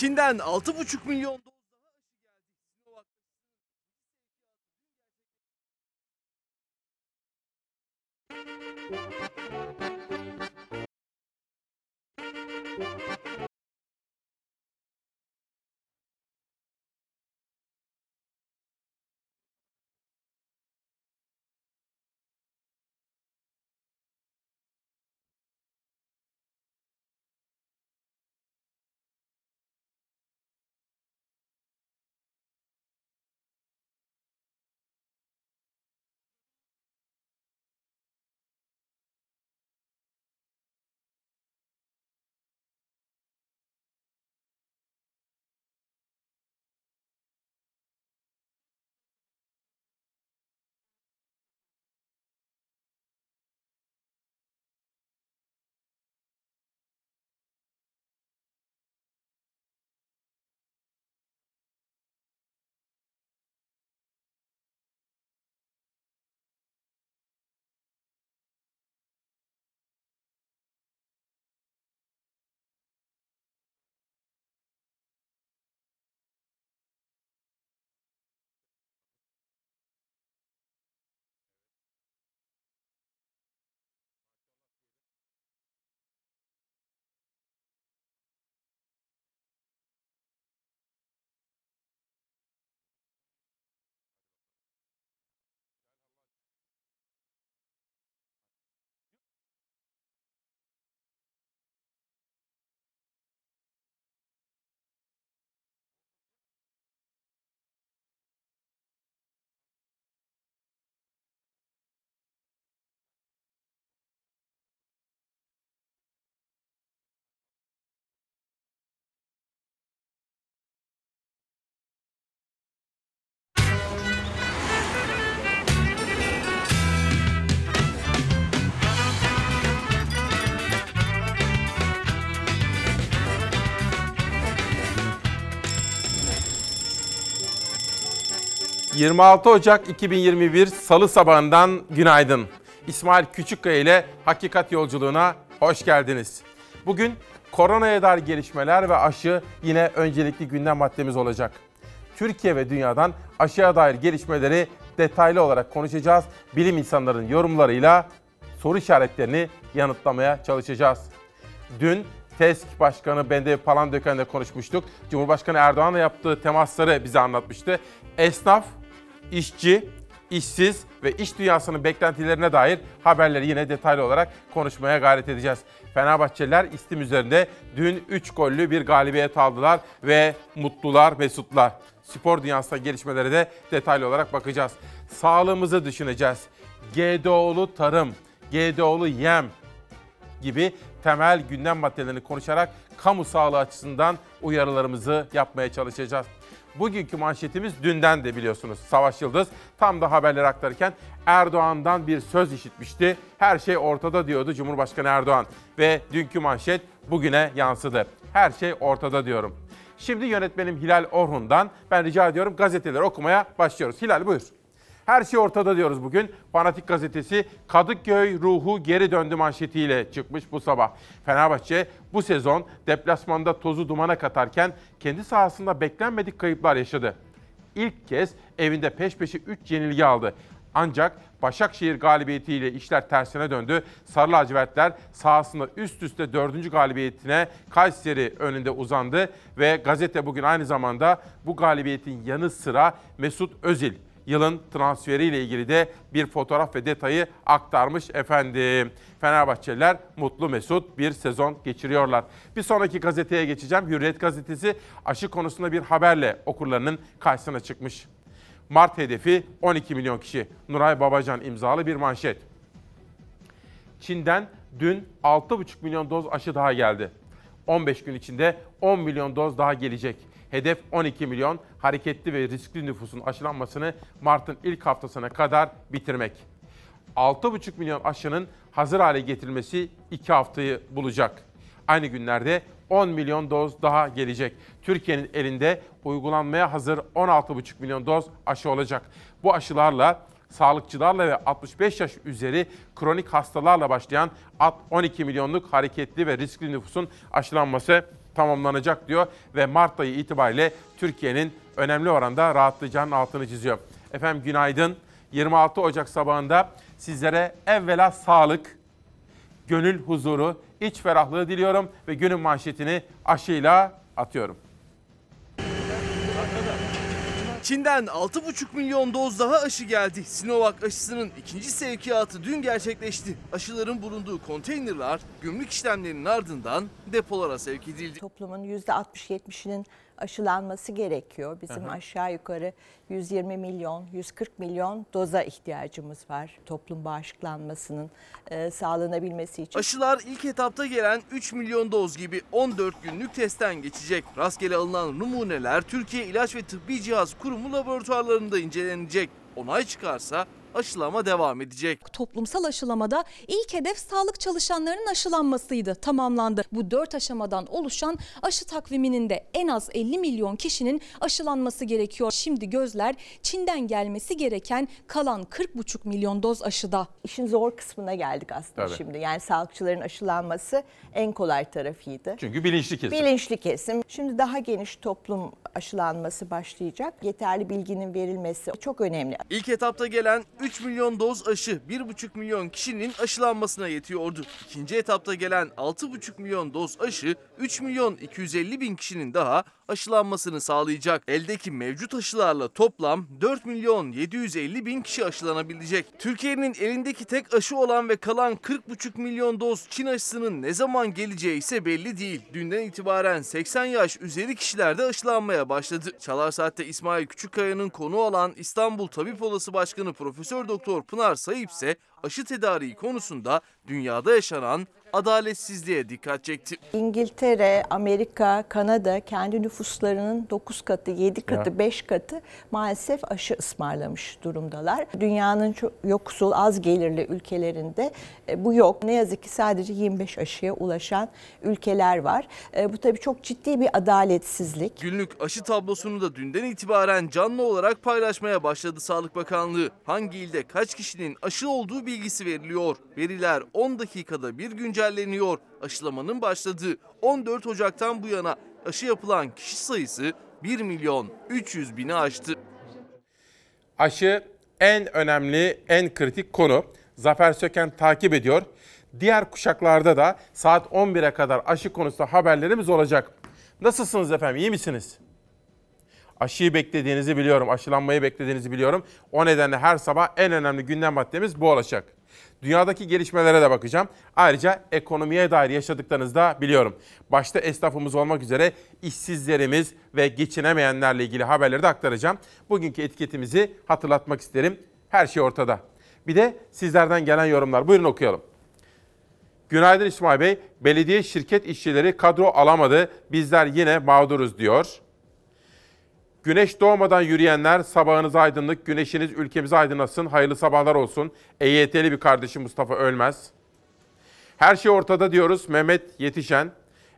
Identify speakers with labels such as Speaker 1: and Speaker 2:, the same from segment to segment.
Speaker 1: Çin'den 6,5 milyon doz
Speaker 2: ...26 Ocak 2021 Salı sabahından günaydın. İsmail Küçükkaya ile Hakikat Yolculuğuna hoş geldiniz. Bugün koronaya dair gelişmeler ve aşı yine öncelikli gündem maddemiz olacak. Türkiye ve dünyadan aşıya dair gelişmeleri detaylı olarak konuşacağız. Bilim insanların yorumlarıyla soru işaretlerini yanıtlamaya çalışacağız. Dün TESK Başkanı Bende Palandöken'le konuşmuştuk. Cumhurbaşkanı Erdoğan'la yaptığı temasları bize anlatmıştı. Esnaf, işçi, işsiz ve iş dünyasının beklentilerine dair haberleri yine detaylı olarak konuşmaya gayret edeceğiz. Fenerbahçeliler istim üzerinde dün 3 gollü bir galibiyet aldılar ve mutlular, mesutlar. Spor dünyasında gelişmelere de detaylı olarak bakacağız. Sağlığımızı düşüneceğiz. GDO'lu tarım, GDO'lu yem gibi temel gündem maddelerini konuşarak kamu sağlığı açısından uyarılarımızı yapmaya çalışacağız. Bugünkü manşetimiz dünden de biliyorsunuz Savaş Yıldız tam da haberleri aktarırken Erdoğan'dan bir söz işitmişti. Her şey ortada diyordu Cumhurbaşkanı Erdoğan ve dünkü manşet bugüne yansıdı. Her şey ortada diyorum. Şimdi yönetmenim Hilal Orhun'dan ben rica ediyorum gazeteleri okumaya başlıyoruz. Hilal buyur. Her şey ortada diyoruz bugün. Fanatik gazetesi Kadıköy ruhu geri döndü manşetiyle çıkmış bu sabah. Fenerbahçe bu sezon deplasmanda tozu dumana katarken kendi sahasında beklenmedik kayıplar yaşadı. İlk kez evinde peş peşe 3 yenilgi aldı. Ancak Başakşehir galibiyetiyle işler tersine döndü. Sarı lacivertler sahasında üst üste dördüncü galibiyetine Kayseri önünde uzandı ve gazete bugün aynı zamanda bu galibiyetin yanı sıra Mesut Özil yılın transferiyle ilgili de bir fotoğraf ve detayı aktarmış efendim. Fenerbahçeliler mutlu mesut bir sezon geçiriyorlar. Bir sonraki gazeteye geçeceğim. Hürriyet gazetesi aşı konusunda bir haberle okurlarının karşısına çıkmış. Mart hedefi 12 milyon kişi. Nuray Babacan imzalı bir manşet. Çin'den dün 6,5 milyon doz aşı daha geldi. 15 gün içinde 10 milyon doz daha gelecek. Hedef 12 milyon hareketli ve riskli nüfusun aşılanmasını Mart'ın ilk haftasına kadar bitirmek. 6,5 milyon aşının hazır hale getirilmesi 2 haftayı bulacak. Aynı günlerde 10 milyon doz daha gelecek. Türkiye'nin elinde uygulanmaya hazır 16,5 milyon doz aşı olacak. Bu aşılarla sağlıkçılarla ve 65 yaş üzeri kronik hastalarla başlayan 12 milyonluk hareketli ve riskli nüfusun aşılanması tamamlanacak diyor ve Mart ayı itibariyle Türkiye'nin önemli oranda rahatlayacağının altını çiziyor. Efendim günaydın. 26 Ocak sabahında sizlere evvela sağlık, gönül huzuru, iç ferahlığı diliyorum ve günün manşetini aşıyla atıyorum.
Speaker 1: Çin'den 6,5 milyon doz daha aşı geldi. Sinovac aşısının ikinci sevkiyatı dün gerçekleşti. Aşıların bulunduğu konteynerler gümrük işlemlerinin ardından depolara sevk edildi.
Speaker 3: Toplumun %60-70'inin aşılanması gerekiyor. Bizim aşağı yukarı 120 milyon, 140 milyon doza ihtiyacımız var. Toplum bağışıklanmasının e, sağlanabilmesi için.
Speaker 1: Aşılar ilk etapta gelen 3 milyon doz gibi 14 günlük testten geçecek. Rastgele alınan numuneler Türkiye İlaç ve Tıbbi Cihaz Kurumu laboratuvarlarında incelenecek. Onay çıkarsa aşılama devam edecek.
Speaker 4: toplumsal aşılamada ilk hedef sağlık çalışanlarının aşılanmasıydı. Tamamlandı. Bu dört aşamadan oluşan aşı takviminin de en az 50 milyon kişinin aşılanması gerekiyor. Şimdi gözler Çin'den gelmesi gereken kalan 40,5 milyon doz aşıda.
Speaker 3: İşin zor kısmına geldik aslında
Speaker 2: Tabii.
Speaker 3: şimdi. Yani sağlıkçıların aşılanması en kolay tarafıydı.
Speaker 2: Çünkü bilinçli kesim.
Speaker 3: Bilinçli kesim. Şimdi daha geniş toplum aşılanması başlayacak. Yeterli bilginin verilmesi çok önemli.
Speaker 1: İlk etapta gelen 3 milyon doz aşı 1,5 milyon kişinin aşılanmasına yetiyordu. İkinci etapta gelen 6,5 milyon doz aşı 3 milyon 250 bin kişinin daha aşılanmasını sağlayacak. Eldeki mevcut aşılarla toplam 4 milyon 750 bin kişi aşılanabilecek. Türkiye'nin elindeki tek aşı olan ve kalan 40,5 milyon doz Çin aşısının ne zaman geleceği ise belli değil. Dünden itibaren 80 yaş üzeri kişiler de aşılanmaya başladı. Çalar Saat'te İsmail Küçükkaya'nın konu olan İstanbul Tabip Odası Başkanı Profesör Doktor Pınar Sayıp ise aşı tedariği konusunda dünyada yaşanan adaletsizliğe dikkat çekti.
Speaker 3: İngiltere, Amerika, Kanada kendi nüfuslarının 9 katı, 7 katı,
Speaker 2: Ya.
Speaker 3: 5 katı maalesef aşı ısmarlamış durumdalar. Dünyanın çok yoksul, az gelirli ülkelerinde e, bu yok. Ne yazık ki sadece 25 aşıya ulaşan ülkeler var. E, Bu tabii çok ciddi bir adaletsizlik.
Speaker 1: Günlük aşı tablosunu da dünden itibaren canlı olarak paylaşmaya başladı Sağlık Bakanlığı. Hangi ilde kaç kişinin aşı olduğu bilgisi veriliyor. Veriler 10 dakikada bir güncelleniyor. Aşılamanın başladığı 14 Ocak'tan bu yana aşı yapılan kişi sayısı 1 milyon 300 bini aştı.
Speaker 2: Aşı en önemli, en kritik konu. Zafer Söken takip ediyor. Diğer kuşaklarda da saat 11'e kadar aşı konusunda haberlerimiz olacak. Nasılsınız efendim, iyi misiniz? Aşıyı beklediğinizi biliyorum, aşılanmayı beklediğinizi biliyorum. O nedenle her sabah en önemli gündem maddemiz bu olacak. Dünyadaki gelişmelere de bakacağım. Ayrıca ekonomiye dair yaşadıklarınızı da biliyorum. Başta esnafımız olmak üzere işsizlerimiz ve geçinemeyenlerle ilgili haberleri de aktaracağım. Bugünkü etiketimizi hatırlatmak isterim. Her şey ortada. Bir de sizlerden gelen yorumlar. Buyurun okuyalım. Günaydın İsmail Bey. Belediye şirket işçileri kadro alamadı. Bizler yine mağduruz diyor. Güneş doğmadan yürüyenler sabahınız aydınlık, güneşiniz ülkemizi aydınlatsın, hayırlı sabahlar olsun. EYT'li bir kardeşim Mustafa Ölmez. Her şey ortada diyoruz Mehmet Yetişen.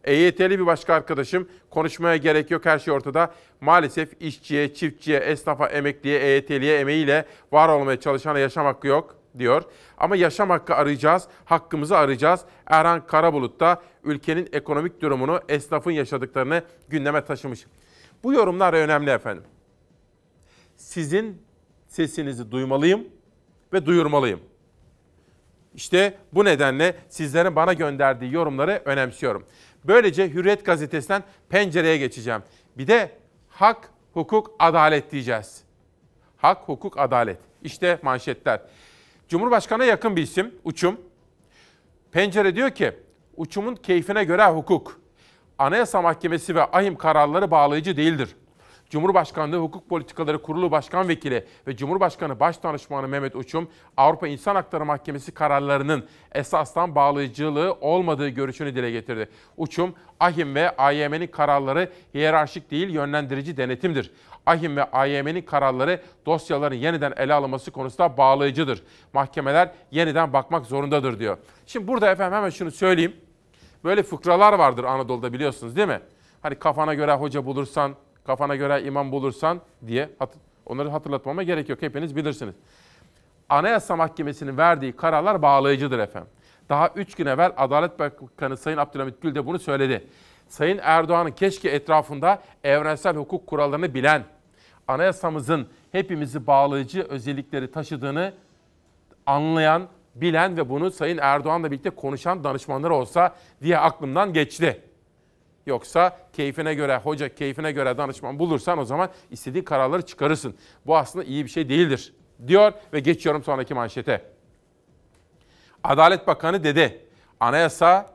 Speaker 2: EYT'li bir başka arkadaşım konuşmaya gerek yok her şey ortada. Maalesef işçiye, çiftçiye, esnafa, emekliye, EYT'liye emeğiyle var olmaya çalışana yaşam hakkı yok diyor. Ama yaşam hakkı arayacağız, hakkımızı arayacağız. Erhan Karabulut da ülkenin ekonomik durumunu, esnafın yaşadıklarını gündeme taşımış. Bu yorumlar önemli efendim. Sizin sesinizi duymalıyım ve duyurmalıyım. İşte bu nedenle sizlerin bana gönderdiği yorumları önemsiyorum. Böylece Hürriyet gazetesinden pencereye geçeceğim. Bir de hak, hukuk, adalet diyeceğiz. Hak, hukuk, adalet. İşte manşetler. Cumhurbaşkanına yakın bir isim, Uçum. Pencere diyor ki, uçumun keyfine göre hukuk. Anayasa Mahkemesi ve ahim kararları bağlayıcı değildir. Cumhurbaşkanlığı Hukuk Politikaları Kurulu Başkan Vekili ve Cumhurbaşkanı Başdanışmanı Mehmet Uçum, Avrupa İnsan Hakları Mahkemesi kararlarının esasdan bağlayıcılığı olmadığı görüşünü dile getirdi. Uçum, AHİM ve AYM'nin kararları hiyerarşik değil yönlendirici denetimdir. AHİM ve AYM'nin kararları dosyaların yeniden ele alınması konusunda bağlayıcıdır. Mahkemeler yeniden bakmak zorundadır diyor. Şimdi burada efendim hemen şunu söyleyeyim. Böyle fıkralar vardır Anadolu'da biliyorsunuz değil mi? Hani kafana göre hoca bulursan, kafana göre imam bulursan diye hat- onları hatırlatmama gerek yok. Hepiniz bilirsiniz. Anayasa Mahkemesi'nin verdiği kararlar bağlayıcıdır efendim. Daha 3 gün evvel Adalet Bakanı Sayın Abdülhamit Gül de bunu söyledi. Sayın Erdoğan'ın keşke etrafında evrensel hukuk kurallarını bilen, anayasamızın hepimizi bağlayıcı özellikleri taşıdığını anlayan, bilen ve bunu Sayın Erdoğan'la birlikte konuşan danışmanları olsa diye aklımdan geçti. Yoksa keyfine göre, hoca keyfine göre danışman bulursan o zaman istediğin kararları çıkarırsın. Bu aslında iyi bir şey değildir diyor ve geçiyorum sonraki manşete. Adalet Bakanı dedi. Anayasa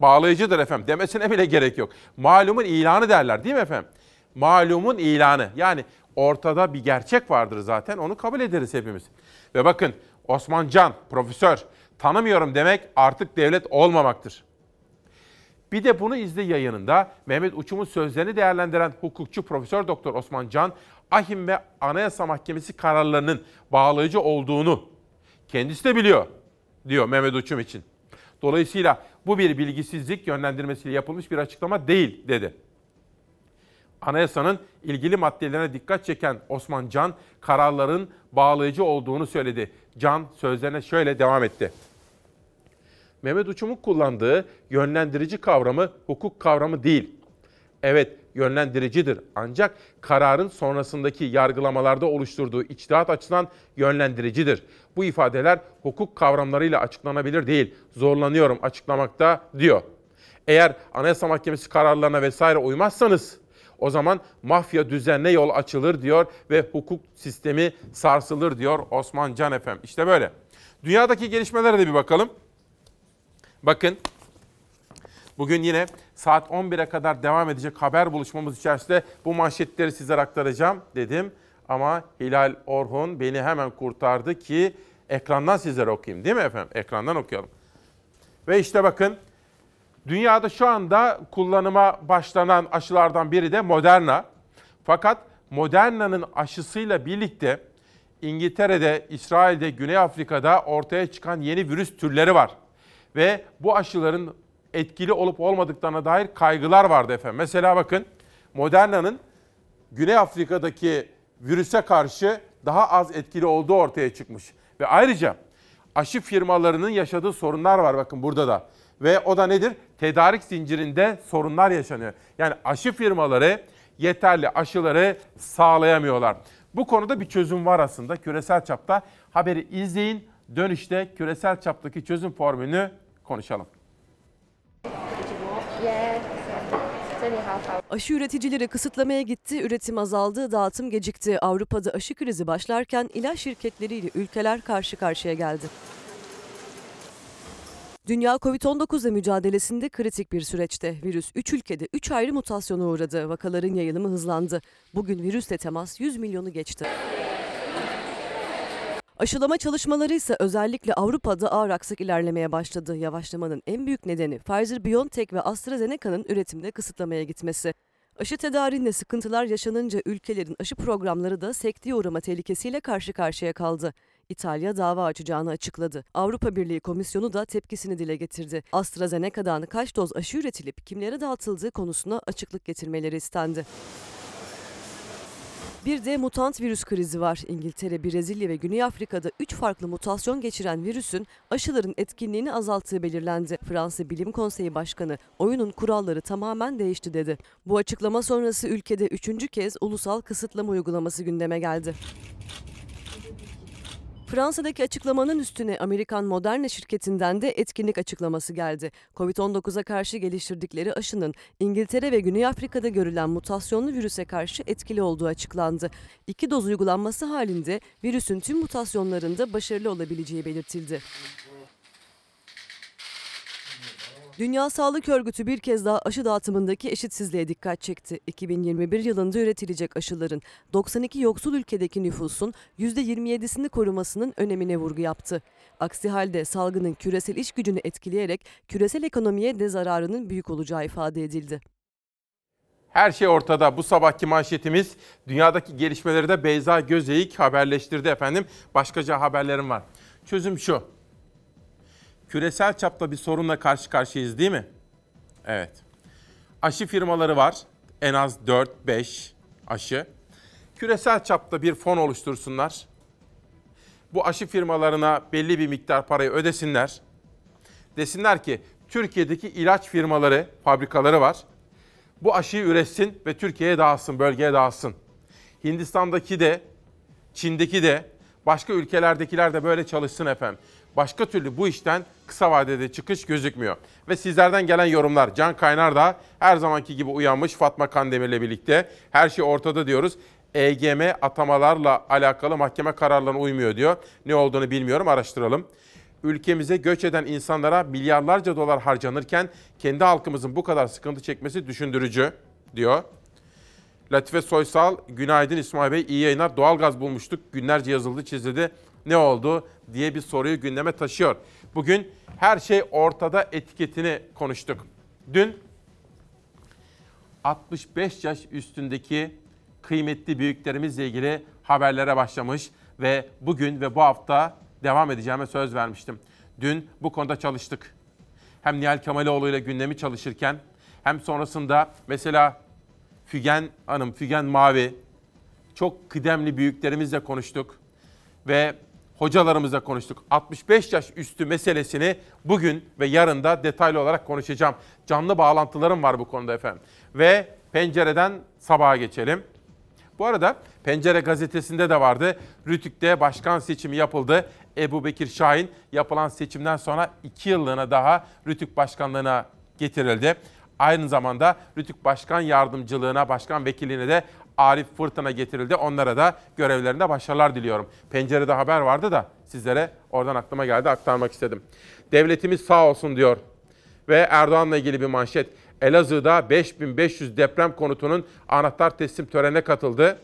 Speaker 2: bağlayıcıdır efendim demesine bile gerek yok. Malumun ilanı derler değil mi efendim? Malumun ilanı. Yani ortada bir gerçek vardır zaten onu kabul ederiz hepimiz. Ve bakın Osman Can profesör tanımıyorum demek artık devlet olmamaktır. Bir de bunu izle yayınında Mehmet Uçum'un sözlerini değerlendiren hukukçu Profesör Doktor Osman Can, Ahim ve Anayasa Mahkemesi kararlarının bağlayıcı olduğunu kendisi de biliyor diyor Mehmet Uçum için. Dolayısıyla bu bir bilgisizlik yönlendirmesiyle yapılmış bir açıklama değil dedi. Anayasanın ilgili maddelerine dikkat çeken Osman Can kararların bağlayıcı olduğunu söyledi. Can sözlerine şöyle devam etti. Mehmet Uçum'un kullandığı yönlendirici kavramı hukuk kavramı değil. Evet yönlendiricidir ancak kararın sonrasındaki yargılamalarda oluşturduğu içtihat açısından yönlendiricidir. Bu ifadeler hukuk kavramlarıyla açıklanabilir değil. Zorlanıyorum açıklamakta diyor. Eğer Anayasa Mahkemesi kararlarına vesaire uymazsanız o zaman mafya düzenine yol açılır diyor ve hukuk sistemi sarsılır diyor Osman Can Efem. İşte böyle. Dünyadaki gelişmelere de bir bakalım. Bakın bugün yine saat 11'e kadar devam edecek haber buluşmamız içerisinde bu manşetleri sizlere aktaracağım dedim. Ama Hilal Orhun beni hemen kurtardı ki ekrandan sizlere okuyayım değil mi efendim? Ekrandan okuyalım. Ve işte bakın dünyada şu anda kullanıma başlanan aşılardan biri de Moderna. Fakat Moderna'nın aşısıyla birlikte İngiltere'de, İsrail'de, Güney Afrika'da ortaya çıkan yeni virüs türleri var ve bu aşıların etkili olup olmadıklarına dair kaygılar vardı efendim. Mesela bakın Moderna'nın Güney Afrika'daki virüse karşı daha az etkili olduğu ortaya çıkmış. Ve ayrıca aşı firmalarının yaşadığı sorunlar var bakın burada da. Ve o da nedir? Tedarik zincirinde sorunlar yaşanıyor. Yani aşı firmaları yeterli aşıları sağlayamıyorlar. Bu konuda bir çözüm var aslında küresel çapta. Haberi izleyin. Dönüşte küresel çaptaki çözüm formülünü konuşalım.
Speaker 5: Aşı üreticileri kısıtlamaya gitti, üretim azaldı, dağıtım gecikti. Avrupa'da aşı krizi başlarken ilaç şirketleriyle ülkeler karşı karşıya geldi. Dünya Covid-19 ile mücadelesinde kritik bir süreçte. Virüs 3 ülkede 3 ayrı mutasyona uğradı. Vakaların yayılımı hızlandı. Bugün virüsle temas 100 milyonu geçti. Aşılama çalışmaları ise özellikle Avrupa'da ağır aksak ilerlemeye başladı. Yavaşlamanın en büyük nedeni Pfizer-BioNTech ve AstraZeneca'nın üretimde kısıtlamaya gitmesi. Aşı tedariğinde sıkıntılar yaşanınca ülkelerin aşı programları da sekteye uğrama tehlikesiyle karşı karşıya kaldı. İtalya dava açacağını açıkladı. Avrupa Birliği Komisyonu da tepkisini dile getirdi. AstraZeneca'dan kaç doz aşı üretilip kimlere dağıtıldığı konusuna açıklık getirmeleri istendi. Bir de mutant virüs krizi var. İngiltere, Brezilya ve Güney Afrika'da 3 farklı mutasyon geçiren virüsün aşıların etkinliğini azalttığı belirlendi. Fransa Bilim Konseyi Başkanı oyunun kuralları tamamen değişti dedi. Bu açıklama sonrası ülkede üçüncü kez ulusal kısıtlama uygulaması gündeme geldi. Fransa'daki açıklamanın üstüne Amerikan Moderna şirketinden de etkinlik açıklaması geldi. Covid-19'a karşı geliştirdikleri aşının İngiltere ve Güney Afrika'da görülen mutasyonlu virüse karşı etkili olduğu açıklandı. İki doz uygulanması halinde virüsün tüm mutasyonlarında başarılı olabileceği belirtildi. Dünya Sağlık Örgütü bir kez daha aşı dağıtımındaki eşitsizliğe dikkat çekti. 2021 yılında üretilecek aşıların 92 yoksul ülkedeki nüfusun %27'sini korumasının önemine vurgu yaptı. Aksi halde salgının küresel iş gücünü etkileyerek küresel ekonomiye de zararının büyük olacağı ifade edildi.
Speaker 2: Her şey ortada. Bu sabahki manşetimiz dünyadaki gelişmeleri de Beyza Gözeyik haberleştirdi efendim. Başkaca haberlerim var. Çözüm şu. Küresel çapta bir sorunla karşı karşıyayız değil mi? Evet. Aşı firmaları var. En az 4-5 aşı. Küresel çapta bir fon oluştursunlar. Bu aşı firmalarına belli bir miktar parayı ödesinler. Desinler ki Türkiye'deki ilaç firmaları, fabrikaları var. bu aşıyı üretsin ve Türkiye'ye dağıtsın, bölgeye dağıtsın. Hindistan'daki de, Çin'deki de, başka ülkelerdekiler de böyle çalışsın efendim. Başka türlü bu işten kısa vadede çıkış gözükmüyor. Ve sizlerden gelen yorumlar. Can Kaynar da her zamanki gibi uyanmış Fatma Kandemir'le birlikte. Her şey ortada diyoruz. EGM atamalarla alakalı mahkeme kararlarına uymuyor diyor. Ne olduğunu bilmiyorum araştıralım. Ülkemize göç eden insanlara milyarlarca dolar harcanırken kendi halkımızın bu kadar sıkıntı çekmesi düşündürücü diyor. Latife Soysal, günaydın İsmail Bey, iyi yayınlar. Doğalgaz bulmuştuk, günlerce yazıldı, çizildi. Ne oldu diye bir soruyu gündeme taşıyor. Bugün her şey ortada etiketini konuştuk. Dün 65 yaş üstündeki kıymetli büyüklerimizle ilgili haberlere başlamış ve bugün ve bu hafta devam edeceğime söz vermiştim. Dün bu konuda çalıştık. Hem Nihal Kemaloğlu ile gündemi çalışırken hem sonrasında mesela Fügen Hanım, Fügen Mavi çok kıdemli büyüklerimizle konuştuk ve hocalarımızla konuştuk. 65 yaş üstü meselesini bugün ve yarın da detaylı olarak konuşacağım. Canlı bağlantılarım var bu konuda efendim. Ve pencereden sabaha geçelim. Bu arada Pencere gazetesinde de vardı. Rütük'te başkan seçimi yapıldı. Ebu Bekir Şahin yapılan seçimden sonra iki yıllığına daha Rütük başkanlığına getirildi. Aynı zamanda Rütük Başkan Yardımcılığına, Başkan Vekilliğine de Arif Fırtına getirildi. Onlara da görevlerinde başarılar diliyorum. Pencerede haber vardı da sizlere oradan aklıma geldi aktarmak istedim. Devletimiz sağ olsun diyor. Ve Erdoğan'la ilgili bir manşet. Elazığ'da 5500 deprem konutunun anahtar teslim törenine katıldı.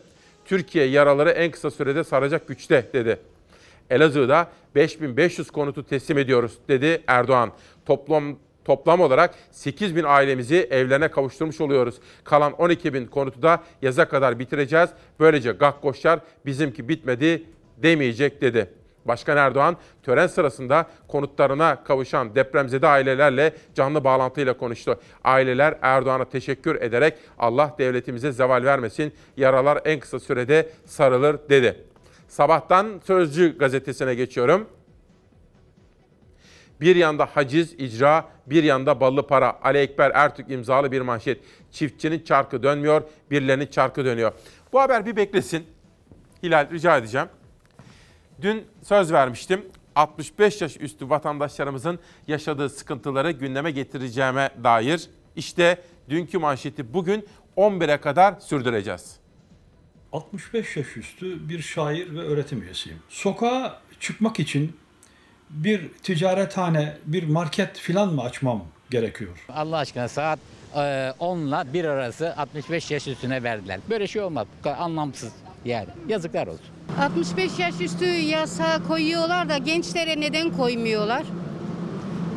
Speaker 2: Türkiye yaraları en kısa sürede saracak güçte dedi. Elazığ'da 5500 konutu teslim ediyoruz dedi Erdoğan. Toplam toplam olarak 8 bin ailemizi evlerine kavuşturmuş oluyoruz. Kalan 12 bin konutu da yaza kadar bitireceğiz. Böylece gakkoşlar bizimki bitmedi demeyecek dedi. Başkan Erdoğan tören sırasında konutlarına kavuşan depremzede ailelerle canlı bağlantıyla konuştu. Aileler Erdoğan'a teşekkür ederek Allah devletimize zeval vermesin, yaralar en kısa sürede sarılır dedi. Sabahtan Sözcü gazetesine geçiyorum. Bir yanda haciz, icra, bir yanda ballı para. Ali Ekber Ertürk imzalı bir manşet. Çiftçinin çarkı dönmüyor, birilerinin çarkı dönüyor. Bu haber bir beklesin. Hilal rica edeceğim. Dün söz vermiştim. 65 yaş üstü vatandaşlarımızın yaşadığı sıkıntıları gündeme getireceğime dair. İşte dünkü manşeti bugün 11'e kadar sürdüreceğiz.
Speaker 6: 65 yaş üstü bir şair ve öğretim üyesiyim. Sokağa çıkmak için bir ticarethane, bir market filan mı açmam gerekiyor?
Speaker 7: Allah aşkına saat e, 10 ile 1 arası 65 yaş üstüne verdiler. Böyle şey olmaz. Anlamsız yani. Yazıklar olsun.
Speaker 8: 65 yaş üstü yasa koyuyorlar da gençlere neden koymuyorlar?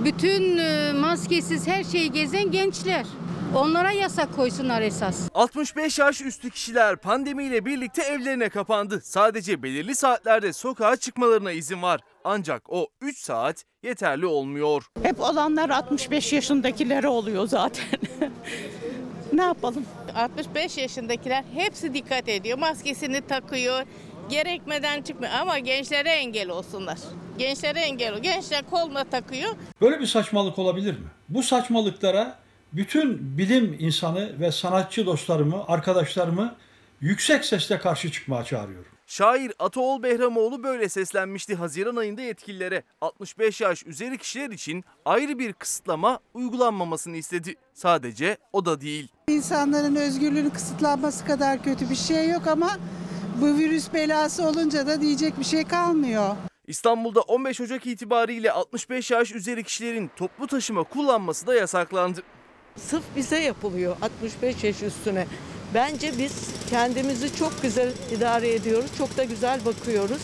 Speaker 8: Bütün e, maskesiz her şeyi gezen gençler. Onlara yasak koysunlar esas.
Speaker 1: 65 yaş üstü kişiler pandemiyle birlikte evlerine kapandı. Sadece belirli saatlerde sokağa çıkmalarına izin var. Ancak o 3 saat yeterli olmuyor.
Speaker 9: Hep olanlar 65 yaşındakilere oluyor zaten. ne yapalım?
Speaker 10: 65 yaşındakiler hepsi dikkat ediyor. Maskesini takıyor. Gerekmeden çıkmıyor ama gençlere engel olsunlar. Gençlere engel ol. Gençler koluna takıyor.
Speaker 6: Böyle bir saçmalık olabilir mi? Bu saçmalıklara bütün bilim insanı ve sanatçı dostlarımı, arkadaşlarımı yüksek sesle karşı çıkmaya çağırıyorum.
Speaker 1: Şair Ataol Behramoğlu böyle seslenmişti Haziran ayında yetkililere. 65 yaş üzeri kişiler için ayrı bir kısıtlama uygulanmamasını istedi. Sadece o da değil.
Speaker 11: İnsanların özgürlüğünün kısıtlanması kadar kötü bir şey yok ama bu virüs belası olunca da diyecek bir şey kalmıyor.
Speaker 1: İstanbul'da 15 Ocak itibariyle 65 yaş üzeri kişilerin toplu taşıma kullanması da yasaklandı.
Speaker 9: Sırf bize yapılıyor 65 yaş üstüne. Bence biz kendimizi çok güzel idare ediyoruz. Çok da güzel bakıyoruz.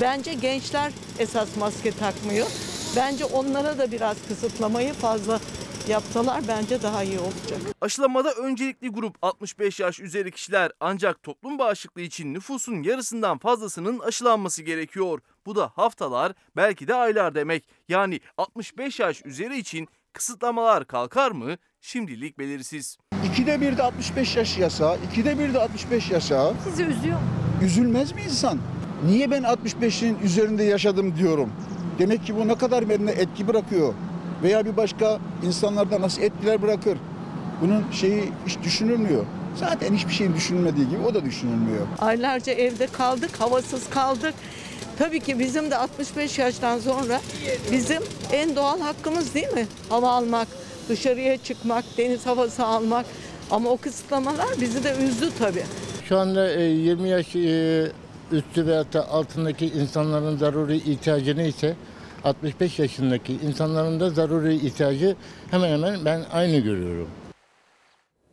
Speaker 9: Bence gençler esas maske takmıyor. Bence onlara da biraz kısıtlamayı fazla yapsalar bence daha iyi olacak.
Speaker 1: Aşılamada öncelikli grup 65 yaş üzeri kişiler ancak toplum bağışıklığı için nüfusun yarısından fazlasının aşılanması gerekiyor. Bu da haftalar belki de aylar demek. Yani 65 yaş üzeri için kısıtlamalar kalkar mı? Şimdilik belirsiz.
Speaker 12: İkide bir de 65 yaş yasağı, ikide bir de 65 yasağı.
Speaker 4: Sizi üzüyor.
Speaker 12: Üzülmez mi insan? Niye ben 65'in üzerinde yaşadım diyorum. Demek ki bu ne kadar bende etki bırakıyor. Veya bir başka insanlarda nasıl etkiler bırakır. Bunun şeyi hiç düşünülmüyor. Zaten hiçbir şeyin düşünülmediği gibi o da düşünülmüyor.
Speaker 9: Aylarca evde kaldık, havasız kaldık. Tabii ki bizim de 65 yaştan sonra bizim en doğal hakkımız değil mi? Hava almak, dışarıya çıkmak, deniz havası almak. Ama o kısıtlamalar bizi de üzdü tabii.
Speaker 13: Şu anda e, 20 yaş e, üstü veya da altındaki insanların zaruri ihtiyacı neyse 65 yaşındaki insanların da zaruri ihtiyacı hemen hemen ben aynı görüyorum.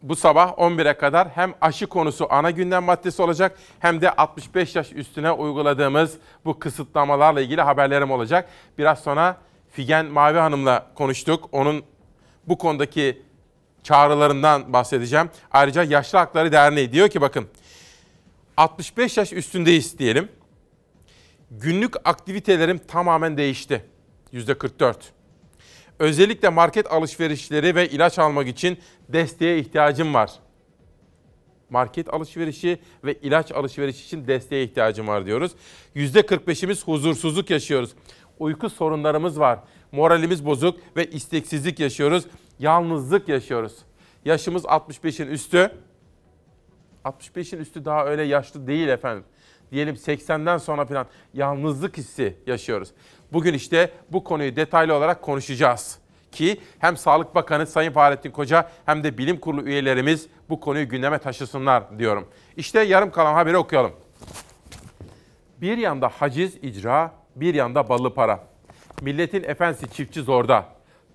Speaker 2: Bu sabah 11'e kadar hem aşı konusu ana gündem maddesi olacak hem de 65 yaş üstüne uyguladığımız bu kısıtlamalarla ilgili haberlerim olacak. Biraz sonra Figen Mavi Hanım'la konuştuk. Onun bu konudaki çağrılarından bahsedeceğim. Ayrıca Yaşlı Hakları Derneği diyor ki bakın 65 yaş üstündeyiz diyelim. Günlük aktivitelerim tamamen değişti. %44. Özellikle market alışverişleri ve ilaç almak için desteğe ihtiyacım var. Market alışverişi ve ilaç alışverişi için desteğe ihtiyacım var diyoruz. %45'imiz huzursuzluk yaşıyoruz. Uyku sorunlarımız var. Moralimiz bozuk ve isteksizlik yaşıyoruz. Yalnızlık yaşıyoruz. Yaşımız 65'in üstü. 65'in üstü daha öyle yaşlı değil efendim. Diyelim 80'den sonra falan yalnızlık hissi yaşıyoruz. Bugün işte bu konuyu detaylı olarak konuşacağız. Ki hem Sağlık Bakanı Sayın Fahrettin Koca hem de bilim kurulu üyelerimiz bu konuyu gündeme taşısınlar diyorum. İşte yarım kalan haberi okuyalım. Bir yanda haciz icra, bir yanda ballı para. Milletin efendisi çiftçi zorda.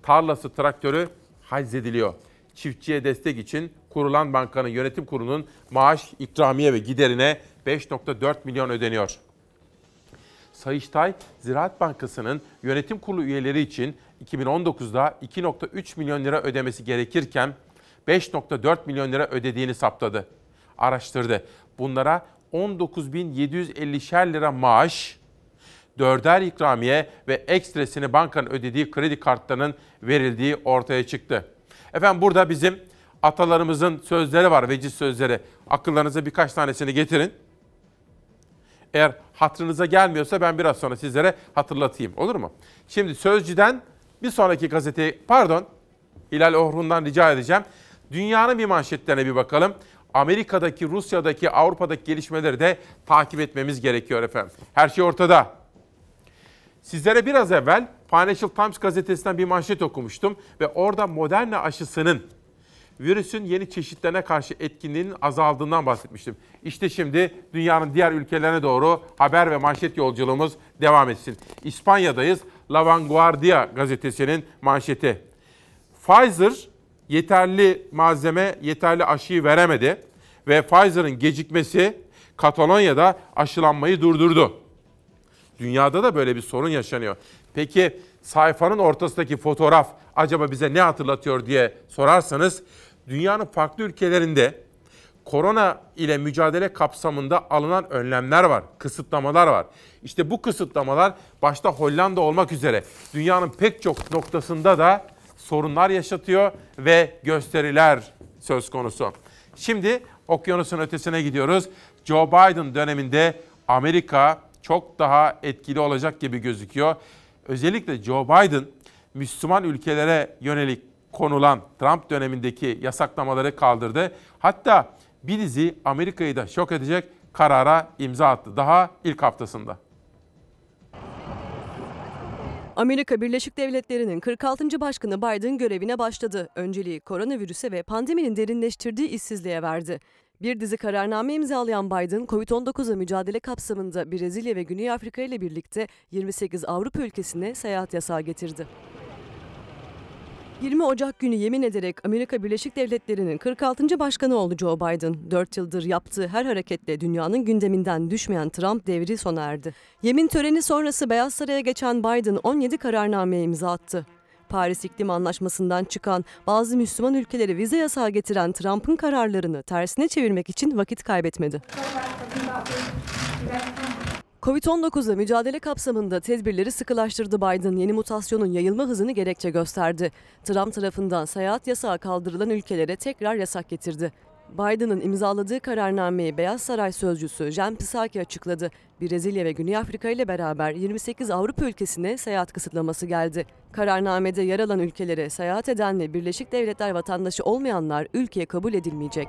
Speaker 2: Tarlası traktörü haczediliyor. Çiftçiye destek için kurulan bankanın yönetim kurulunun maaş, ikramiye ve giderine 5.4 milyon ödeniyor. Sayıştay, Ziraat Bankası'nın yönetim kurulu üyeleri için 2019'da 2.3 milyon lira ödemesi gerekirken 5.4 milyon lira ödediğini saptadı. Araştırdı. Bunlara 19.750'şer lira maaş, dörder ikramiye ve ekstresini bankanın ödediği kredi kartlarının verildiği ortaya çıktı. Efendim burada bizim atalarımızın sözleri var, veciz sözleri. Akıllarınıza birkaç tanesini getirin. Eğer hatırınıza gelmiyorsa ben biraz sonra sizlere hatırlatayım. Olur mu? Şimdi Sözcü'den bir sonraki gazeteyi, pardon Hilal Orhun'dan rica edeceğim. Dünyanın bir manşetlerine bir bakalım. Amerika'daki, Rusya'daki, Avrupa'daki gelişmeleri de takip etmemiz gerekiyor efendim. Her şey ortada. Sizlere biraz evvel Financial Times gazetesinden bir manşet okumuştum ve orada Moderna aşısının virüsün yeni çeşitlerine karşı etkinliğinin azaldığından bahsetmiştim. İşte şimdi dünyanın diğer ülkelerine doğru haber ve manşet yolculuğumuz devam etsin. İspanya'dayız. La Vanguardia gazetesinin manşeti. Pfizer yeterli malzeme, yeterli aşıyı veremedi ve Pfizer'ın gecikmesi Katalonya'da aşılanmayı durdurdu. Dünyada da böyle bir sorun yaşanıyor. Peki sayfanın ortasındaki fotoğraf acaba bize ne hatırlatıyor diye sorarsanız dünyanın farklı ülkelerinde korona ile mücadele kapsamında alınan önlemler var, kısıtlamalar var. İşte bu kısıtlamalar başta Hollanda olmak üzere dünyanın pek çok noktasında da sorunlar yaşatıyor ve gösteriler söz konusu. Şimdi okyanusun ötesine gidiyoruz. Joe Biden döneminde Amerika çok daha etkili olacak gibi gözüküyor. Özellikle Joe Biden Müslüman ülkelere yönelik konulan Trump dönemindeki yasaklamaları kaldırdı. Hatta bir dizi Amerika'yı da şok edecek karara imza attı daha ilk haftasında.
Speaker 5: Amerika Birleşik Devletleri'nin 46. Başkanı Biden görevine başladı. Önceliği koronavirüse ve pandeminin derinleştirdiği işsizliğe verdi. Bir dizi kararname imzalayan Biden, COVID-19'a mücadele kapsamında Brezilya ve Güney Afrika ile birlikte 28 Avrupa ülkesine seyahat yasağı getirdi. 20 Ocak günü yemin ederek Amerika Birleşik Devletleri'nin 46. başkanı oldu Joe Biden. 4 yıldır yaptığı her hareketle dünyanın gündeminden düşmeyen Trump devri sona erdi. Yemin töreni sonrası Beyaz Saray'a geçen Biden 17 kararnameye imza attı. Paris İklim Anlaşması'ndan çıkan bazı Müslüman ülkelere vize yasağı getiren Trump'ın kararlarını tersine çevirmek için vakit kaybetmedi. Covid-19'la mücadele kapsamında tedbirleri sıkılaştırdı Biden. Yeni mutasyonun yayılma hızını gerekçe gösterdi. Trump tarafından seyahat yasağı kaldırılan ülkelere tekrar yasak getirdi. Biden'ın imzaladığı kararnameyi Beyaz Saray sözcüsü Jen Psaki açıkladı. Brezilya ve Güney Afrika ile beraber 28 Avrupa ülkesine seyahat kısıtlaması geldi. Kararnamede yer alan ülkelere seyahat eden ve Birleşik Devletler vatandaşı olmayanlar ülkeye kabul edilmeyecek.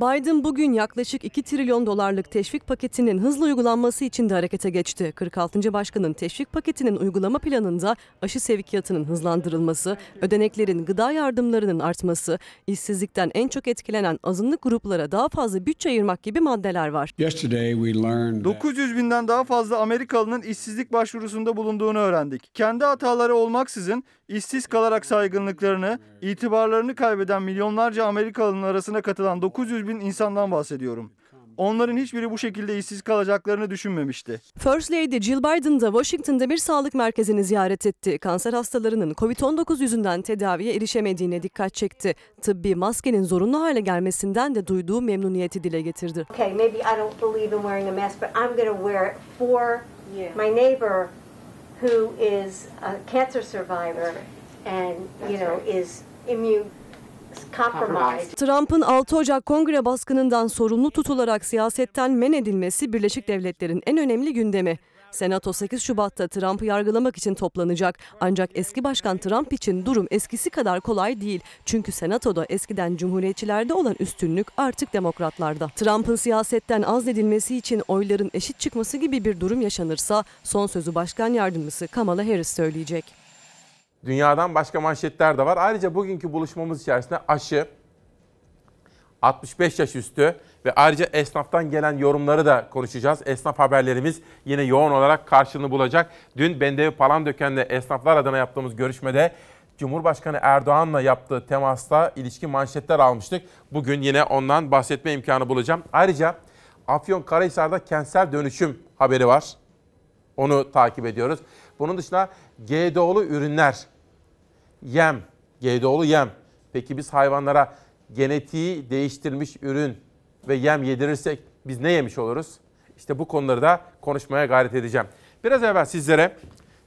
Speaker 5: Biden bugün yaklaşık 2 trilyon dolarlık teşvik paketinin hızlı uygulanması için de harekete geçti. 46. Başkanın teşvik paketinin uygulama planında aşı sevkiyatının hızlandırılması, ödeneklerin gıda yardımlarının artması, işsizlikten en çok etkilenen azınlık gruplara daha fazla bütçe ayırmak gibi maddeler var.
Speaker 14: 900 binden daha fazla Amerikalının işsizlik başvurusunda bulunduğunu öğrendik. Kendi hataları olmaksızın işsiz kalarak saygınlıklarını, itibarlarını kaybeden milyonlarca Amerikalının arasına katılan 900 bin insandan bahsediyorum. Onların hiçbiri bu şekilde işsiz kalacaklarını düşünmemişti.
Speaker 5: First Lady Jill Biden da Washington'da bir sağlık merkezini ziyaret etti. Kanser hastalarının COVID-19 yüzünden tedaviye erişemediğine dikkat çekti. Tıbbi maskenin zorunlu hale gelmesinden de duyduğu memnuniyeti dile getirdi.
Speaker 15: Okay, maybe I don't believe in wearing a mask, but I'm going to wear it for my neighbor who is a cancer survivor and, you know, is immune.
Speaker 5: Trump'ın 6 Ocak kongre baskınından sorumlu tutularak siyasetten men edilmesi Birleşik Devletler'in en önemli gündemi. Senato 8 Şubat'ta Trump'ı yargılamak için toplanacak. Ancak eski başkan Trump için durum eskisi kadar kolay değil. Çünkü Senato'da eskiden Cumhuriyetçilerde olan üstünlük artık Demokratlarda. Trump'ın siyasetten azledilmesi için oyların eşit çıkması gibi bir durum yaşanırsa son sözü başkan yardımcısı Kamala Harris söyleyecek.
Speaker 2: Dünyadan başka manşetler de var. Ayrıca bugünkü buluşmamız içerisinde aşı, 65 yaş üstü ve ayrıca esnaftan gelen yorumları da konuşacağız. Esnaf haberlerimiz yine yoğun olarak karşılığını bulacak. Dün Bendevi Palandöken'le esnaflar adına yaptığımız görüşmede Cumhurbaşkanı Erdoğan'la yaptığı temasta ilişki manşetler almıştık. Bugün yine ondan bahsetme imkanı bulacağım. Ayrıca Afyonkarahisar'da kentsel dönüşüm haberi var. Onu takip ediyoruz. Bunun dışında GDO'lu ürünler, yem, GDO'lu yem. Peki biz hayvanlara genetiği değiştirilmiş ürün ve yem yedirirsek biz ne yemiş oluruz? İşte bu konuları da konuşmaya gayret edeceğim. Biraz evvel sizlere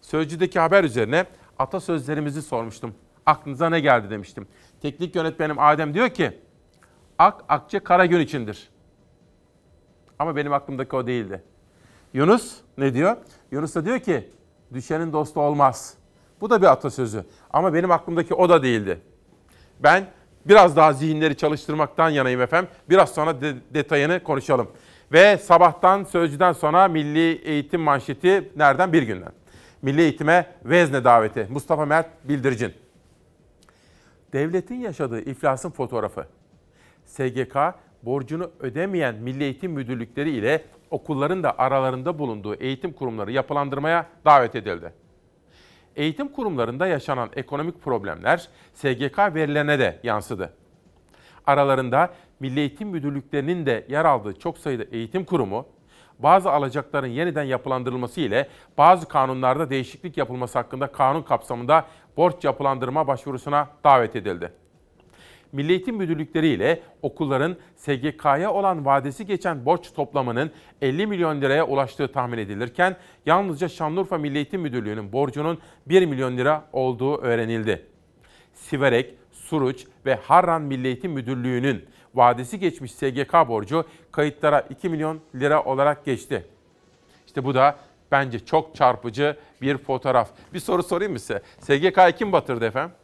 Speaker 2: Sözcü'deki haber üzerine atasözlerimizi sormuştum. Aklınıza ne geldi demiştim. Teknik yönetmenim Adem diyor ki, ak akçe kara gün içindir. Ama benim aklımdaki o değildi. Yunus ne diyor? Yunus da diyor ki, düşenin dostu olmaz. Bu da bir atasözü. Ama benim aklımdaki o da değildi. Ben biraz daha zihinleri çalıştırmaktan yanayım efendim. Biraz sonra de- detayını konuşalım. Ve sabahtan sözcüden sonra Milli Eğitim manşeti nereden? Bir günden. Milli Eğitim'e vezne daveti. Mustafa Mert Bildiricin. Devletin yaşadığı iflasın fotoğrafı. SGK borcunu ödemeyen Milli Eğitim Müdürlükleri ile okulların da aralarında bulunduğu eğitim kurumları yapılandırmaya davet edildi. Eğitim kurumlarında yaşanan ekonomik problemler SGK verilerine de yansıdı. Aralarında Milli Eğitim Müdürlüklerinin de yer aldığı çok sayıda eğitim kurumu, bazı alacakların yeniden yapılandırılması ile bazı kanunlarda değişiklik yapılması hakkında kanun kapsamında borç yapılandırma başvurusuna davet edildi. Milli Eğitim Müdürlükleri ile okulların SGK'ya olan vadesi geçen borç toplamının 50 milyon liraya ulaştığı tahmin edilirken yalnızca Şanlıurfa Milli Eğitim Müdürlüğü'nün borcunun 1 milyon lira olduğu öğrenildi. Siverek, Suruç ve Harran Milli Eğitim Müdürlüğü'nün vadesi geçmiş SGK borcu kayıtlara 2 milyon lira olarak geçti. İşte bu da bence çok çarpıcı bir fotoğraf. Bir soru sorayım mı size? SGK'yı kim batırdı efendim?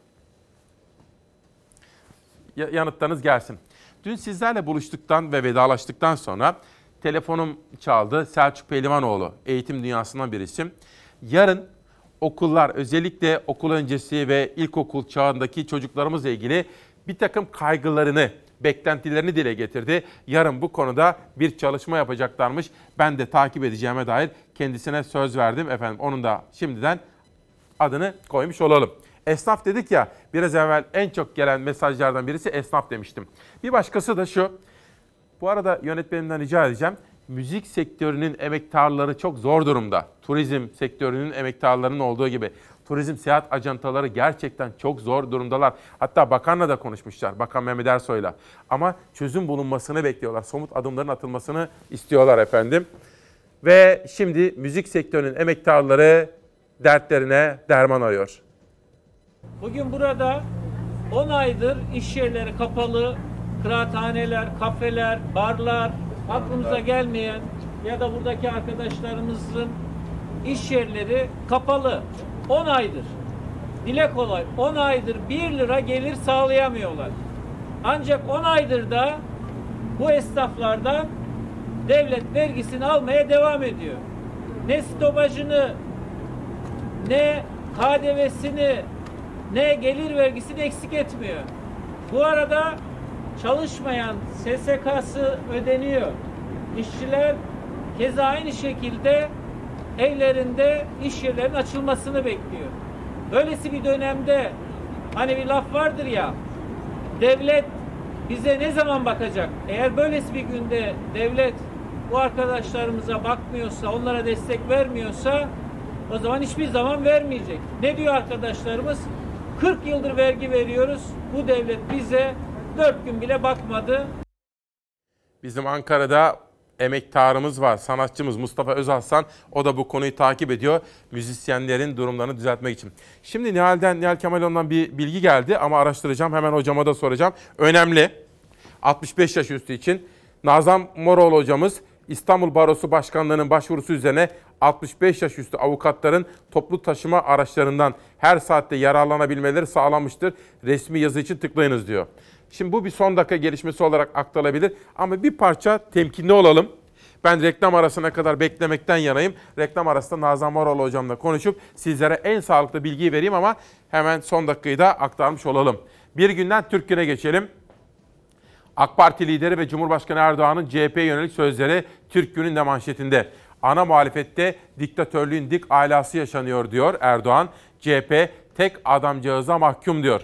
Speaker 2: Ya- yanıtlarınız gelsin. Dün sizlerle buluştuktan ve vedalaştıktan sonra telefonum çaldı. Selçuk Pehlivanoğlu, eğitim dünyasından bir isim. Yarın okullar özellikle okul öncesi ve ilkokul çağındaki çocuklarımızla ilgili bir takım kaygılarını, beklentilerini dile getirdi. Yarın bu konuda bir çalışma yapacaklarmış. Ben de takip edeceğime dair kendisine söz verdim efendim. Onun da şimdiden adını koymuş olalım. Esnaf dedik ya biraz evvel en çok gelen mesajlardan birisi esnaf demiştim. Bir başkası da şu. Bu arada yönetmenimden rica edeceğim. Müzik sektörünün emektarları çok zor durumda. Turizm sektörünün emektarlarının olduğu gibi. Turizm seyahat ajantaları gerçekten çok zor durumdalar. Hatta bakanla da konuşmuşlar. Bakan Mehmet Ersoy'la. Ama çözüm bulunmasını bekliyorlar. Somut adımların atılmasını istiyorlar efendim. Ve şimdi müzik sektörünün emektarları dertlerine derman arıyor.
Speaker 16: Bugün burada 10 aydır iş yerleri kapalı, kıraathaneler, kafeler, barlar, aklımıza gelmeyen ya da buradaki arkadaşlarımızın iş yerleri kapalı. 10 aydır. Dile kolay 10 aydır 1 lira gelir sağlayamıyorlar. Ancak 10 aydır da bu esnaflardan devlet vergisini almaya devam ediyor. Ne stopajını ne KDV'sini ne gelir vergisini eksik etmiyor. Bu arada çalışmayan SSK'sı ödeniyor. İşçiler keza aynı şekilde evlerinde iş yerlerinin açılmasını bekliyor. Böylesi bir dönemde hani bir laf vardır ya devlet bize ne zaman bakacak? Eğer böylesi bir günde devlet bu arkadaşlarımıza bakmıyorsa, onlara destek vermiyorsa o zaman hiçbir zaman vermeyecek. Ne diyor arkadaşlarımız? 40 yıldır vergi veriyoruz. Bu devlet bize 4 gün bile bakmadı.
Speaker 2: Bizim Ankara'da emektarımız var, sanatçımız Mustafa Özaslan. O da bu konuyu takip ediyor. Müzisyenlerin durumlarını düzeltmek için. Şimdi Nihal'den, Nihal Kemaloğlu'ndan bir bilgi geldi ama araştıracağım. Hemen hocama da soracağım. Önemli. 65 yaş üstü için Nazan Moroğlu hocamız İstanbul Barosu Başkanlığı'nın başvurusu üzerine 65 yaş üstü avukatların toplu taşıma araçlarından her saatte yararlanabilmeleri sağlanmıştır. Resmi yazı için tıklayınız diyor. Şimdi bu bir son dakika gelişmesi olarak aktarılabilir ama bir parça temkinli olalım. Ben reklam arasına kadar beklemekten yanayım. Reklam arasında Nazan Moroğlu hocamla konuşup sizlere en sağlıklı bilgiyi vereyim ama hemen son dakikayı da aktarmış olalım. Bir günden Türk Günü'ne geçelim. AK Parti lideri ve Cumhurbaşkanı Erdoğan'ın CHP'ye yönelik sözleri Türk Günü'nde manşetinde. Ana muhalefette diktatörlüğün dik alası yaşanıyor diyor Erdoğan. CHP tek adamcağıza mahkum diyor.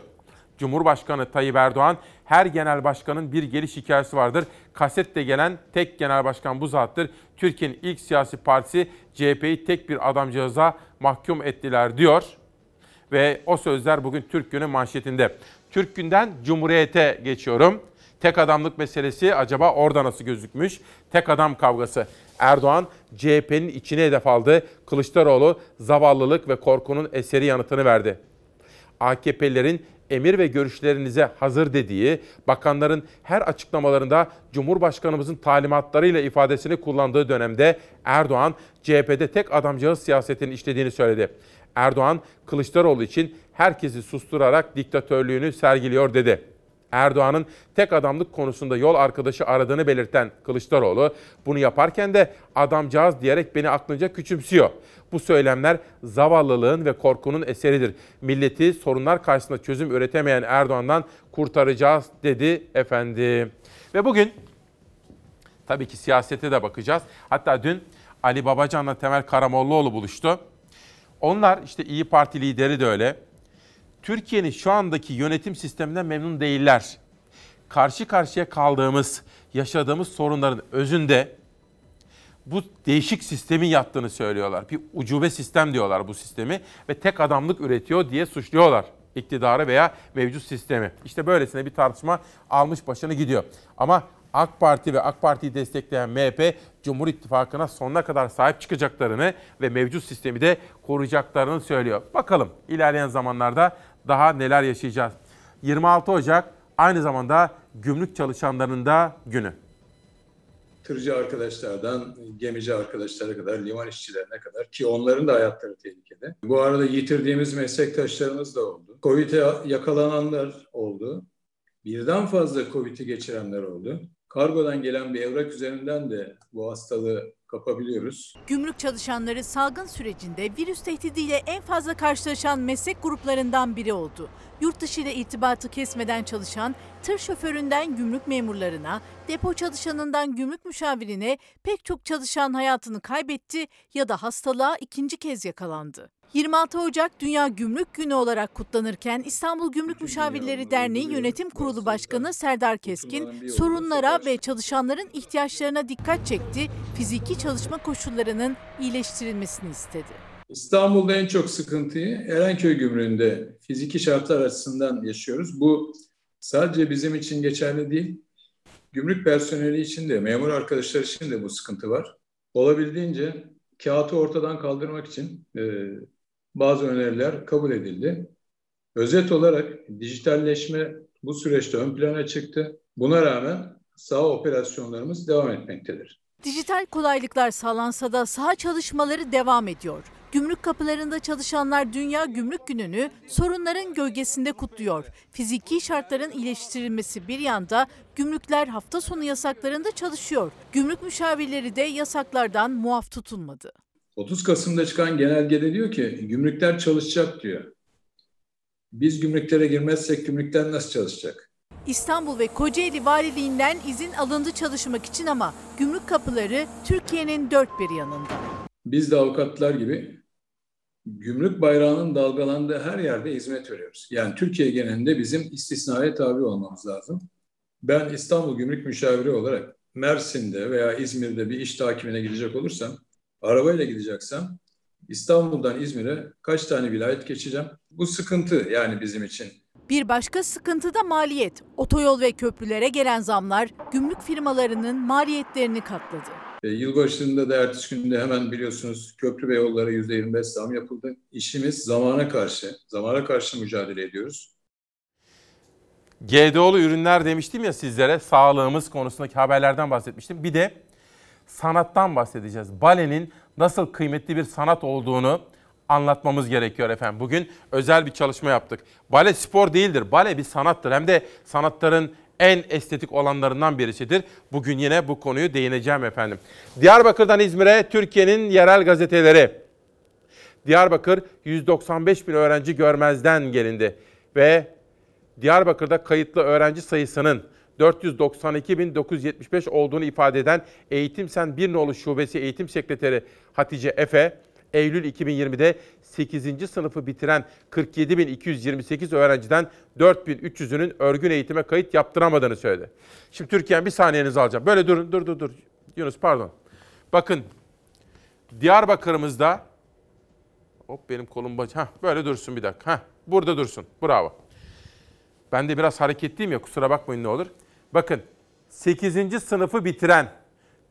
Speaker 2: Cumhurbaşkanı Tayyip Erdoğan her genel başkanın bir geliş hikayesi vardır. Kasette gelen tek genel başkan bu zattır. Türkiye'nin ilk siyasi partisi CHP'yi tek bir adamcağıza mahkum ettiler diyor. Ve o sözler bugün Türk Günü manşetinde. Türk Gün'den Cumhuriyet'e geçiyorum. Tek adamlık meselesi acaba orada nasıl gözükmüş? Tek adam kavgası. Erdoğan CHP'nin içine hedef aldı. Kılıçdaroğlu zavallılık ve korkunun eseri yanıtını verdi. AKP'lilerin emir ve görüşlerinize hazır dediği, bakanların her açıklamalarında Cumhurbaşkanımızın talimatlarıyla ifadesini kullandığı dönemde Erdoğan CHP'de tek adamcağız siyasetini işlediğini söyledi. Erdoğan Kılıçdaroğlu için herkesi susturarak diktatörlüğünü sergiliyor dedi. Erdoğan'ın tek adamlık konusunda yol arkadaşı aradığını belirten Kılıçdaroğlu, bunu yaparken de adamcağız diyerek beni aklınca küçümsüyor. Bu söylemler zavallılığın ve korkunun eseridir. Milleti sorunlar karşısında çözüm üretemeyen Erdoğan'dan kurtaracağız dedi efendim. Ve bugün tabii ki siyasete de bakacağız. Hatta dün Ali Babacan'la Temel Karamollaoğlu buluştu. Onlar işte İyi Parti lideri de öyle. Türkiye'nin şu andaki yönetim sisteminden memnun değiller. Karşı karşıya kaldığımız, yaşadığımız sorunların özünde bu değişik sistemin yattığını söylüyorlar. Bir ucube sistem diyorlar bu sistemi ve tek adamlık üretiyor diye suçluyorlar iktidarı veya mevcut sistemi. İşte böylesine bir tartışma almış başını gidiyor. Ama AK Parti ve AK Parti'yi destekleyen MHP Cumhur İttifakı'na sonuna kadar sahip çıkacaklarını ve mevcut sistemi de koruyacaklarını söylüyor. Bakalım ilerleyen zamanlarda daha neler yaşayacağız. 26 Ocak aynı zamanda gümrük çalışanlarının da günü.
Speaker 17: Tırcı arkadaşlardan gemici arkadaşlara kadar, liman işçilerine kadar ki onların da hayatları tehlikede. Bu arada yitirdiğimiz meslektaşlarımız da oldu. Covid'e yakalananlar oldu. Birden fazla Covid'i geçirenler oldu. Kargodan gelen bir evrak üzerinden de bu hastalığı kapabiliyoruz.
Speaker 18: Gümrük çalışanları salgın sürecinde virüs tehdidiyle en fazla karşılaşan meslek gruplarından biri oldu. Yurt dışı ile irtibatı kesmeden çalışan tır şoföründen gümrük memurlarına, depo çalışanından gümrük müşavirine pek çok çalışan hayatını kaybetti ya da hastalığa ikinci kez yakalandı. 26 Ocak Dünya Gümrük Günü olarak kutlanırken İstanbul Gümrük Müşavirleri Derneği Yönetim Kurulu Başkanı Serdar Keskin sorunlara ve çalışanların ihtiyaçlarına dikkat çekti, fiziki çalışma koşullarının iyileştirilmesini istedi.
Speaker 17: İstanbul'da en çok sıkıntıyı Erenköy Gümrüğü'nde fiziki şartlar açısından yaşıyoruz. Bu sadece bizim için geçerli değil, gümrük personeli için de, memur arkadaşlar için de bu sıkıntı var. Olabildiğince kağıtı ortadan kaldırmak için e, bazı öneriler kabul edildi. Özet olarak dijitalleşme bu süreçte ön plana çıktı. Buna rağmen saha operasyonlarımız devam etmektedir.
Speaker 18: Dijital kolaylıklar sağlansa da saha çalışmaları devam ediyor. Gümrük kapılarında çalışanlar Dünya Gümrük Günü'nü sorunların gölgesinde kutluyor. Fiziki şartların iyileştirilmesi bir yanda gümrükler hafta sonu yasaklarında çalışıyor. Gümrük müşavirleri de yasaklardan muaf tutulmadı.
Speaker 17: 30 Kasım'da çıkan genelgede diyor ki gümrükler çalışacak diyor. Biz gümrüklere girmezsek gümrükler nasıl çalışacak?
Speaker 18: İstanbul ve Kocaeli Valiliğinden izin alındı çalışmak için ama gümrük kapıları Türkiye'nin dört bir yanında.
Speaker 17: Biz de avukatlar gibi gümrük bayrağının dalgalandığı her yerde hizmet veriyoruz. Yani Türkiye genelinde bizim istisnaya tabi olmamız lazım. Ben İstanbul Gümrük Müşaviri olarak Mersin'de veya İzmir'de bir iş takibine gidecek olursam, arabayla gideceksem İstanbul'dan İzmir'e kaç tane vilayet geçeceğim? Bu sıkıntı yani bizim için.
Speaker 18: Bir başka sıkıntı da maliyet. Otoyol ve köprülere gelen zamlar gümrük firmalarının maliyetlerini katladı.
Speaker 17: E, yılbaşında da ertesi günde hemen biliyorsunuz köprü ve yollara %25 zam yapıldı. İşimiz zamana karşı, zamana karşı mücadele ediyoruz.
Speaker 2: GDO'lu ürünler demiştim ya sizlere sağlığımız konusundaki haberlerden bahsetmiştim. Bir de sanattan bahsedeceğiz. Balenin nasıl kıymetli bir sanat olduğunu anlatmamız gerekiyor efendim. Bugün özel bir çalışma yaptık. Bale spor değildir. Bale bir sanattır. Hem de sanatların en estetik olanlarından birisidir. Bugün yine bu konuyu değineceğim efendim. Diyarbakır'dan İzmir'e Türkiye'nin yerel gazeteleri. Diyarbakır 195 bin öğrenci görmezden gelindi ve Diyarbakır'da kayıtlı öğrenci sayısının 492.975 olduğunu ifade eden Eğitim Sen Bir Nolu Şubesi Eğitim Sekreteri Hatice Efe, Eylül 2020'de 8. sınıfı bitiren 47.228 öğrenciden 4.300'ünün örgün eğitime kayıt yaptıramadığını söyledi. Şimdi Türkiye'nin bir saniyenizi alacağım. Böyle durun, dur dur dur. Yunus pardon. Bakın Diyarbakır'ımızda hop benim kolum bac. Heh, böyle dursun bir dakika. Heh, burada dursun. Bravo. Ben de biraz hareketliyim ya kusura bakmayın ne olur. Bakın 8. sınıfı bitiren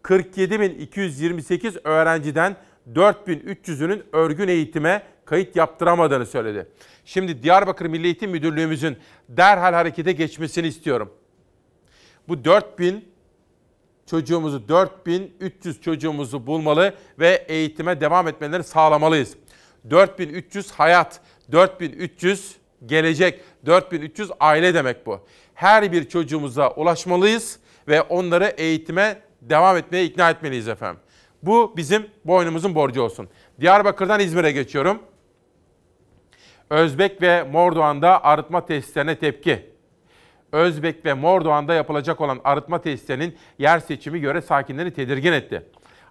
Speaker 2: 47.228 öğrenciden 4300'ünün örgün eğitime kayıt yaptıramadığını söyledi. Şimdi Diyarbakır Milli Eğitim Müdürlüğümüzün derhal harekete geçmesini istiyorum. Bu 4000 çocuğumuzu, 4300 çocuğumuzu bulmalı ve eğitime devam etmelerini sağlamalıyız. 4300 hayat, 4300 gelecek, 4300 aile demek bu. Her bir çocuğumuza ulaşmalıyız ve onları eğitime devam etmeye ikna etmeliyiz efendim. Bu bizim boynumuzun borcu olsun. Diyarbakır'dan İzmir'e geçiyorum. Özbek ve Mordoğan'da arıtma tesislerine tepki. Özbek ve Mordoğan'da yapılacak olan arıtma tesislerinin yer seçimi göre sakinleri tedirgin etti.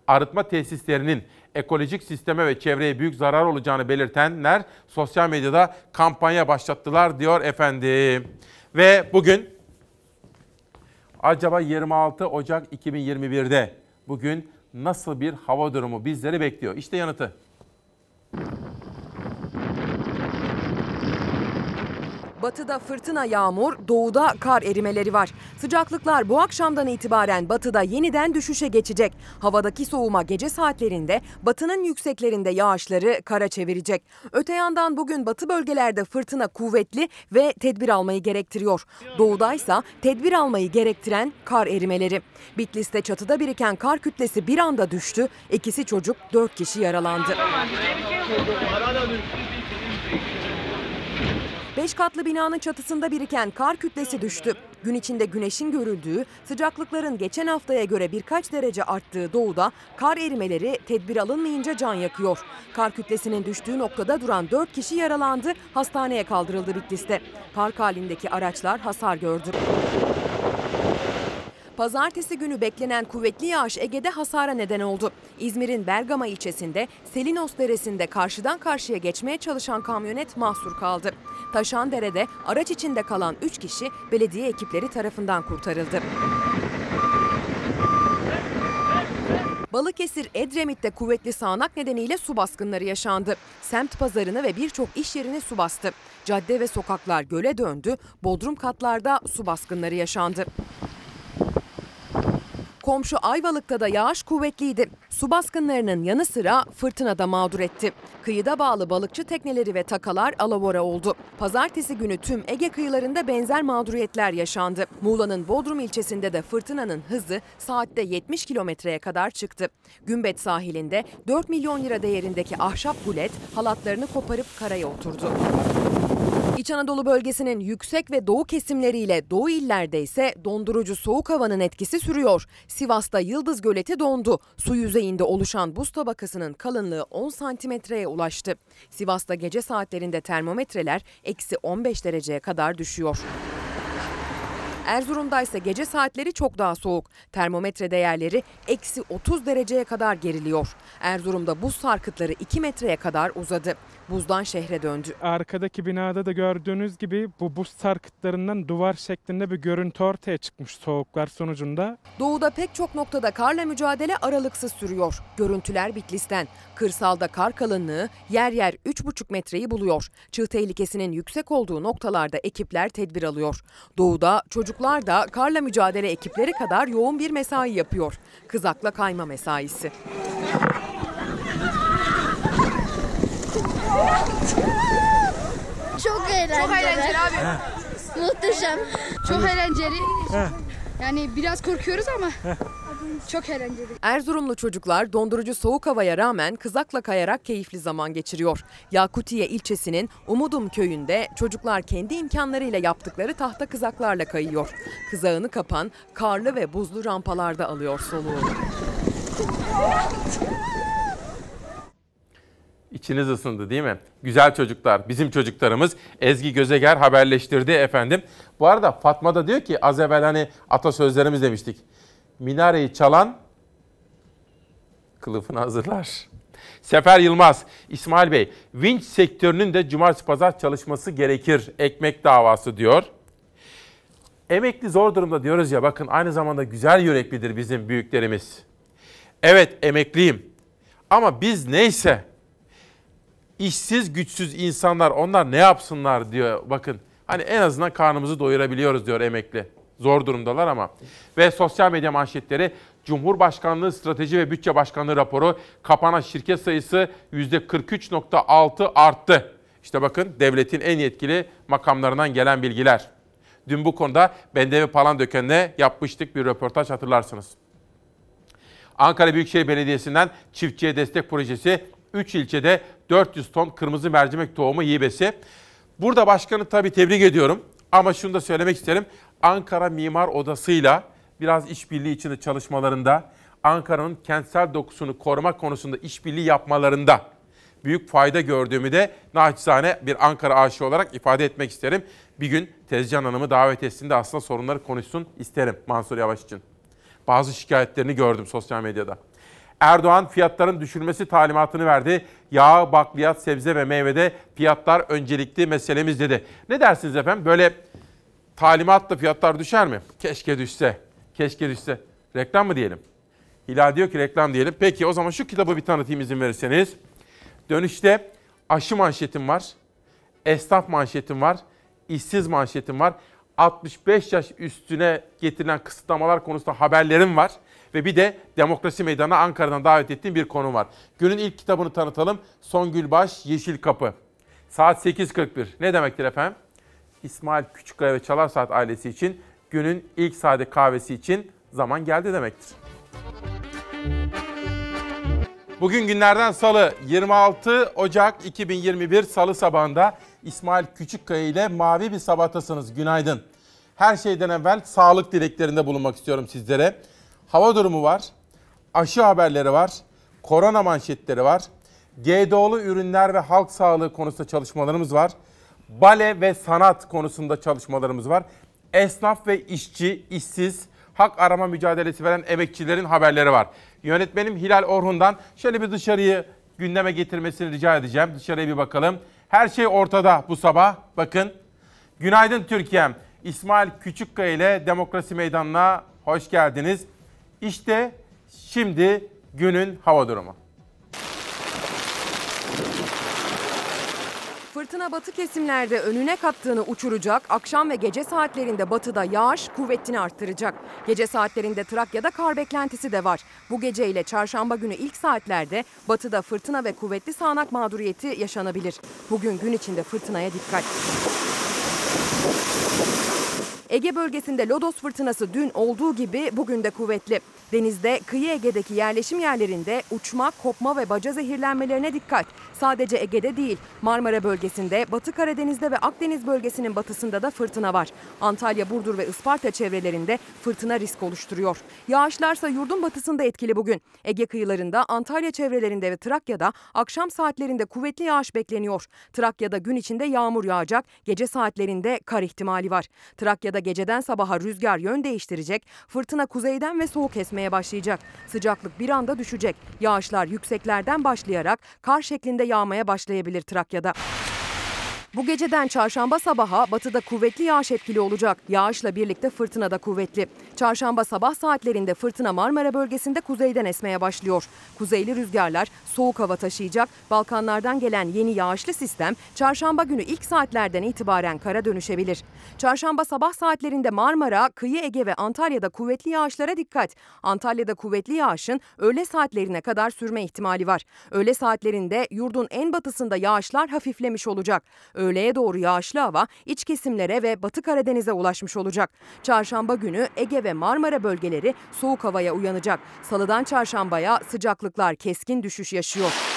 Speaker 2: Arıtma tesislerinin ekolojik sisteme ve çevreye büyük zarar olacağını belirtenler sosyal medyada kampanya başlattılar diyor efendim. Ve bugün acaba 26 Ocak 2021'de bugün nasıl bir hava durumu bizleri bekliyor? İşte yanıtı.
Speaker 19: Batıda fırtına yağmur, doğuda kar erimeleri var. Sıcaklıklar bu akşamdan itibaren batıda yeniden düşüşe geçecek. Havadaki soğuma gece saatlerinde batının yükseklerinde yağışları kara çevirecek. Öte yandan bugün batı bölgelerde fırtına kuvvetli ve tedbir almayı gerektiriyor. Doğudaysa tedbir almayı gerektiren kar erimeleri. Bitlis'te çatıda biriken kar kütlesi bir anda düştü. İkisi çocuk, dört kişi yaralandı. Beş katlı binanın çatısında biriken kar kütlesi düştü. Gün içinde güneşin görüldüğü, sıcaklıkların geçen haftaya göre birkaç derece arttığı doğuda kar erimeleri tedbir alınmayınca can yakıyor. Kar kütlesinin düştüğü noktada duran 4 kişi yaralandı, hastaneye kaldırıldı Bitlis'te. Park halindeki araçlar hasar gördü. Pazartesi günü beklenen kuvvetli yağış Ege'de hasara neden oldu. İzmir'in Bergama ilçesinde Selinos Deresi'nde karşıdan karşıya geçmeye çalışan kamyonet mahsur kaldı. Taşandere'de araç içinde kalan 3 kişi belediye ekipleri tarafından kurtarıldı. Balıkesir Edremit'te kuvvetli sağanak nedeniyle su baskınları yaşandı. Semt pazarını ve birçok iş yerini su bastı. Cadde ve sokaklar göle döndü. Bodrum katlarda su baskınları yaşandı. Komşu Ayvalık'ta da yağış kuvvetliydi. Su baskınlarının yanı sıra fırtına da mağdur etti. Kıyıda bağlı balıkçı tekneleri ve takalar alavora oldu. Pazartesi günü tüm Ege kıyılarında benzer mağduriyetler yaşandı. Muğla'nın Bodrum ilçesinde de fırtınanın hızı saatte 70 kilometreye kadar çıktı. Gümbet sahilinde 4 milyon lira değerindeki ahşap gulet halatlarını koparıp karaya oturdu. İç Anadolu bölgesinin yüksek ve doğu kesimleriyle doğu illerde ise dondurucu soğuk havanın etkisi sürüyor. Sivas'ta Yıldız Göleti dondu. Su yüzeyinde oluşan buz tabakasının kalınlığı 10 santimetreye ulaştı. Sivas'ta gece saatlerinde termometreler eksi 15 dereceye kadar düşüyor. Erzurum'da ise gece saatleri çok daha soğuk. Termometre değerleri eksi 30 dereceye kadar geriliyor. Erzurum'da buz sarkıtları 2 metreye kadar uzadı. Buzdan şehre döndü.
Speaker 20: Arkadaki binada da gördüğünüz gibi bu buz sarkıtlarından duvar şeklinde bir görüntü ortaya çıkmış soğuklar sonucunda.
Speaker 19: Doğuda pek çok noktada karla mücadele aralıksız sürüyor. Görüntüler Bitlis'ten. Kırsalda kar kalınlığı yer yer 3,5 metreyi buluyor. Çığ tehlikesinin yüksek olduğu noktalarda ekipler tedbir alıyor. Doğuda çocuklar da karla mücadele ekipleri kadar yoğun bir mesai yapıyor. Kızakla kayma mesaisi.
Speaker 21: Çok eğlenceli.
Speaker 22: Çok eğlenceli abi.
Speaker 21: Muhteşem.
Speaker 22: Çok eğlenceli. Yani biraz korkuyoruz ama çok eğlenceli.
Speaker 19: Erzurumlu çocuklar dondurucu soğuk havaya rağmen kızakla kayarak keyifli zaman geçiriyor. Yakutiye ilçesinin Umudum köyünde çocuklar kendi imkanlarıyla yaptıkları tahta kızaklarla kayıyor. Kızağını kapan karlı ve buzlu rampalarda alıyor soluğu.
Speaker 2: İçiniz ısındı değil mi? Güzel çocuklar, bizim çocuklarımız Ezgi Gözeger haberleştirdi efendim. Bu arada Fatma da diyor ki az evvel hani atasözlerimiz demiştik. Minareyi çalan kılıfını hazırlar. Sefer Yılmaz, İsmail Bey, vinç sektörünün de cumartesi pazar çalışması gerekir. Ekmek davası diyor. Emekli zor durumda diyoruz ya bakın aynı zamanda güzel yüreklidir bizim büyüklerimiz. Evet emekliyim ama biz neyse işsiz güçsüz insanlar onlar ne yapsınlar diyor bakın. Hani en azından karnımızı doyurabiliyoruz diyor emekli. Zor durumdalar ama. Ve sosyal medya manşetleri Cumhurbaşkanlığı Strateji ve Bütçe Başkanlığı raporu kapanan şirket sayısı %43.6 arttı. İşte bakın devletin en yetkili makamlarından gelen bilgiler. Dün bu konuda Bendevi Palandöken'le yapmıştık bir röportaj hatırlarsınız. Ankara Büyükşehir Belediyesi'nden çiftçiye destek projesi 3 ilçede 400 ton kırmızı mercimek tohumu hibesi. Burada başkanı tabii tebrik ediyorum ama şunu da söylemek isterim. Ankara Mimar Odası'yla biraz işbirliği içinde çalışmalarında, Ankara'nın kentsel dokusunu korumak konusunda işbirliği yapmalarında büyük fayda gördüğümü de naçizane bir Ankara aşığı olarak ifade etmek isterim. Bir gün Tezcan Hanım'ı davet etsin de aslında sorunları konuşsun isterim Mansur Yavaş için. Bazı şikayetlerini gördüm sosyal medyada. Erdoğan fiyatların düşürmesi talimatını verdi. Yağ, bakliyat, sebze ve meyvede fiyatlar öncelikli meselemiz dedi. Ne dersiniz efendim? Böyle talimatla fiyatlar düşer mi? Keşke düşse. Keşke düşse. Reklam mı diyelim? Hilal diyor ki reklam diyelim. Peki o zaman şu kitabı bir tanıtayım izin verirseniz. Dönüşte aşı manşetim var. Esnaf manşetim var. işsiz manşetim var. 65 yaş üstüne getirilen kısıtlamalar konusunda haberlerim var. Ve bir de Demokrasi Meydanı'na Ankara'dan davet ettiğim bir konu var. Günün ilk kitabını tanıtalım. Songül Baş, Yeşil Kapı. Saat 8.41. Ne demektir efendim? İsmail Küçükkaya ve Çalar Saat ailesi için günün ilk sade kahvesi için zaman geldi demektir. Bugün günlerden salı 26 Ocak 2021 salı sabahında İsmail Küçükkaya ile mavi bir sabahtasınız. Günaydın. Her şeyden evvel sağlık dileklerinde bulunmak istiyorum sizlere. Hava durumu var, aşı haberleri var, korona manşetleri var, GDO'lu ürünler ve halk sağlığı konusunda çalışmalarımız var. Bale ve sanat konusunda çalışmalarımız var. Esnaf ve işçi, işsiz, hak arama mücadelesi veren emekçilerin haberleri var. Yönetmenim Hilal Orhun'dan şöyle bir dışarıyı gündeme getirmesini rica edeceğim. Dışarıya bir bakalım. Her şey ortada bu sabah. Bakın. Günaydın Türkiye'm. İsmail Küçükkaya ile Demokrasi Meydanı'na hoş geldiniz. İşte şimdi günün hava durumu.
Speaker 19: Fırtına batı kesimlerde önüne kattığını uçuracak, akşam ve gece saatlerinde batıda yağış kuvvetini arttıracak. Gece saatlerinde Trakya'da kar beklentisi de var. Bu gece ile çarşamba günü ilk saatlerde batıda fırtına ve kuvvetli sağanak mağduriyeti yaşanabilir. Bugün gün içinde fırtınaya dikkat. Ege bölgesinde lodos fırtınası dün olduğu gibi bugün de kuvvetli. Denizde, kıyı Ege'deki yerleşim yerlerinde uçma, kopma ve baca zehirlenmelerine dikkat. Sadece Ege'de değil, Marmara bölgesinde, Batı Karadeniz'de ve Akdeniz bölgesinin batısında da fırtına var. Antalya, Burdur ve Isparta çevrelerinde fırtına risk oluşturuyor. Yağışlarsa yurdun batısında etkili bugün. Ege kıyılarında, Antalya çevrelerinde ve Trakya'da akşam saatlerinde kuvvetli yağış bekleniyor. Trakya'da gün içinde yağmur yağacak, gece saatlerinde kar ihtimali var. Trakya'da geceden sabaha rüzgar yön değiştirecek, fırtına kuzeyden ve soğuk esmeye başlayacak. Sıcaklık bir anda düşecek. Yağışlar yükseklerden başlayarak kar şeklinde yağmaya başlayabilir Trakya'da. Bu geceden çarşamba sabaha batıda kuvvetli yağış etkili olacak. Yağışla birlikte fırtına da kuvvetli. Çarşamba sabah saatlerinde fırtına Marmara bölgesinde kuzeyden esmeye başlıyor. Kuzeyli rüzgarlar soğuk hava taşıyacak. Balkanlardan gelen yeni yağışlı sistem çarşamba günü ilk saatlerden itibaren kara dönüşebilir. Çarşamba sabah saatlerinde Marmara, kıyı Ege ve Antalya'da kuvvetli yağışlara dikkat. Antalya'da kuvvetli yağışın öğle saatlerine kadar sürme ihtimali var. Öğle saatlerinde yurdun en batısında yağışlar hafiflemiş olacak. Öğleye doğru yağışlı hava iç kesimlere ve Batı Karadeniz'e ulaşmış olacak. Çarşamba günü Ege ve Marmara bölgeleri soğuk havaya uyanacak. Salıdan çarşambaya sıcaklıklar keskin düşüş yaşıyor.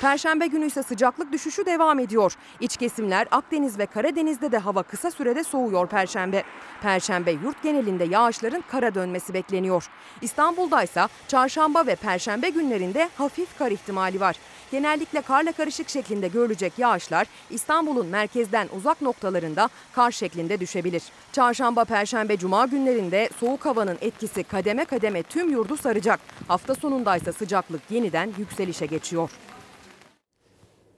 Speaker 19: Perşembe günü ise sıcaklık düşüşü devam ediyor. İç kesimler Akdeniz ve Karadeniz'de de hava kısa sürede soğuyor Perşembe. Perşembe yurt genelinde yağışların kara dönmesi bekleniyor. İstanbul'da ise çarşamba ve perşembe günlerinde hafif kar ihtimali var. Genellikle karla karışık şeklinde görülecek yağışlar İstanbul'un merkezden uzak noktalarında kar şeklinde düşebilir. Çarşamba, perşembe, cuma günlerinde soğuk havanın etkisi kademe kademe tüm yurdu saracak. Hafta sonunda ise sıcaklık yeniden yükselişe geçiyor.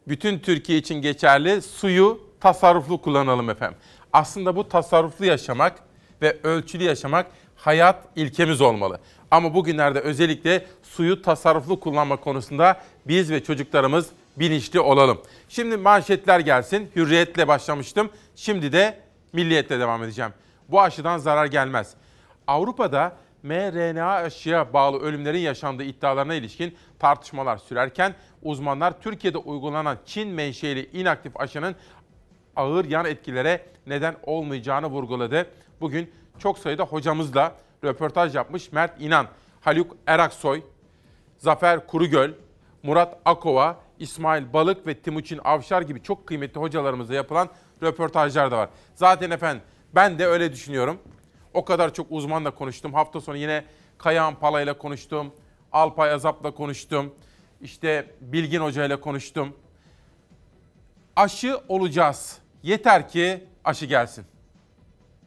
Speaker 2: Bütün Türkiye için geçerli suyu tasarruflu kullanalım efendim. Aslında bu tasarruflu yaşamak ve ölçülü yaşamak hayat ilkemiz olmalı. Ama bugünlerde özellikle suyu tasarruflu kullanma konusunda biz ve çocuklarımız bilinçli olalım. Şimdi manşetler gelsin. Hürriyetle başlamıştım. Şimdi de milliyetle devam edeceğim. Bu aşıdan zarar gelmez. Avrupa'da mRNA aşıya bağlı ölümlerin yaşandığı iddialarına ilişkin tartışmalar sürerken uzmanlar Türkiye'de uygulanan Çin menşeli inaktif aşının ağır yan etkilere neden olmayacağını vurguladı. Bugün çok sayıda hocamızla röportaj yapmış Mert İnan, Haluk Eraksoy, Zafer Kurugöl, Murat Akova, İsmail Balık ve Timuçin Avşar gibi çok kıymetli hocalarımızla yapılan röportajlar da var. Zaten efendim ben de öyle düşünüyorum. O kadar çok uzmanla konuştum. Hafta sonu yine Kayahan Pala ile konuştum. Alpay Azap'la konuştum. İşte Bilgin Hoca ile konuştum. Aşı olacağız. Yeter ki aşı gelsin.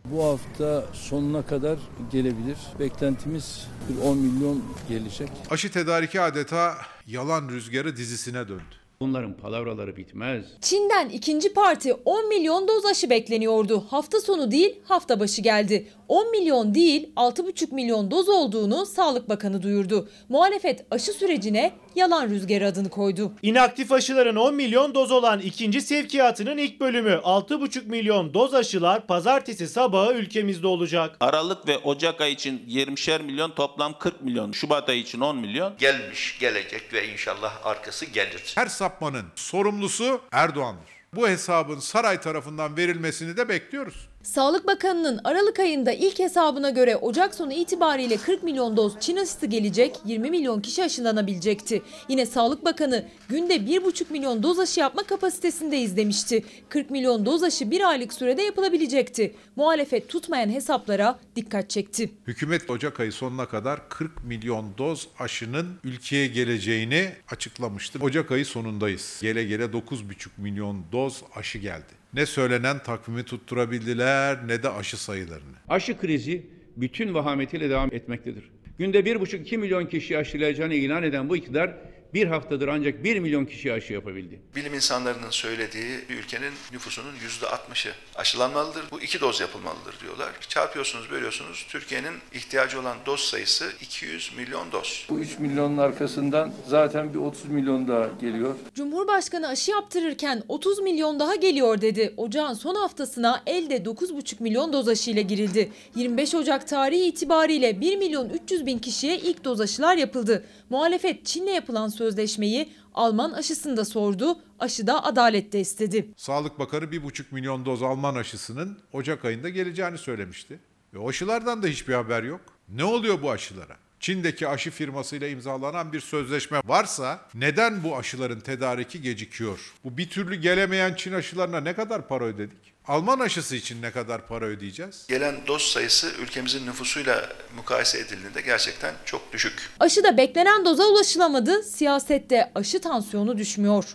Speaker 23: Bu hafta sonuna kadar gelebilir. Beklentimiz bir 10 milyon gelecek.
Speaker 21: Aşı tedariki adeta yalan rüzgarı dizisine döndü.
Speaker 24: Bunların palavraları bitmez.
Speaker 25: Çin'den ikinci parti 10 milyon doz aşı bekleniyordu. Hafta sonu değil hafta başı geldi. 10 milyon değil 6,5 milyon doz olduğunu Sağlık Bakanı duyurdu. Muhalefet aşı sürecine yalan rüzgarı adını koydu.
Speaker 26: İnaktif aşıların 10 milyon doz olan ikinci sevkiyatının ilk bölümü 6,5 milyon doz aşılar pazartesi sabahı ülkemizde olacak.
Speaker 27: Aralık ve Ocak ayı için 20'şer milyon toplam 40 milyon. Şubat ayı için 10 milyon.
Speaker 28: Gelmiş, gelecek ve inşallah arkası gelir.
Speaker 21: Her sapmanın sorumlusu Erdoğan'dır. Bu hesabın saray tarafından verilmesini de bekliyoruz.
Speaker 25: Sağlık Bakanı'nın Aralık ayında ilk hesabına göre Ocak sonu itibariyle 40 milyon doz Çin aşısı gelecek, 20 milyon kişi aşılanabilecekti. Yine Sağlık Bakanı günde 1,5 milyon doz aşı yapma kapasitesindeyiz demişti. 40 milyon doz aşı bir aylık sürede yapılabilecekti. Muhalefet tutmayan hesaplara dikkat çekti.
Speaker 21: Hükümet Ocak ayı sonuna kadar 40 milyon doz aşının ülkeye geleceğini açıklamıştı. Ocak ayı sonundayız. Gele gele 9,5 milyon doz aşı geldi. Ne söylenen takvimi tutturabildiler ne de aşı sayılarını.
Speaker 24: Aşı krizi bütün vahametiyle devam etmektedir. Günde 1,5-2 milyon kişi aşılayacağını ilan eden bu iktidar
Speaker 29: bir haftadır ancak 1 milyon kişi aşı yapabildi.
Speaker 30: Bilim insanlarının söylediği bir ülkenin nüfusunun %60'ı aşılanmalıdır. Bu iki doz yapılmalıdır diyorlar. Çarpıyorsunuz, bölüyorsunuz. Türkiye'nin ihtiyacı olan doz sayısı 200 milyon doz.
Speaker 31: Bu 3 milyonun arkasından zaten bir 30 milyon daha geliyor.
Speaker 25: Cumhurbaşkanı aşı yaptırırken 30 milyon daha geliyor dedi. Ocağın son haftasına elde 9,5 milyon doz aşıyla girildi. 25 Ocak tarihi itibariyle 1 milyon 300 bin kişiye ilk doz aşılar yapıldı. Muhalefet Çin'le yapılan sözleşmeyi Alman aşısında sordu, aşıda adalet de istedi.
Speaker 32: Sağlık Bakanı 1,5 milyon doz Alman aşısının Ocak ayında geleceğini söylemişti. Ve aşılardan da hiçbir haber yok. Ne oluyor bu aşılara? Çin'deki aşı firmasıyla imzalanan bir sözleşme varsa neden bu aşıların tedariki gecikiyor? Bu bir türlü gelemeyen Çin aşılarına ne kadar para ödedik? Alman aşısı için ne kadar para ödeyeceğiz?
Speaker 30: Gelen doz sayısı ülkemizin nüfusuyla mukayese edildiğinde gerçekten çok düşük.
Speaker 25: Aşıda beklenen doza ulaşılamadı, siyasette aşı tansiyonu düşmüyor.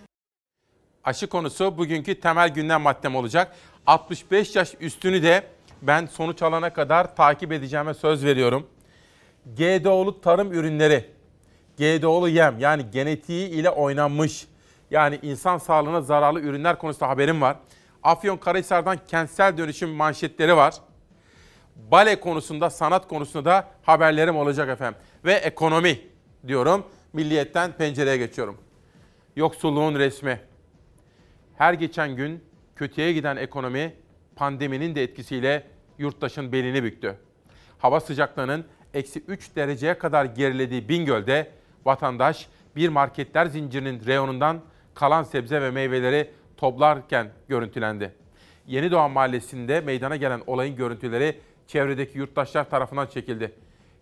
Speaker 2: Aşı konusu bugünkü temel gündem maddem olacak. 65 yaş üstünü de ben sonuç alana kadar takip edeceğime söz veriyorum. GDO'lu tarım ürünleri, GDO'lu yem yani genetiği ile oynanmış yani insan sağlığına zararlı ürünler konusunda haberim var. Afyonkarahisar'dan kentsel dönüşüm manşetleri var. Bale konusunda, sanat konusunda da haberlerim olacak efendim. Ve ekonomi diyorum. Milliyetten pencereye geçiyorum. Yoksulluğun resmi. Her geçen gün kötüye giden ekonomi pandeminin de etkisiyle yurttaşın belini büktü. Hava sıcaklığının eksi 3 dereceye kadar gerilediği Bingöl'de vatandaş bir marketler zincirinin reyonundan kalan sebze ve meyveleri toplarken görüntülendi. Yeni Doğan Mahallesi'nde meydana gelen olayın görüntüleri çevredeki yurttaşlar tarafından çekildi.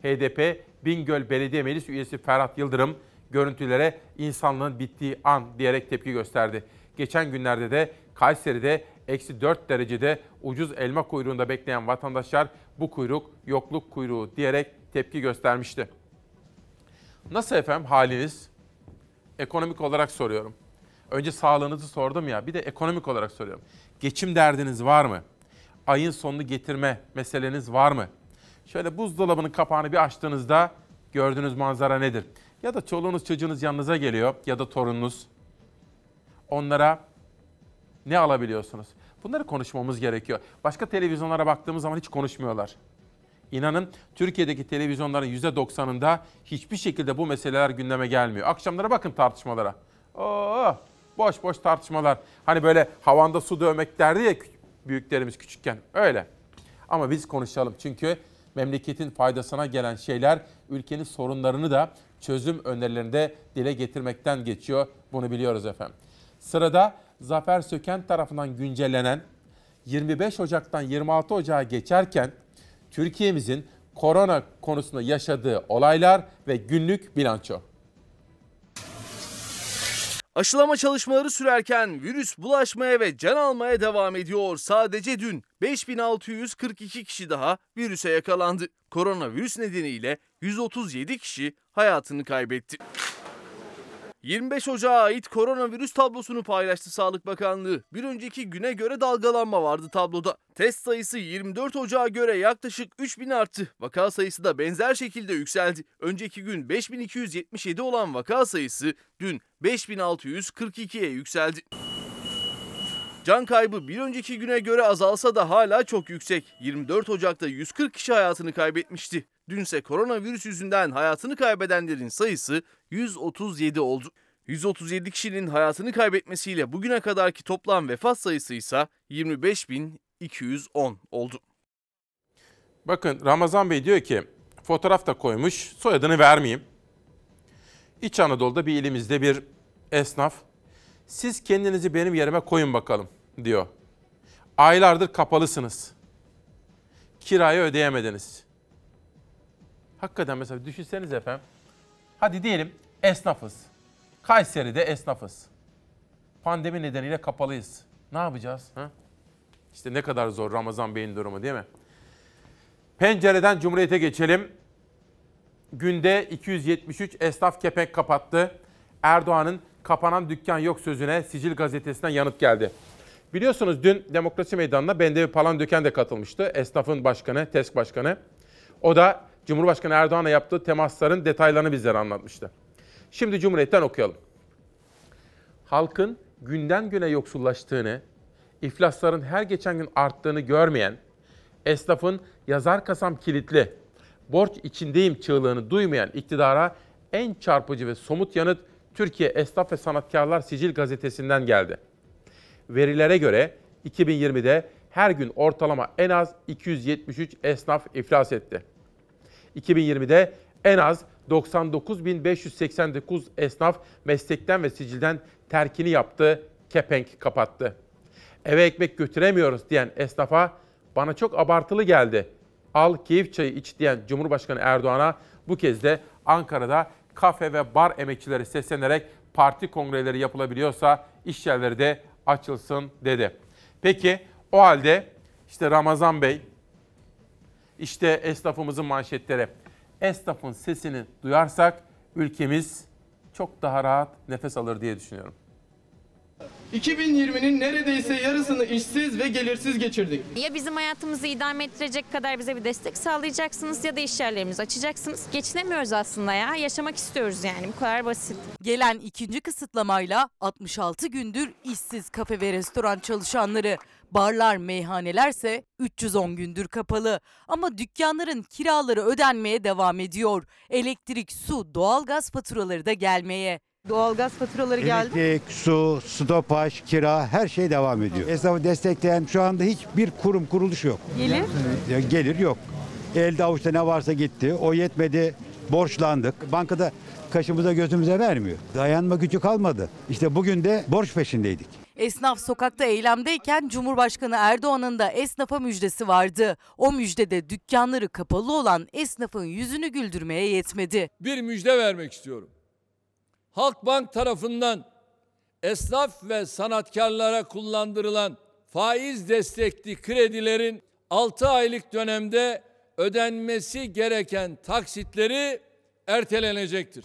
Speaker 2: HDP Bingöl Belediye Meclis Üyesi Ferhat Yıldırım görüntülere insanlığın bittiği an diyerek tepki gösterdi. Geçen günlerde de Kayseri'de eksi 4 derecede ucuz elma kuyruğunda bekleyen vatandaşlar bu kuyruk yokluk kuyruğu diyerek tepki göstermişti. Nasıl efendim haliniz? Ekonomik olarak soruyorum. Önce sağlığınızı sordum ya bir de ekonomik olarak soruyorum. Geçim derdiniz var mı? Ayın sonunu getirme meseleniz var mı? Şöyle buzdolabının kapağını bir açtığınızda gördüğünüz manzara nedir? Ya da çoluğunuz çocuğunuz yanınıza geliyor ya da torununuz. Onlara ne alabiliyorsunuz? Bunları konuşmamız gerekiyor. Başka televizyonlara baktığımız zaman hiç konuşmuyorlar. İnanın Türkiye'deki televizyonların %90'ında hiçbir şekilde bu meseleler gündeme gelmiyor. Akşamlara bakın tartışmalara. Oo, boş boş tartışmalar. Hani böyle havanda su dövmek derdi ya büyüklerimiz küçükken. Öyle. Ama biz konuşalım çünkü memleketin faydasına gelen şeyler ülkenin sorunlarını da çözüm önerilerinde dile getirmekten geçiyor. Bunu biliyoruz efendim. Sırada Zafer Söken tarafından güncellenen 25 Ocak'tan 26 Ocak'a geçerken Türkiye'mizin korona konusunda yaşadığı olaylar ve günlük bilanço.
Speaker 1: Aşılama çalışmaları sürerken virüs bulaşmaya ve can almaya devam ediyor. Sadece dün 5642 kişi daha virüse yakalandı. Koronavirüs nedeniyle 137 kişi hayatını kaybetti. 25 Ocağı ait koronavirüs tablosunu paylaştı Sağlık Bakanlığı. Bir önceki güne göre dalgalanma vardı tabloda. Test sayısı 24 Ocağı göre yaklaşık 3000 arttı. Vaka sayısı da benzer şekilde yükseldi. Önceki gün 5277 olan vaka sayısı dün 5642'ye yükseldi. Can kaybı bir önceki güne göre azalsa da hala çok yüksek. 24 Ocak'ta 140 kişi hayatını kaybetmişti. Dünse koronavirüs yüzünden hayatını kaybedenlerin sayısı 137 oldu. 137 kişinin hayatını kaybetmesiyle bugüne kadarki toplam vefat sayısı ise 25.210 oldu.
Speaker 2: Bakın Ramazan Bey diyor ki fotoğraf da koymuş soyadını vermeyeyim. İç Anadolu'da bir ilimizde bir esnaf siz kendinizi benim yerime koyun bakalım diyor. Aylardır kapalısınız. Kirayı ödeyemediniz. Hakikaten mesela düşünseniz efendim. Hadi diyelim esnafız. Kayseri'de esnafız. Pandemi nedeniyle kapalıyız. Ne yapacağız? Ha? İşte ne kadar zor Ramazan Bey'in durumu değil mi? Pencereden Cumhuriyet'e geçelim. Günde 273 esnaf kepenk kapattı. Erdoğan'ın kapanan dükkan yok sözüne Sicil gazetesinden yanıt geldi. Biliyorsunuz dün Demokrasi Meydanı'na Bendevi Palandöken de katılmıştı. Esnafın başkanı, TESK başkanı. O da Cumhurbaşkanı Erdoğan'la yaptığı temasların detaylarını bizlere anlatmıştı. Şimdi Cumhuriyet'ten okuyalım. Halkın günden güne yoksullaştığını, iflasların her geçen gün arttığını görmeyen, esnafın yazar kasam kilitli, borç içindeyim çığlığını duymayan iktidara en çarpıcı ve somut yanıt Türkiye Esnaf ve Sanatkarlar Sicil gazetesinden geldi. Verilere göre 2020'de her gün ortalama en az 273 esnaf iflas etti. 2020'de en az 99.589 esnaf meslekten ve sicilden terkini yaptı, kepenk kapattı. Eve ekmek götüremiyoruz diyen esnafa bana çok abartılı geldi. Al keyif çayı iç diyen Cumhurbaşkanı Erdoğan'a bu kez de Ankara'da kafe ve bar emekçileri seslenerek parti kongreleri yapılabiliyorsa iş yerleri de açılsın dedi. Peki o halde işte Ramazan Bey, işte esnafımızın manşetleri. Esnafın sesini duyarsak ülkemiz çok daha rahat nefes alır diye düşünüyorum.
Speaker 33: 2020'nin neredeyse yarısını işsiz ve gelirsiz geçirdik.
Speaker 34: Ya bizim hayatımızı idame ettirecek kadar bize bir destek sağlayacaksınız ya da iş yerlerimizi açacaksınız. Geçinemiyoruz aslında ya. Yaşamak istiyoruz yani. Bu kadar basit.
Speaker 35: Gelen ikinci kısıtlamayla 66 gündür işsiz kafe ve restoran çalışanları. Barlar, meyhanelerse 310 gündür kapalı. Ama dükkanların kiraları ödenmeye devam ediyor. Elektrik, su, doğalgaz faturaları da gelmeye.
Speaker 36: Doğalgaz faturaları geldi.
Speaker 37: Elektrik, su, stopaj, kira her şey devam ediyor. Esnafı destekleyen şu anda hiçbir kurum kuruluş yok.
Speaker 36: Gelir?
Speaker 37: Ya Gelir yok. Elde avuçta ne varsa gitti. O yetmedi. Borçlandık. Bankada kaşımıza gözümüze vermiyor. Dayanma gücü kalmadı. İşte bugün de borç peşindeydik.
Speaker 35: Esnaf sokakta eylemdeyken Cumhurbaşkanı Erdoğan'ın da esnafa müjdesi vardı. O müjdede dükkanları kapalı olan esnafın yüzünü güldürmeye yetmedi.
Speaker 38: bir müjde vermek istiyorum. Halkbank tarafından esnaf ve sanatkarlara kullandırılan faiz destekli kredilerin 6 aylık dönemde ödenmesi gereken taksitleri ertelenecektir.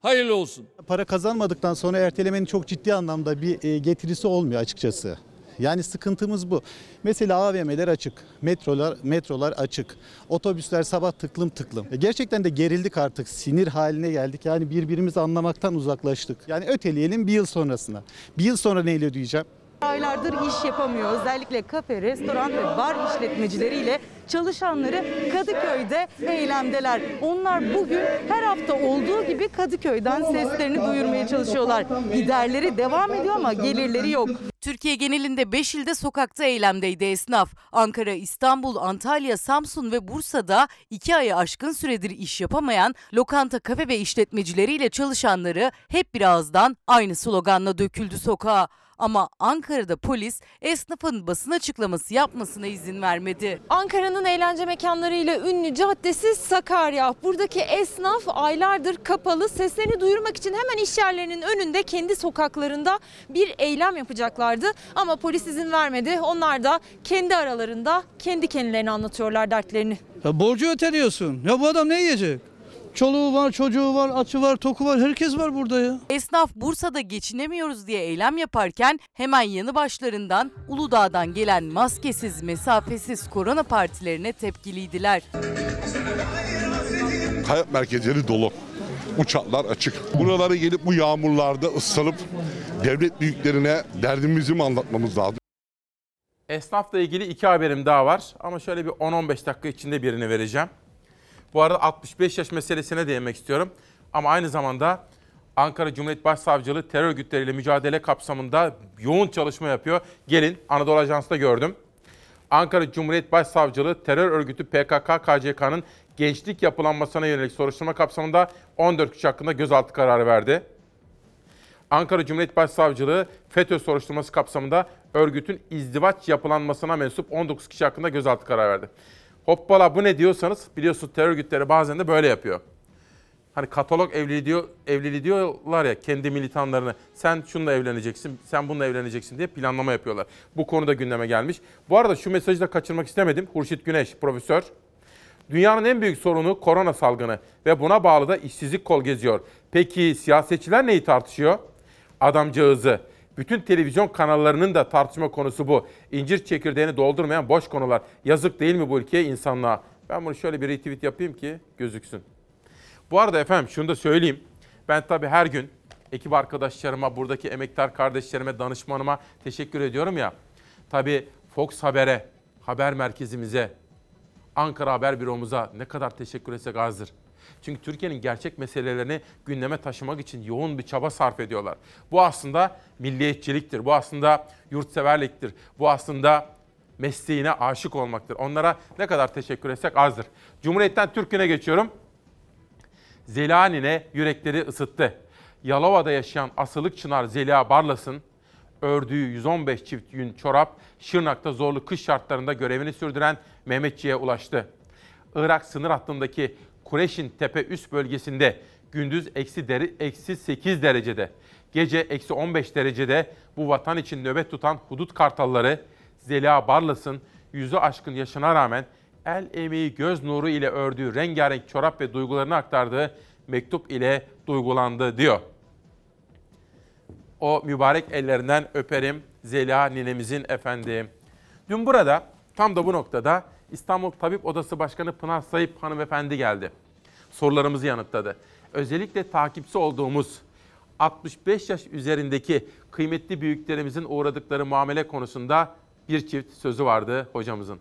Speaker 38: Hayırlı olsun.
Speaker 39: Para kazanmadıktan sonra ertelemenin çok ciddi anlamda bir e, getirisi olmuyor açıkçası. Yani sıkıntımız bu. Mesela AVM'ler açık, metrolar metrolar açık, otobüsler sabah tıklım tıklım. E, Gerçekten de gerildik artık, sinir haline geldik. Yani birbirimizi anlamaktan uzaklaştık. Yani öteleyelim bir yıl sonrasına. Bir yıl sonra neyle ödeyeceğim?
Speaker 36: Aylardır iş yapamıyor. Özellikle kafe, restoran ve bar işletmecileriyle çalışanları Kadıköy'de eylemdeler. Onlar bugün her hafta olduğu gibi Kadıköy'den seslerini duyurmaya çalışıyorlar. Giderleri devam ediyor ama gelirleri yok.
Speaker 35: Türkiye genelinde 5 ilde sokakta eylemdeydi esnaf. Ankara, İstanbul, Antalya, Samsun ve Bursa'da 2 ayı aşkın süredir iş yapamayan lokanta, kafe ve işletmecileriyle çalışanları hep bir ağızdan aynı sloganla döküldü sokağa. Ama Ankara'da polis esnafın basın açıklaması yapmasına izin vermedi.
Speaker 25: Ankara'nın eğlence mekanlarıyla ünlü caddesi Sakarya. Buradaki esnaf aylardır kapalı. Seslerini duyurmak için hemen iş yerlerinin önünde kendi sokaklarında bir eylem yapacaklardı. Ama polis izin vermedi. Onlar da kendi aralarında kendi kendilerine anlatıyorlar dertlerini.
Speaker 33: Ya borcu öteliyorsun. Ya bu adam ne yiyecek? Çoluğu var, çocuğu var, açı var, toku var. Herkes var burada ya.
Speaker 35: Esnaf Bursa'da geçinemiyoruz diye eylem yaparken hemen yanı başlarından Uludağ'dan gelen maskesiz, mesafesiz korona partilerine tepkiliydiler.
Speaker 40: Hayat merkezleri dolu. Uçaklar açık. Buralara gelip bu yağmurlarda ıslanıp devlet büyüklerine derdimizi mi anlatmamız lazım?
Speaker 2: Esnafla ilgili iki haberim daha var ama şöyle bir 10-15 dakika içinde birini vereceğim. Bu arada 65 yaş meselesine değinmek istiyorum. Ama aynı zamanda Ankara Cumhuriyet Başsavcılığı terör örgütleriyle mücadele kapsamında yoğun çalışma yapıyor. Gelin Anadolu Ajansı'da gördüm. Ankara Cumhuriyet Başsavcılığı terör örgütü PKK-KCK'nın gençlik yapılanmasına yönelik soruşturma kapsamında 14 kişi hakkında gözaltı kararı verdi. Ankara Cumhuriyet Başsavcılığı FETÖ soruşturması kapsamında örgütün izdivaç yapılanmasına mensup 19 kişi hakkında gözaltı kararı verdi. Hoppala bu ne diyorsanız biliyorsunuz terör örgütleri bazen de böyle yapıyor. Hani katalog evliliği, diyor, evliliği diyorlar ya kendi militanlarını sen şununla evleneceksin, sen bununla evleneceksin diye planlama yapıyorlar. Bu konuda gündeme gelmiş. Bu arada şu mesajı da kaçırmak istemedim. Hurşit Güneş, profesör. Dünyanın en büyük sorunu korona salgını ve buna bağlı da işsizlik kol geziyor. Peki siyasetçiler neyi tartışıyor? Adamcağızı. Bütün televizyon kanallarının da tartışma konusu bu. İncir çekirdeğini doldurmayan boş konular. Yazık değil mi bu ülkeye, insanlığa? Ben bunu şöyle bir retweet yapayım ki gözüksün. Bu arada efendim şunu da söyleyeyim. Ben tabii her gün ekip arkadaşlarıma, buradaki emektar kardeşlerime, danışmanıma teşekkür ediyorum ya. Tabii Fox Haber'e, haber merkezimize, Ankara Haber Büromuza ne kadar teşekkür etsek azdır. Çünkü Türkiye'nin gerçek meselelerini gündeme taşımak için yoğun bir çaba sarf ediyorlar. Bu aslında milliyetçiliktir, bu aslında yurtseverliktir, bu aslında mesleğine aşık olmaktır. Onlara ne kadar teşekkür etsek azdır. Cumhuriyet'ten Türk'üne geçiyorum. Zelani'ne yürekleri ısıttı. Yalova'da yaşayan asılık çınar Zeliha Barlas'ın ördüğü 115 çift yün çorap Şırnak'ta zorlu kış şartlarında görevini sürdüren Mehmetçi'ye ulaştı. Irak sınır hattındaki Kureşin Tepe üst bölgesinde gündüz eksi, deri, eksi 8 derecede, gece eksi 15 derecede bu vatan için nöbet tutan hudut kartalları Zeliha Barlas'ın yüzü aşkın yaşına rağmen el emeği göz nuru ile ördüğü rengarenk çorap ve duygularını aktardığı mektup ile duygulandı diyor. O mübarek ellerinden öperim Zeliha ninemizin efendim. Dün burada tam da bu noktada İstanbul Tabip Odası Başkanı Pınar Sayıp hanımefendi geldi. Sorularımızı yanıtladı. Özellikle takipçi olduğumuz 65 yaş üzerindeki kıymetli büyüklerimizin uğradıkları muamele konusunda bir çift sözü vardı hocamızın.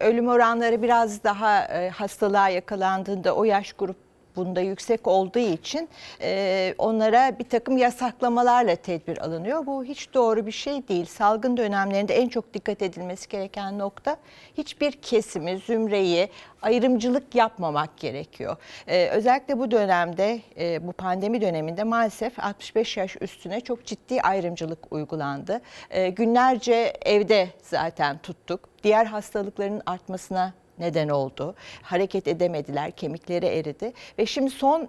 Speaker 41: Ölüm oranları biraz daha e, hastalığa yakalandığında o yaş grup bunda yüksek olduğu için e, onlara bir takım yasaklamalarla tedbir alınıyor. Bu hiç doğru bir şey değil. Salgın dönemlerinde en çok dikkat edilmesi gereken nokta hiçbir kesimi, zümreyi ayrımcılık yapmamak gerekiyor. E, özellikle bu dönemde, e, bu pandemi döneminde maalesef 65 yaş üstüne çok ciddi ayrımcılık uygulandı. E, günlerce evde zaten tuttuk. Diğer hastalıkların artmasına neden oldu. Hareket edemediler, kemikleri eridi ve şimdi son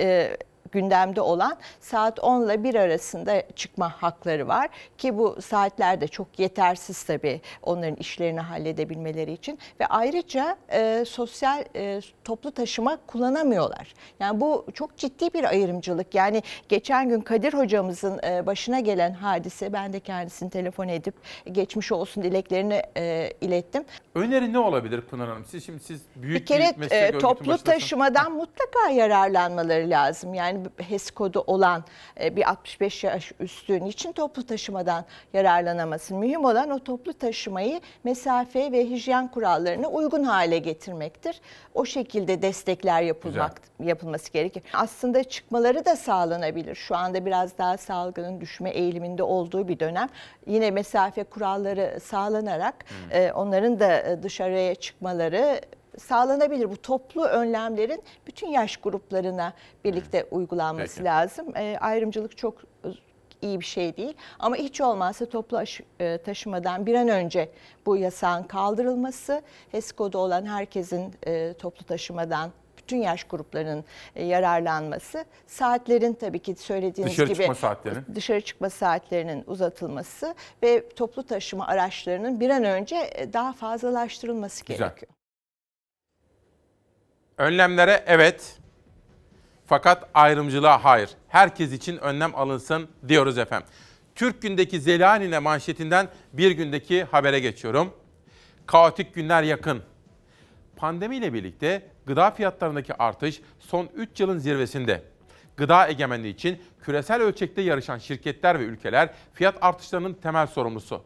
Speaker 41: e, gündemde olan saat 10 ile 1 arasında çıkma hakları var ki bu saatler de çok yetersiz tabii onların işlerini halledebilmeleri için ve ayrıca e, sosyal e, toplu taşıma kullanamıyorlar. Yani bu çok ciddi bir ayrımcılık. Yani geçen gün Kadir hocamızın e, başına gelen hadise ben de kendisini telefon edip geçmiş olsun dileklerini e, ilettim.
Speaker 2: Öneri ne olabilir Pınar Hanım? Siz şimdi siz büyük
Speaker 41: bir kere
Speaker 2: bir meslek
Speaker 41: e, toplu taşımadan mutlaka yararlanmaları lazım. Yani HES kodu olan e, bir 65 yaş üstün için toplu taşımadan yararlanaması. Mühim olan o toplu taşımayı mesafe ve hijyen kurallarına uygun hale getirmektir. O şekilde destekler yapılmak yapılması gerekir. Aslında çıkmaları da sağlanabilir. Şu anda biraz daha salgının düşme eğiliminde olduğu bir dönem. Yine mesafe kuralları sağlanarak e, onların da e, dışarıya çıkmaları sağlanabilir. Bu toplu önlemlerin bütün yaş gruplarına birlikte uygulanması
Speaker 2: Peki.
Speaker 41: lazım. E, ayrımcılık çok iyi bir şey değil. Ama hiç olmazsa toplu e, taşımadan bir an önce bu yasağın kaldırılması, HES kodu olan herkesin e, toplu taşımadan bütün yaş gruplarının e, yararlanması, saatlerin tabii ki söylediğiniz
Speaker 2: Dışarı
Speaker 41: gibi
Speaker 2: çıkma saatlerinin.
Speaker 41: dışarı çıkma saatlerinin uzatılması ve toplu taşıma araçlarının bir an önce daha fazlalaştırılması
Speaker 2: Güzel.
Speaker 41: gerekiyor.
Speaker 2: Önlemlere evet. Fakat ayrımcılığa hayır. Herkes için önlem alınsın diyoruz efendim. Türk Gün'deki Zelani'ne manşetinden bir gündeki habere geçiyorum. Kaotik günler yakın. Pandemiyle birlikte gıda fiyatlarındaki artış son 3 yılın zirvesinde. Gıda egemenliği için küresel ölçekte yarışan şirketler ve ülkeler fiyat artışlarının temel sorumlusu.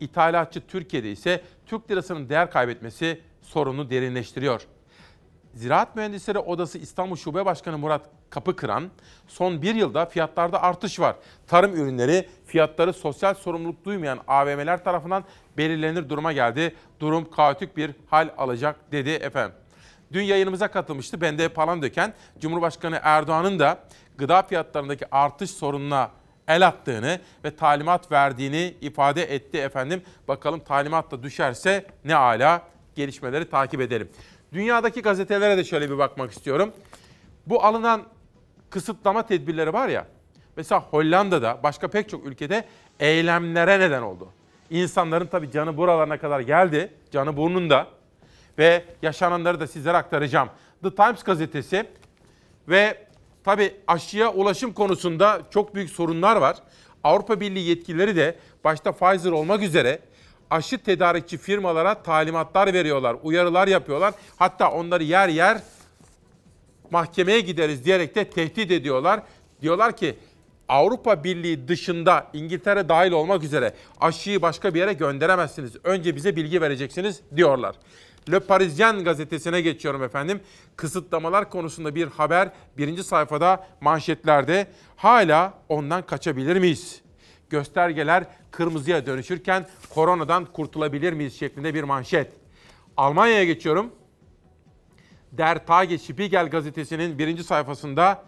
Speaker 2: İthalatçı Türkiye'de ise Türk lirasının değer kaybetmesi sorunu derinleştiriyor. Ziraat Mühendisleri Odası İstanbul Şube Başkanı Murat Kapıkıran, son bir yılda fiyatlarda artış var. Tarım ürünleri fiyatları sosyal sorumluluk duymayan AVM'ler tarafından belirlenir duruma geldi. Durum kaotik bir hal alacak dedi efendim. Dün yayınımıza katılmıştı Bende Palandöken. Cumhurbaşkanı Erdoğan'ın da gıda fiyatlarındaki artış sorununa el attığını ve talimat verdiğini ifade etti efendim. Bakalım talimat da düşerse ne ala gelişmeleri takip edelim. Dünyadaki gazetelere de şöyle bir bakmak istiyorum. Bu alınan kısıtlama tedbirleri var ya. Mesela Hollanda'da başka pek çok ülkede eylemlere neden oldu. İnsanların tabii canı buralarına kadar geldi. Canı burnunda. Ve yaşananları da sizlere aktaracağım. The Times gazetesi ve tabii aşıya ulaşım konusunda çok büyük sorunlar var. Avrupa Birliği yetkilileri de başta Pfizer olmak üzere aşı tedarikçi firmalara talimatlar veriyorlar, uyarılar yapıyorlar. Hatta onları yer yer mahkemeye gideriz diyerek de tehdit ediyorlar. Diyorlar ki Avrupa Birliği dışında İngiltere dahil olmak üzere aşıyı başka bir yere gönderemezsiniz. Önce bize bilgi vereceksiniz diyorlar. Le Parisien gazetesine geçiyorum efendim. Kısıtlamalar konusunda bir haber birinci sayfada manşetlerde. Hala ondan kaçabilir miyiz? Göstergeler kırmızıya dönüşürken koronadan kurtulabilir miyiz şeklinde bir manşet. Almanya'ya geçiyorum. Der Tagesspiegel gazetesinin birinci sayfasında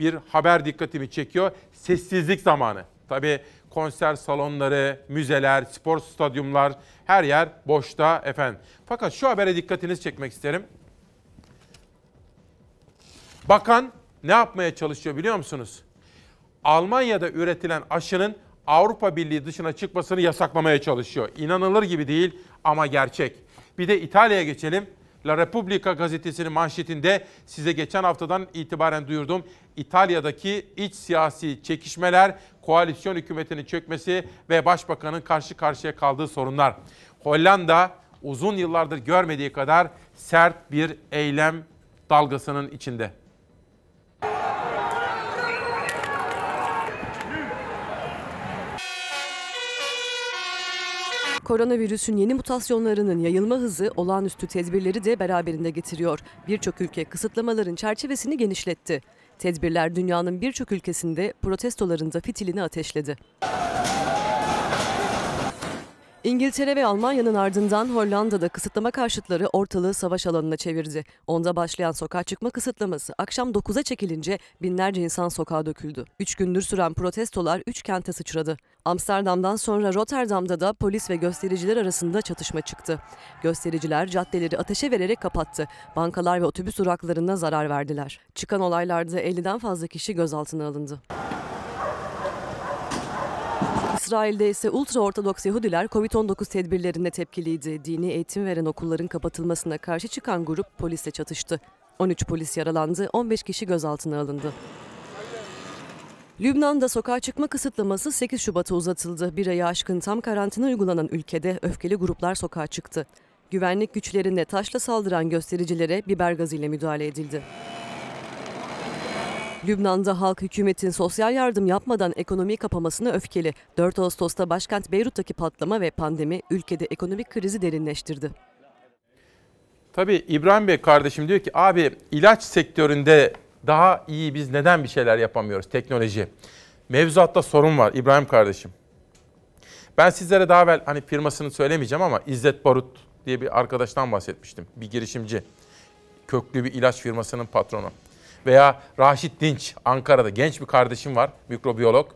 Speaker 2: bir haber dikkatimi çekiyor. Sessizlik zamanı. Tabii konser salonları, müzeler, spor stadyumlar her yer boşta efendim. Fakat şu habere dikkatinizi çekmek isterim. Bakan ne yapmaya çalışıyor biliyor musunuz? Almanya'da üretilen aşının Avrupa Birliği dışına çıkmasını yasaklamaya çalışıyor. İnanılır gibi değil ama gerçek. Bir de İtalya'ya geçelim. La Repubblica gazetesinin manşetinde size geçen haftadan itibaren duyurdum. İtalya'daki iç siyasi çekişmeler, koalisyon hükümetinin çökmesi ve başbakanın karşı karşıya kaldığı sorunlar. Hollanda uzun yıllardır görmediği kadar sert bir eylem dalgasının içinde.
Speaker 5: Koronavirüsün yeni mutasyonlarının yayılma hızı olağanüstü tedbirleri de beraberinde getiriyor. Birçok ülke kısıtlamaların çerçevesini genişletti. Tedbirler dünyanın birçok ülkesinde protestoların da fitilini ateşledi. İngiltere ve Almanya'nın ardından Hollanda'da kısıtlama karşıtları ortalığı savaş alanına çevirdi. Onda başlayan sokağa çıkma kısıtlaması akşam 9'a çekilince binlerce insan sokağa döküldü. 3 gündür süren protestolar 3 kente sıçradı. Amsterdam'dan sonra Rotterdam'da da polis ve göstericiler arasında çatışma çıktı. Göstericiler caddeleri ateşe vererek kapattı. Bankalar ve otobüs duraklarına zarar verdiler. Çıkan olaylarda 50'den fazla kişi gözaltına alındı. İsrail'de ise ultra-ortodoks Yahudiler Covid-19 tedbirlerine tepkiliydi. Dini eğitim veren okulların kapatılmasına karşı çıkan grup polisle çatıştı. 13 polis yaralandı, 15 kişi gözaltına alındı. Lübnan'da sokağa çıkma kısıtlaması 8 Şubat'a uzatıldı. Bir ayı aşkın tam karantina uygulanan ülkede öfkeli gruplar sokağa çıktı. Güvenlik güçlerine taşla saldıran göstericilere biber gazıyla müdahale edildi. Lübnan'da halk hükümetin sosyal yardım yapmadan ekonomiyi kapamasına öfkeli. 4 Ağustos'ta başkent Beyrut'taki patlama ve pandemi ülkede ekonomik krizi derinleştirdi.
Speaker 2: Tabii İbrahim Bey kardeşim diyor ki abi ilaç sektöründe daha iyi biz neden bir şeyler yapamıyoruz teknoloji. Mevzuatta sorun var İbrahim kardeşim. Ben sizlere daha evvel hani firmasını söylemeyeceğim ama İzzet Barut diye bir arkadaştan bahsetmiştim. Bir girişimci. Köklü bir ilaç firmasının patronu. Veya Raşit Dinç Ankara'da genç bir kardeşim var mikrobiyolog.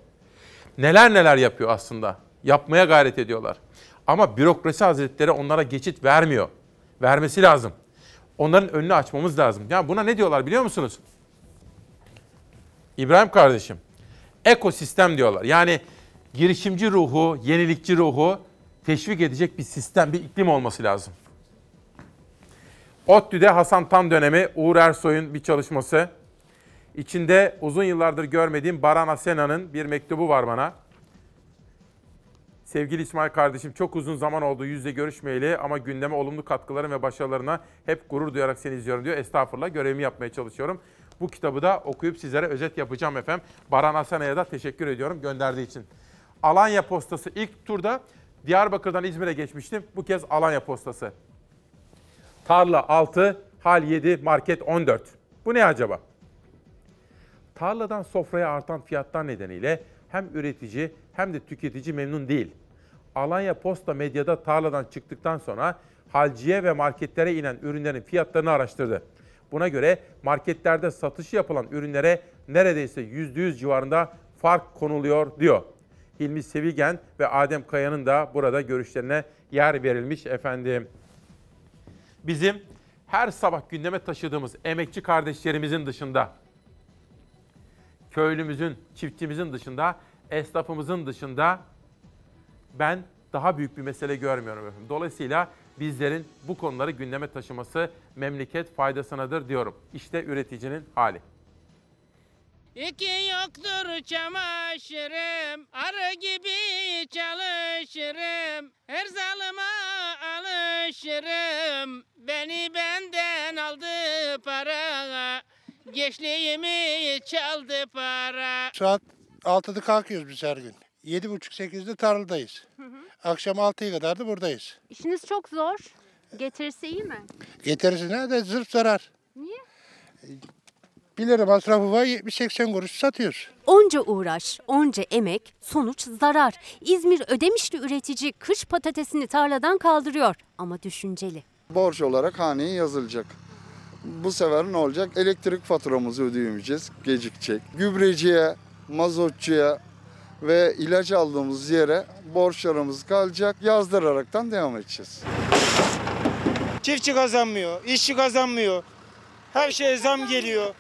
Speaker 2: Neler neler yapıyor aslında. Yapmaya gayret ediyorlar. Ama bürokrasi hazretleri onlara geçit vermiyor. Vermesi lazım. Onların önünü açmamız lazım. Ya buna ne diyorlar biliyor musunuz? İbrahim kardeşim, ekosistem diyorlar. Yani girişimci ruhu, yenilikçi ruhu teşvik edecek bir sistem, bir iklim olması lazım. ODTÜ'de Hasan Tan dönemi Uğur Ersoy'un bir çalışması. İçinde uzun yıllardır görmediğim Baran Asena'nın bir mektubu var bana. Sevgili İsmail kardeşim çok uzun zaman oldu yüzle görüşmeyeli ama gündeme olumlu katkıların ve başarılarına hep gurur duyarak seni izliyorum diyor. Estağfurullah görevimi yapmaya çalışıyorum. Bu kitabı da okuyup sizlere özet yapacağım efendim. Baran Asena'ya da teşekkür ediyorum gönderdiği için. Alanya Postası ilk turda Diyarbakır'dan İzmir'e geçmiştim. Bu kez Alanya Postası. Tarla 6, hal 7, market 14. Bu ne acaba? Tarladan sofraya artan fiyatlar nedeniyle hem üretici hem de tüketici memnun değil. Alanya Posta Medya'da tarladan çıktıktan sonra halciye ve marketlere inen ürünlerin fiyatlarını araştırdı. Buna göre marketlerde satışı yapılan ürünlere neredeyse %100 civarında fark konuluyor diyor. Hilmi Sevigen ve Adem Kaya'nın da burada görüşlerine yer verilmiş efendim. Bizim her sabah gündeme taşıdığımız emekçi kardeşlerimizin dışında, köylümüzün, çiftçimizin dışında, esnafımızın dışında ben daha büyük bir mesele görmüyorum efendim. Dolayısıyla bizlerin bu konuları gündeme taşıması memleket faydasınadır diyorum. İşte üreticinin hali.
Speaker 42: İki yoktur çamaşırım, arı gibi çalışırım. Her zalıma alışırım, beni benden aldı para. Gençliğimi çaldı para.
Speaker 43: Saat 6'da kalkıyoruz biz her gün. 7.30-8'de tarladayız. Akşam 6'ya kadar da buradayız.
Speaker 44: İşiniz çok zor. Getirisi iyi mi?
Speaker 43: Getirisine de zırh zarar.
Speaker 44: Niye?
Speaker 43: 1 lira masrafı var 70-80 kuruş satıyoruz.
Speaker 45: Onca uğraş, onca emek, sonuç zarar. İzmir Ödemişli üretici kış patatesini tarladan kaldırıyor ama düşünceli.
Speaker 46: borç olarak haneye yazılacak. Bu sefer ne olacak? Elektrik faturamızı ödeyemeyeceğiz, gecikecek. Gübreciye, mazotçuya ve ilaç aldığımız yere borçlarımız kalacak. Yazdıraraktan devam edeceğiz.
Speaker 47: Çiftçi kazanmıyor, işçi kazanmıyor. Her şeye zam geliyor.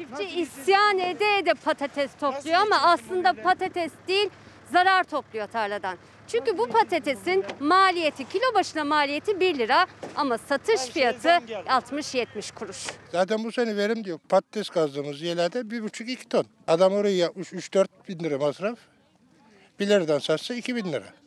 Speaker 45: Çiftçi isyan ede ede patates topluyor ama aslında patates değil zarar topluyor tarladan. Çünkü bu patatesin maliyeti kilo başına maliyeti 1 lira ama satış fiyatı 60-70 kuruş.
Speaker 43: Zaten bu sene verim diyor. Patates kazdığımız yerlerde 1,5-2 ton. Adam orayı yapmış 3-4 bin lira masraf. 1 liradan satsa 2 bin lira.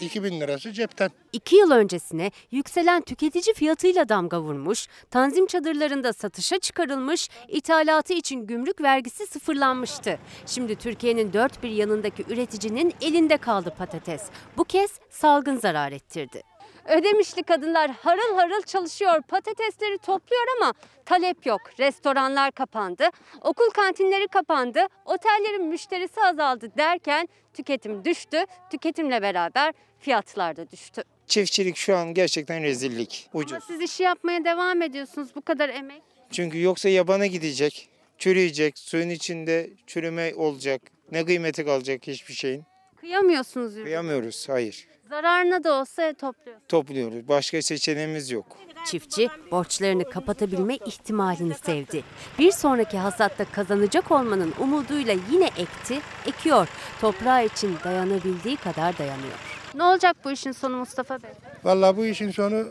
Speaker 43: 2 bin lirası cepten.
Speaker 45: İki yıl öncesine yükselen tüketici fiyatıyla damga vurmuş, tanzim çadırlarında satışa çıkarılmış, ithalatı için gümrük vergisi sıfırlanmıştı. Şimdi Türkiye'nin dört bir yanındaki üreticinin elinde kaldı patates. Bu kez salgın zarar ettirdi. Ödemişli kadınlar harıl harıl çalışıyor, patatesleri topluyor ama talep yok. Restoranlar kapandı, okul kantinleri kapandı, otellerin müşterisi azaldı derken tüketim düştü. Tüketimle beraber fiyatlar da düştü.
Speaker 47: Çiftçilik şu an gerçekten rezillik. Ucuz.
Speaker 45: Ama siz işi yapmaya devam ediyorsunuz bu kadar emek.
Speaker 47: Çünkü yoksa yabana gidecek, çürüyecek, suyun içinde çürüme olacak. Ne kıymeti kalacak hiçbir şeyin.
Speaker 45: Kıyamıyorsunuz ürünü.
Speaker 47: Kıyamıyoruz, hayır.
Speaker 45: Zararına da olsa topluyorsunuz.
Speaker 47: Topluyoruz. Başka seçeneğimiz yok.
Speaker 45: Çiftçi borçlarını kapatabilme ihtimalini sevdi. Bir sonraki hasatta kazanacak olmanın umuduyla yine ekti, ekiyor. Toprağı için dayanabildiği kadar dayanıyor. Ne olacak bu işin sonu Mustafa Bey?
Speaker 43: Vallahi bu işin sonu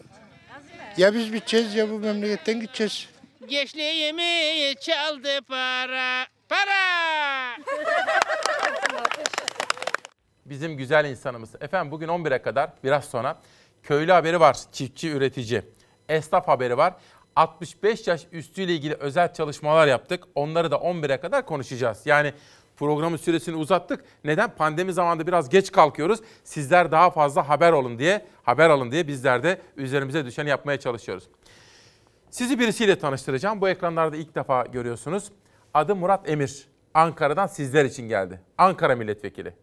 Speaker 43: ya biz biteceğiz ya bu memleketten gideceğiz.
Speaker 42: Gençliğimi çaldı para. Para!
Speaker 2: Bizim güzel insanımız. Efendim bugün 11'e kadar biraz sonra köylü haberi var. Çiftçi, üretici. Esnaf haberi var. 65 yaş üstüyle ilgili özel çalışmalar yaptık. Onları da 11'e kadar konuşacağız. Yani programın süresini uzattık. Neden? Pandemi zamanında biraz geç kalkıyoruz. Sizler daha fazla haber olun diye, haber alın diye bizler de üzerimize düşeni yapmaya çalışıyoruz. Sizi birisiyle tanıştıracağım. Bu ekranlarda ilk defa görüyorsunuz. Adı Murat Emir. Ankara'dan sizler için geldi. Ankara milletvekili.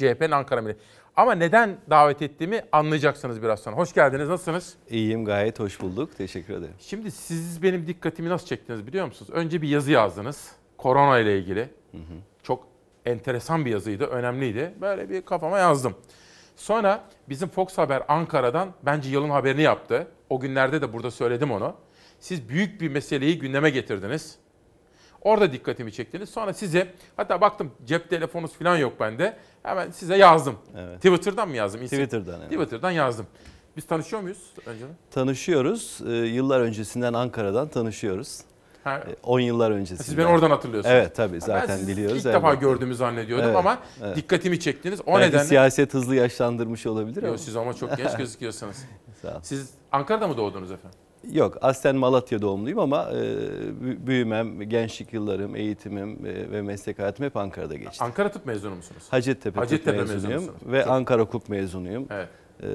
Speaker 2: CHP'nin Ankara milletvekili. Ama neden davet ettiğimi anlayacaksınız biraz sonra. Hoş geldiniz. Nasılsınız?
Speaker 48: İyiyim gayet hoş bulduk. Teşekkür ederim.
Speaker 2: Şimdi siz benim dikkatimi nasıl çektiniz biliyor musunuz? Önce bir yazı yazdınız. Korona ile ilgili. Çok enteresan bir yazıydı. Önemliydi. Böyle bir kafama yazdım. Sonra bizim Fox Haber Ankara'dan bence yılın haberini yaptı. O günlerde de burada söyledim onu. Siz büyük bir meseleyi gündeme getirdiniz. Orada dikkatimi çektiniz. Sonra size hatta baktım cep telefonunuz falan yok bende. Hemen size yazdım.
Speaker 48: Evet.
Speaker 2: Twitter'dan mı yazdım? İsim?
Speaker 48: Twitter'dan, evet.
Speaker 2: Twitter'dan yazdım. Biz tanışıyor muyuz önceden?
Speaker 48: Tanışıyoruz. Ee, yıllar öncesinden Ankara'dan tanışıyoruz.
Speaker 2: Ha.
Speaker 48: Ee, 10 yıllar öncesinden.
Speaker 2: Siz beni oradan hatırlıyorsunuz.
Speaker 48: Evet tabii
Speaker 2: Ben
Speaker 48: zaten
Speaker 2: sizi
Speaker 48: biliyoruz.
Speaker 2: ilk defa gördüğümü zannediyordum
Speaker 48: Evet,
Speaker 2: ama
Speaker 48: evet.
Speaker 2: dikkatimi çektiniz. O
Speaker 48: Belki
Speaker 2: nedenle...
Speaker 48: siyaset hızlı yaşlandırmış olabilir ama.
Speaker 2: Yok siz ama çok genç gözüküyorsunuz.
Speaker 48: Sağ ol.
Speaker 2: Siz Ankara'da mı doğdunuz efendim?
Speaker 48: Yok aslen Malatya doğumluyum ama e, bü- büyümem, gençlik yıllarım, eğitimim e, ve meslek hayatım hep Ankara'da geçti.
Speaker 2: Ankara Tıp mezunu musunuz?
Speaker 48: Hacettepe,
Speaker 2: Hacettepe
Speaker 48: Tıp mezunuyum
Speaker 2: mezunusunuz.
Speaker 48: ve
Speaker 2: Çok-
Speaker 48: Ankara Hukuk mezunuyum.
Speaker 2: Evet.
Speaker 48: E,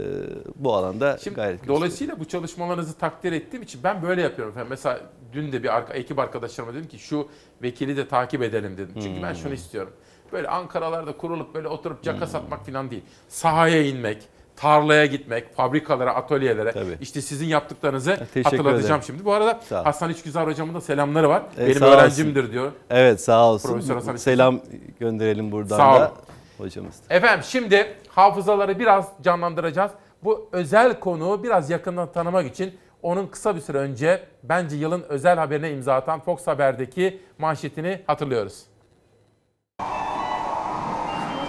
Speaker 48: bu alanda
Speaker 2: Şimdi
Speaker 48: gayret
Speaker 2: dolayısıyla bu çalışmalarınızı takdir ettiğim için ben böyle yapıyorum. efendim. Mesela dün de bir arka, ekip arkadaşlarıma dedim ki şu vekili de takip edelim dedim. Çünkü ben
Speaker 48: Hmm.
Speaker 2: şunu istiyorum. Böyle Ankaralarda kurulup böyle oturup caka satmak falan değil. Sahaya inmek, tarlaya gitmek, fabrikalara, atölyelere. İşte sizin yaptıklarınızı
Speaker 48: Teşekkür
Speaker 2: hatırlatacağım
Speaker 48: ederim.
Speaker 2: şimdi. Bu arada. Hasan İçgüzar hocamın da selamları var.
Speaker 48: E,
Speaker 2: Benim
Speaker 48: sağ olsun.
Speaker 2: öğrencimdir diyor.
Speaker 48: Evet sağ olsun.
Speaker 2: Profesör Hasan.
Speaker 48: Selam gönderelim buradan
Speaker 2: Sağ
Speaker 48: da
Speaker 2: olun.
Speaker 48: hocamız.
Speaker 2: Efendim şimdi hafızaları biraz canlandıracağız. Bu özel konuğu biraz yakından tanımak için onun kısa bir süre önce bence yılın özel haberine imza atan Fox Haber'deki manşetini hatırlıyoruz.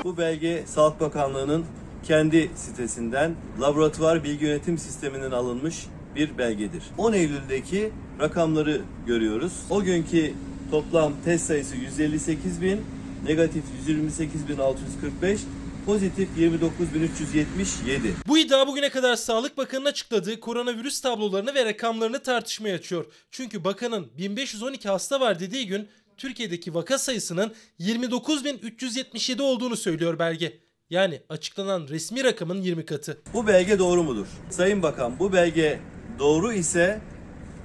Speaker 49: Bu belge Sağlık Bakanlığı'nın kendi sitesinden laboratuvar bilgi yönetim sisteminden alınmış bir belgedir. 10 Eylül'deki rakamları görüyoruz. O günkü toplam test sayısı 158 bin, negatif 128.645, pozitif 29.377.
Speaker 50: Bu iddia bugüne kadar Sağlık Bakanı'nın açıkladığı koronavirüs tablolarını ve rakamlarını tartışmaya açıyor. Çünkü bakanın 1512 hasta var dediği gün Türkiye'deki vaka sayısının 29.377 olduğunu söylüyor belge. Yani açıklanan resmi rakamın 20 katı.
Speaker 49: Bu belge doğru mudur? Sayın Bakan bu belge doğru ise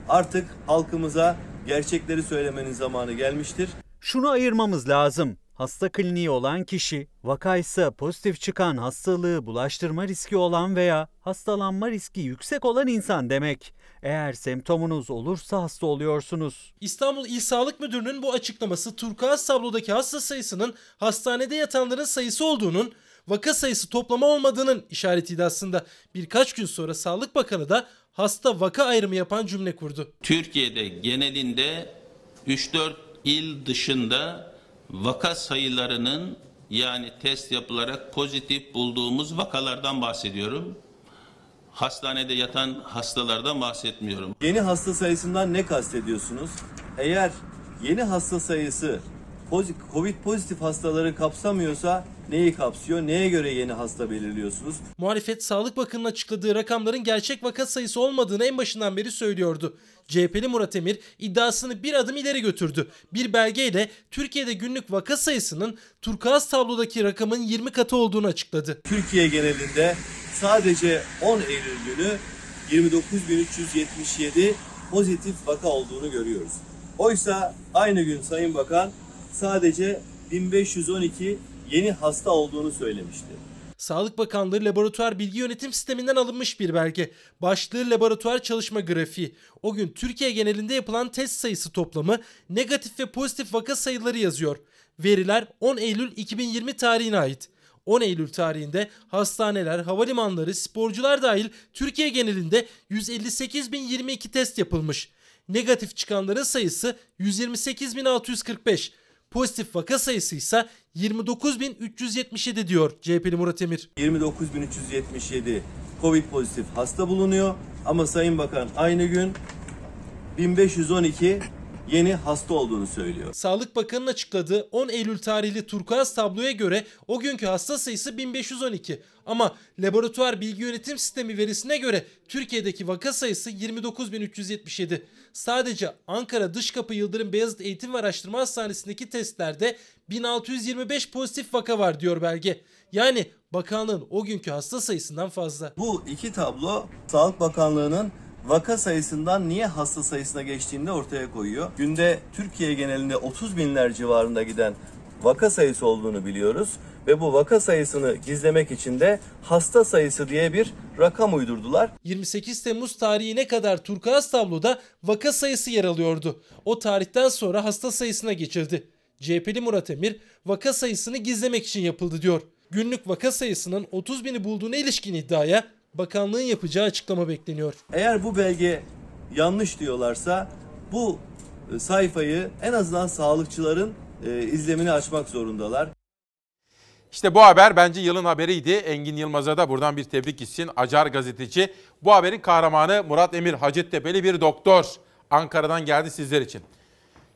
Speaker 49: artık halkımıza gerçekleri söylemenin zamanı gelmiştir.
Speaker 51: Şunu ayırmamız lazım. Hasta kliniği olan kişi, vakaysa pozitif çıkan hastalığı bulaştırma riski olan veya hastalanma riski yüksek olan insan demek. Eğer semptomunuz olursa hasta oluyorsunuz.
Speaker 50: İstanbul İl Sağlık Müdürü'nün bu açıklaması turkuaz tablodaki hasta sayısının hastanede yatanların sayısı olduğunun vaka sayısı toplama olmadığının işaretiydi aslında. Birkaç gün sonra Sağlık Bakanı da hasta vaka ayrımı yapan cümle kurdu.
Speaker 29: Türkiye'de genelinde 3-4 il dışında vaka sayılarının yani test yapılarak pozitif bulduğumuz vakalardan bahsediyorum. Hastanede yatan hastalardan bahsetmiyorum.
Speaker 49: Yeni hasta sayısından ne kastediyorsunuz? Eğer yeni hasta sayısı Covid pozitif hastaları kapsamıyorsa neyi kapsıyor? Neye göre yeni hasta belirliyorsunuz?
Speaker 50: Muhalefet Sağlık Bakanı'nın açıkladığı rakamların gerçek vaka sayısı olmadığını en başından beri söylüyordu. CHP'li Murat Emir iddiasını bir adım ileri götürdü. Bir belgeyle Türkiye'de günlük vaka sayısının turkuaz tablodaki rakamın 20 katı olduğunu açıkladı.
Speaker 49: Türkiye genelinde sadece 10 Eylül günü 29.377 pozitif vaka olduğunu görüyoruz. Oysa aynı gün Sayın Bakan sadece 1512 yeni hasta olduğunu söylemişti.
Speaker 50: Sağlık Bakanlığı Laboratuvar Bilgi Yönetim Sisteminden alınmış bir belge. Başlığı laboratuvar çalışma grafiği. O gün Türkiye genelinde yapılan test sayısı toplamı negatif ve pozitif vaka sayıları yazıyor. Veriler 10 Eylül 2020 tarihine ait. 10 Eylül tarihinde hastaneler, havalimanları, sporcular dahil Türkiye genelinde 158.022 test yapılmış. Negatif çıkanların sayısı 128.645. Pozitif vaka sayısı ise 29.377 diyor CHP'li Murat Emir.
Speaker 49: 29.377 Covid pozitif hasta bulunuyor ama Sayın Bakan aynı gün 1512 yeni hasta olduğunu söylüyor.
Speaker 50: Sağlık Bakanı'nın açıkladığı 10 Eylül tarihli turkuaz tabloya göre o günkü hasta sayısı 1512. Ama laboratuvar bilgi yönetim sistemi verisine göre Türkiye'deki vaka sayısı 29377. Sadece Ankara Dışkapı Yıldırım Beyazıt Eğitim ve Araştırma Hastanesi'ndeki testlerde 1625 pozitif vaka var diyor belge. Yani bakanlığın o günkü hasta sayısından fazla.
Speaker 49: Bu iki tablo Sağlık Bakanlığı'nın vaka sayısından niye hasta sayısına geçtiğini de ortaya koyuyor. Günde Türkiye genelinde 30 binler civarında giden vaka sayısı olduğunu biliyoruz ve bu vaka sayısını gizlemek için de hasta sayısı diye bir rakam uydurdular.
Speaker 50: 28 Temmuz tarihine kadar turkuaz tabloda vaka sayısı yer alıyordu. O tarihten sonra hasta sayısına geçildi. CHP'li Murat Emir vaka sayısını gizlemek için yapıldı diyor. Günlük vaka sayısının 30 bini bulduğuna ilişkin iddiaya bakanlığın yapacağı açıklama bekleniyor.
Speaker 49: Eğer bu belge yanlış diyorlarsa bu e, sayfayı en azından sağlıkçıların e, izlemini açmak zorundalar.
Speaker 2: İşte bu haber bence yılın haberiydi. Engin Yılmaz'a da buradan bir tebrik gitsin. Acar gazeteci. Bu haberin kahramanı Murat Emir Hacettepe'li bir doktor. Ankara'dan geldi sizler için.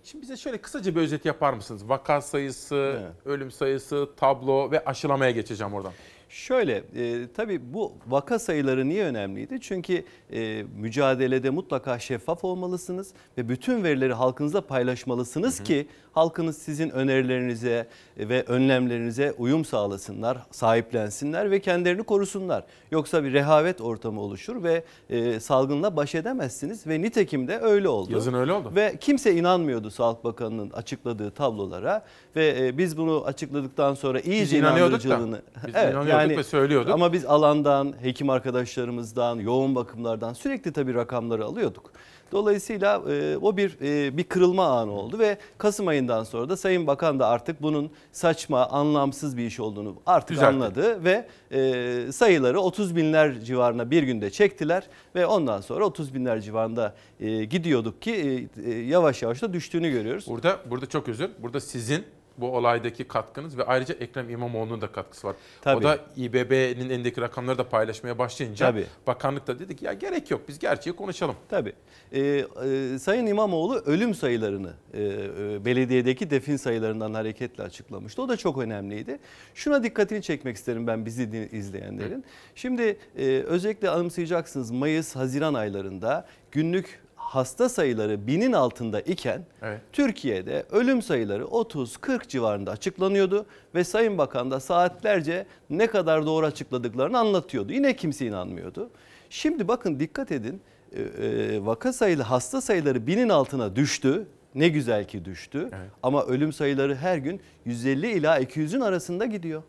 Speaker 2: Şimdi bize şöyle kısaca bir özet yapar mısınız? Vaka sayısı, ölüm sayısı, tablo ve aşılamaya geçeceğim oradan.
Speaker 48: Şöyle e, tabii bu vaka sayıları niye önemliydi? Çünkü e, mücadelede mutlaka şeffaf olmalısınız ve bütün verileri halkınızla paylaşmalısınız ki halkınız sizin önerilerinize ve önlemlerinize uyum sağlasınlar, sahiplensinler ve kendilerini korusunlar. Yoksa bir rehavet ortamı oluşur ve e, salgınla baş edemezsiniz ve nitekim de öyle oldu.
Speaker 2: Yazın öyle oldu.
Speaker 48: Ve kimse inanmıyordu Sağlık Bakanı'nın açıkladığı tablolara ve e, biz bunu açıkladıktan sonra iyice
Speaker 2: Biz inanıyorduk da.
Speaker 48: inandırıcılığını
Speaker 2: Biz inanıyorduk ve söylüyorduk.
Speaker 48: Ama biz alandan, hekim arkadaşlarımızdan, yoğun bakımlardan sürekli tabii rakamları alıyorduk. Dolayısıyla e, o bir e, bir kırılma anı oldu ve Kasım ayından sonra da Sayın Bakan da artık bunun saçma, anlamsız bir iş olduğunu artık
Speaker 2: Düzeltti.
Speaker 48: anladı ve e, sayıları 30 binler civarına bir günde çektiler ve ondan sonra 30 binler civarında e, gidiyorduk ki e, e, yavaş yavaş da düştüğünü görüyoruz.
Speaker 2: Burada burada çok özür. Burada sizin bu olaydaki katkınız ve ayrıca Ekrem İmamoğlu'nun da katkısı var.
Speaker 48: Tabii.
Speaker 2: O da İBB'nin elindeki rakamları da paylaşmaya başlayınca
Speaker 48: Tabii.
Speaker 2: bakanlık da dedi ki ya gerek yok biz gerçeği konuşalım.
Speaker 48: Tabii. Ee, e, Sayın İmamoğlu ölüm sayılarını e, e, belediyedeki defin sayılarından hareketle açıklamıştı. O da çok önemliydi. Şuna dikkatini çekmek isterim ben bizi izleyenlerin. Şimdi e, özellikle anımsayacaksınız Mayıs, Haziran aylarında günlük hasta sayıları binin altında iken
Speaker 2: Evet.
Speaker 48: Türkiye'de ölüm sayıları 30-40 civarında açıklanıyordu ve Sayın Bakan da saatlerce ne kadar doğru açıkladıklarını anlatıyordu. Yine kimse inanmıyordu. Şimdi bakın dikkat edin e, e, vaka sayılı hasta sayıları binin altına düştü. Ne güzel ki düştü ama ölüm sayıları her gün 150 ila 200'ün arasında gidiyor.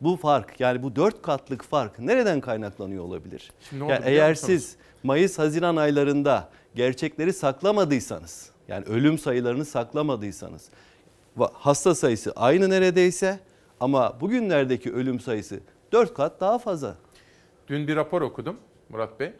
Speaker 48: Bu fark yani bu dört katlık fark nereden kaynaklanıyor olabilir?
Speaker 2: Şimdi
Speaker 48: Yani eğer siz Mayıs-Haziran aylarında gerçekleri saklamadıysanız yani ölüm sayılarını saklamadıysanız hasta sayısı aynı neredeyse ama bugünlerdeki ölüm sayısı 4 kat daha fazla.
Speaker 2: Dün bir rapor okudum Murat Bey.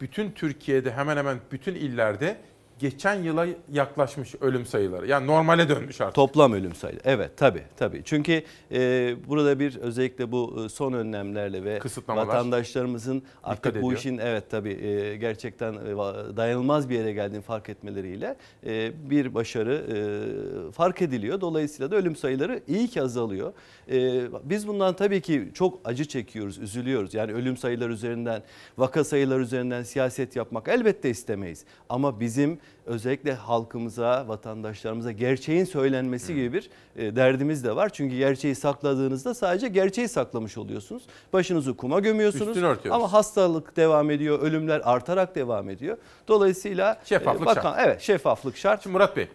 Speaker 2: Bütün Türkiye'de hemen hemen bütün illerde geçen yıla yaklaşmış ölüm sayıları. Yani normale dönmüş artık.
Speaker 48: Toplam ölüm sayısı. Evet tabii tabii. Çünkü e, burada bir özellikle bu e, son önlemlerle ve vatandaşlarımızın artık bu
Speaker 2: ediyor.
Speaker 48: işin evet tabii e, gerçekten e, dayanılmaz bir yere geldiğini fark etmeleriyle e, bir başarı e, fark ediliyor. Dolayısıyla da ölüm sayıları iyi ki azalıyor. E, biz bundan tabii ki çok acı çekiyoruz, üzülüyoruz. Yani ölüm sayıları üzerinden, vaka sayıları üzerinden siyaset yapmak elbette istemeyiz. Ama bizim özellikle halkımıza, vatandaşlarımıza gerçeğin söylenmesi gibi bir e, derdimiz de var. Çünkü gerçeği sakladığınızda sadece gerçeği saklamış oluyorsunuz. Başınızı kuma gömüyorsunuz. Ama hastalık devam ediyor, ölümler artarak devam ediyor. Dolayısıyla
Speaker 2: Şeffaflık
Speaker 48: e, bakan,
Speaker 2: şart.
Speaker 48: Evet, şeffaflık şart.
Speaker 2: Şimdi Murat Bey,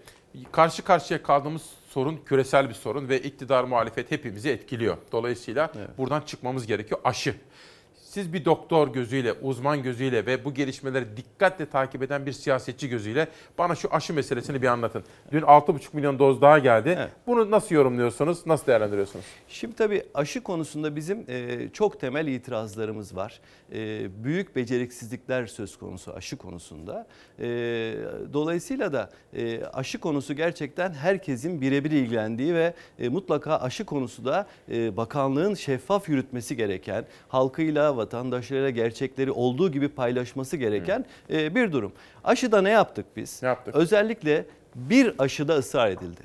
Speaker 2: karşı karşıya kaldığımız sorun küresel bir sorun ve iktidar muhalefet hepimizi etkiliyor. Dolayısıyla buradan çıkmamız gerekiyor. Aşı. Siz bir doktor gözüyle, uzman gözüyle ve bu gelişmeleri dikkatle takip eden bir siyasetçi gözüyle bana şu aşı meselesini bir anlatın. Dün 6,5 milyon doz daha geldi. Bunu nasıl yorumluyorsunuz, nasıl değerlendiriyorsunuz?
Speaker 48: Şimdi tabii aşı konusunda bizim e, çok temel itirazlarımız var. E, büyük beceriksizlikler söz konusu aşı konusunda. E, dolayısıyla da aşı konusu gerçekten herkesin birebir ilgilendiği ve mutlaka aşı konusu da bakanlığın şeffaf yürütmesi gereken, halkıyla, vatandaşlarıyla gerçekleri olduğu gibi paylaşması gereken e, bir durum. Aşıda ne yaptık biz?
Speaker 2: yaptık?
Speaker 48: Özellikle bir aşıda ısrar edildi.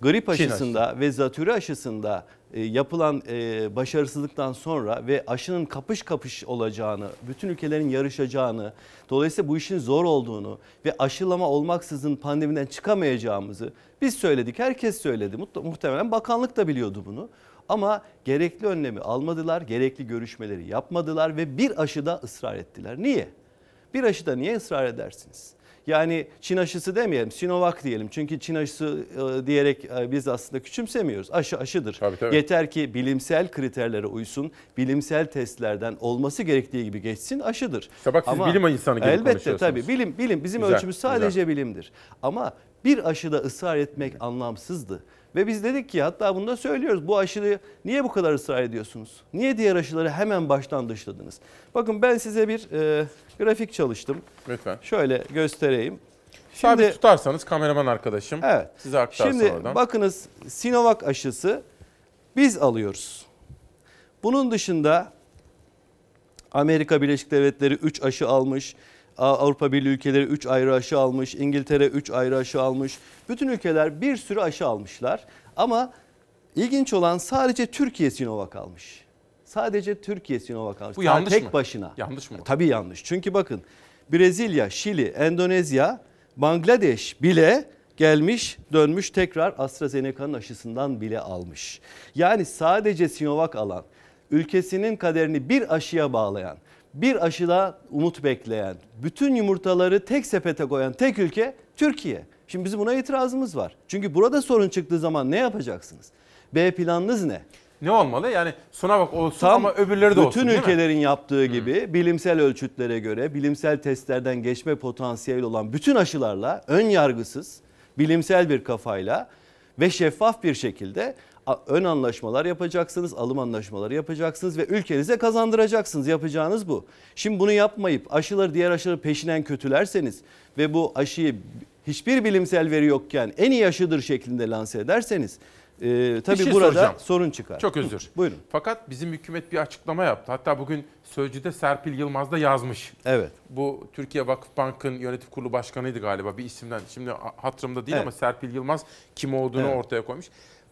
Speaker 48: Grip
Speaker 2: Çin
Speaker 48: aşısında ve zatürre aşısında e, yapılan e, başarısızlıktan sonra ve aşının kapış kapış olacağını, bütün ülkelerin yarışacağını, dolayısıyla bu işin zor olduğunu ve aşılama olmaksızın pandemiden çıkamayacağımızı biz söyledik. Herkes söyledi. Muhtemelen bakanlık da biliyordu bunu. Ama gerekli önlemi almadılar, gerekli görüşmeleri yapmadılar ve bir aşıda ısrar ettiler. Niye? Bir aşıda niye ısrar edersiniz? Yani Çin aşısı demeyelim, Sinovac diyelim. Çünkü Çin aşısı e, diyerek e, biz aslında küçümsemiyoruz. Aşı aşıdır.
Speaker 2: tabii.
Speaker 48: Yeter ki bilimsel kriterlere uysun, bilimsel testlerden olması gerektiği gibi geçsin aşıdır.
Speaker 2: İşte bak siz bilim insanı gibi
Speaker 48: Elbette tabii bilim bilim bizim
Speaker 2: Güzel,
Speaker 48: ölçümüz sadece bilimdir. Ama bir aşıda ısrar etmek anlamsızdı. Ve biz dedik ki hatta bunu da söylüyoruz. Bu aşıyı niye bu kadar ısrar ediyorsunuz? Niye diğer aşıları hemen baştan dışladınız? Bakın ben size bir e, grafik çalıştım.
Speaker 2: Lütfen.
Speaker 48: Şöyle göstereyim.
Speaker 2: Sabit tutarsanız kameraman arkadaşım
Speaker 48: Evet.
Speaker 2: size aktarsın
Speaker 48: Şimdi
Speaker 2: oradan.
Speaker 48: bakınız Sinovac aşısı biz alıyoruz. Bunun dışında Amerika Birleşik Devletleri 3 aşı almış. Avrupa Birliği ülkeleri 3 ayrı aşı almış. İngiltere 3 ayrı aşı almış. Bütün ülkeler bir sürü aşı almışlar. Ama ilginç olan sadece Türkiye Sinovac almış. Sadece Türkiye Sinovac almış.
Speaker 2: Bu yanlış
Speaker 48: tek
Speaker 2: mı?
Speaker 48: başına.
Speaker 2: Yanlış mı?
Speaker 48: Tabii yanlış. Çünkü bakın Brezilya, Şili, Endonezya, Bangladeş bile gelmiş dönmüş tekrar AstraZeneca'nın aşısından bile almış. Yani sadece Sinovac alan, ülkesinin kaderini bir aşıya bağlayan, bir aşıda umut bekleyen, bütün yumurtaları tek sepete koyan tek ülke Türkiye. Şimdi bizim buna itirazımız var. Çünkü burada sorun çıktığı zaman ne yapacaksınız? B planınız ne?
Speaker 2: Ne olmalı? Yani Sinovac olsun ama öbürleri de olsun
Speaker 48: Bütün
Speaker 2: değil mi?
Speaker 48: ülkelerin yaptığı gibi bilimsel ölçütlere göre bilimsel testlerden geçme potansiyeli olan bütün aşılarla ön yargısız, bilimsel bir kafayla ve şeffaf bir şekilde ön anlaşmalar yapacaksınız, alım anlaşmaları yapacaksınız ve ülkenize kazandıracaksınız. Yapacağınız bu. Şimdi bunu yapmayıp aşıları diğer aşıları peşinen kötülerseniz ve bu aşıyı hiçbir bilimsel veri yokken en iyi aşıdır şeklinde lanse ederseniz e,
Speaker 2: Bir
Speaker 48: tabii
Speaker 2: şey
Speaker 48: burada
Speaker 2: soracağım.
Speaker 48: sorun çıkar.
Speaker 2: Çok özür.
Speaker 48: Buyurun.
Speaker 2: Fakat bizim hükümet bir açıklama yaptı. Hatta bugün Sözcü'de Serpil Yılmaz da yazmış.
Speaker 48: Evet.
Speaker 2: Bu Türkiye Vakıf Bank'ın yönetim kurulu başkanıydı galiba bir isimden. Şimdi hatırımda değil
Speaker 48: Evet.
Speaker 2: ama Serpil Yılmaz kim olduğunu
Speaker 48: Evet.
Speaker 2: ortaya koymuş.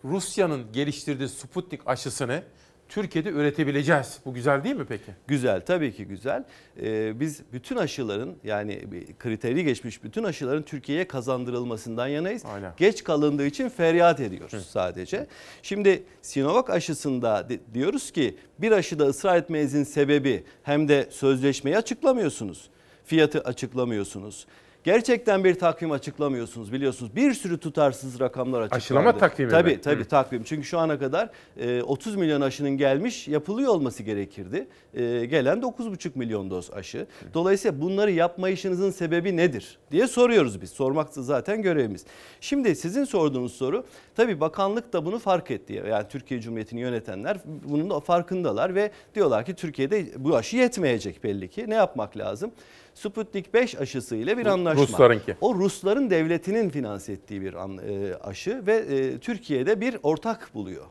Speaker 2: Rusya'nın geliştirdiği Sputnik aşısını Türkiye'de üretebileceğiz. Bu güzel değil mi peki?
Speaker 48: Güzel tabii ki güzel. Ee, biz bütün aşıların yani kriteri geçmiş bütün aşıların Türkiye'ye kazandırılmasından yanayız.
Speaker 2: Aynen.
Speaker 48: Geç kalındığı için feryat ediyoruz sadece. Şimdi Sinovac aşısında di- diyoruz ki bir aşıda ısrar etmenizin sebebi hem de sözleşmeyi açıklamıyorsunuz. Fiyatı açıklamıyorsunuz. Gerçekten bir takvim açıklamıyorsunuz biliyorsunuz. Bir sürü tutarsız rakamlar açıklandı.
Speaker 2: Aşılama takvimi
Speaker 48: Tabii
Speaker 2: mi?
Speaker 48: tabii
Speaker 2: Hı.
Speaker 48: takvim. Çünkü şu ana kadar e, 30 milyon aşının gelmiş yapılıyor olması gerekirdi. E, Gelen 9,5 milyon doz aşı. Dolayısıyla bunları yapmayışınızın sebebi nedir diye soruyoruz biz. Sormak da zaten görevimiz. Şimdi sizin sorduğunuz soru tabii bakanlık da bunu fark etti. Yani Türkiye Cumhuriyeti'ni yönetenler bunun da farkındalar ve diyorlar ki Türkiye'de bu aşı yetmeyecek belli ki. Ne yapmak lazım? Sputnik 5 aşısı ile bir anlaşma.
Speaker 2: Ruslarınki.
Speaker 48: O Rusların devletinin finanse ettiği bir e, aşı ve e, Türkiye'de bir ortak buluyor.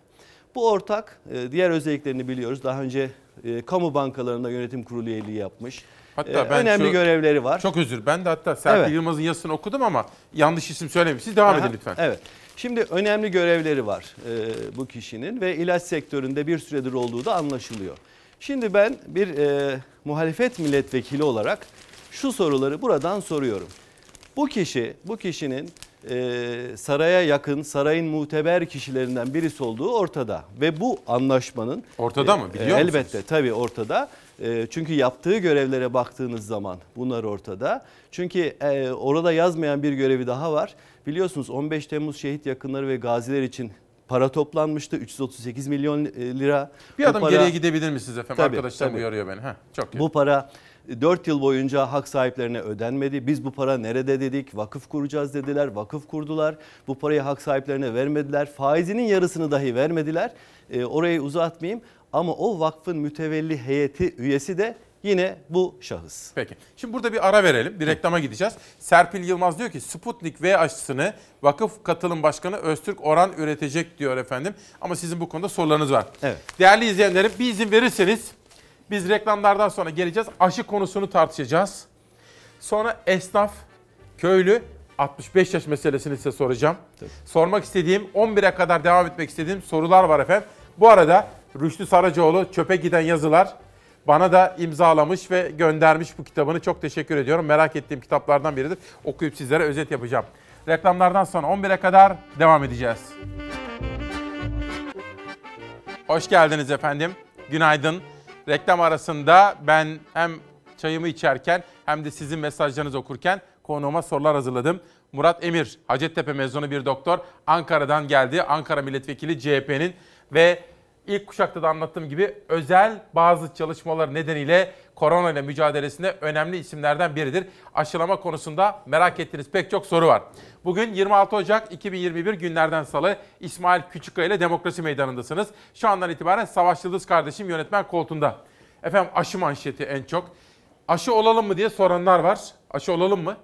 Speaker 48: Bu ortak e, diğer özelliklerini biliyoruz. Daha önce kamu bankalarında yönetim kurulu üyeliği yapmış.
Speaker 2: Hatta ben
Speaker 48: önemli
Speaker 2: şu-
Speaker 48: görevleri var.
Speaker 2: Çok özür. Ben de hatta Serpil
Speaker 48: Evet.
Speaker 2: Yılmaz'ın yazısını okudum ama yanlış isim söylemiş. Siz devam
Speaker 48: Aha,
Speaker 2: edin lütfen.
Speaker 48: Evet. Şimdi önemli görevleri var e, bu kişinin ve ilaç sektöründe bir süredir olduğu da anlaşılıyor. Şimdi ben bir e, muhalefet milletvekili olarak şu soruları buradan soruyorum. Bu kişi, bu kişinin e, saraya yakın, sarayın muteber kişilerinden birisi olduğu ortada. Ve bu anlaşmanın...
Speaker 2: Ortada mı? Biliyor musunuz?
Speaker 48: Elbette tabii ortada. E, çünkü yaptığı görevlere baktığınız zaman bunlar ortada. Çünkü e, orada yazmayan bir görevi daha var. Biliyorsunuz 15 Temmuz şehit yakınları ve gaziler için para toplanmıştı. 338 milyon e, lira.
Speaker 2: Bir
Speaker 48: Bu
Speaker 2: adım
Speaker 48: para-
Speaker 2: geriye gidebilir misiniz efendim?
Speaker 48: Tabii,
Speaker 2: Arkadaşlar
Speaker 48: tabii.
Speaker 2: uyarıyor beni. Heh, çok iyi.
Speaker 48: Bu para 4 yıl boyunca hak sahiplerine ödenmedi. Biz bu para nerede dedik? Vakıf kuracağız dediler. Vakıf kurdular. Bu parayı hak sahiplerine vermediler. Faizinin yarısını dahi vermediler. Ee, orayı uzatmayayım. Ama o vakfın mütevelli heyeti üyesi de yine bu şahıs.
Speaker 2: Peki. Şimdi burada bir ara verelim. Bir reklama gideceğiz. Serpil Yılmaz diyor ki Sputnik V aşısını Vakıf Katılım Başkanı Öztürk Oran üretecek diyor efendim. Ama sizin bu konuda sorularınız var.
Speaker 48: Evet.
Speaker 2: Değerli izleyenlerim bir izin verirseniz biz reklamlardan sonra geleceğiz. Aşı konusunu tartışacağız. Sonra esnaf, köylü 65 yaş meselesini size soracağım. Sormak istediğim 11'e kadar devam etmek istediğim sorular var efendim. Bu arada Rüştü Saracoğlu çöpe giden yazılar bana da imzalamış ve göndermiş bu kitabını. Çok teşekkür ediyorum. Merak ettiğim kitaplardan biridir. Okuyup sizlere özet yapacağım. Reklamlardan sonra 11'e kadar devam edeceğiz. Hoş geldiniz efendim. Günaydın. Reklam arasında ben hem çayımı içerken hem de sizin mesajlarınızı okurken konuğuma sorular hazırladım. Murat Emir, Hacettepe mezunu bir doktor. Ankara'dan geldi. Ankara Milletvekili CHP'nin ve ilk kuşakta da anlattığım gibi özel bazı çalışmalar nedeniyle korona ile mücadelesinde önemli isimlerden biridir. Aşılama konusunda merak ettiğiniz pek çok soru var. Bugün 26 Ocak 2021 günlerden salı İsmail Küçükkaya ile Demokrasi Meydanı'ndasınız. Şu andan itibaren Savaş Yıldız kardeşim yönetmen koltuğunda. Efendim aşı manşeti en çok. Aşı olalım mı diye soranlar var. Aşı olalım mı?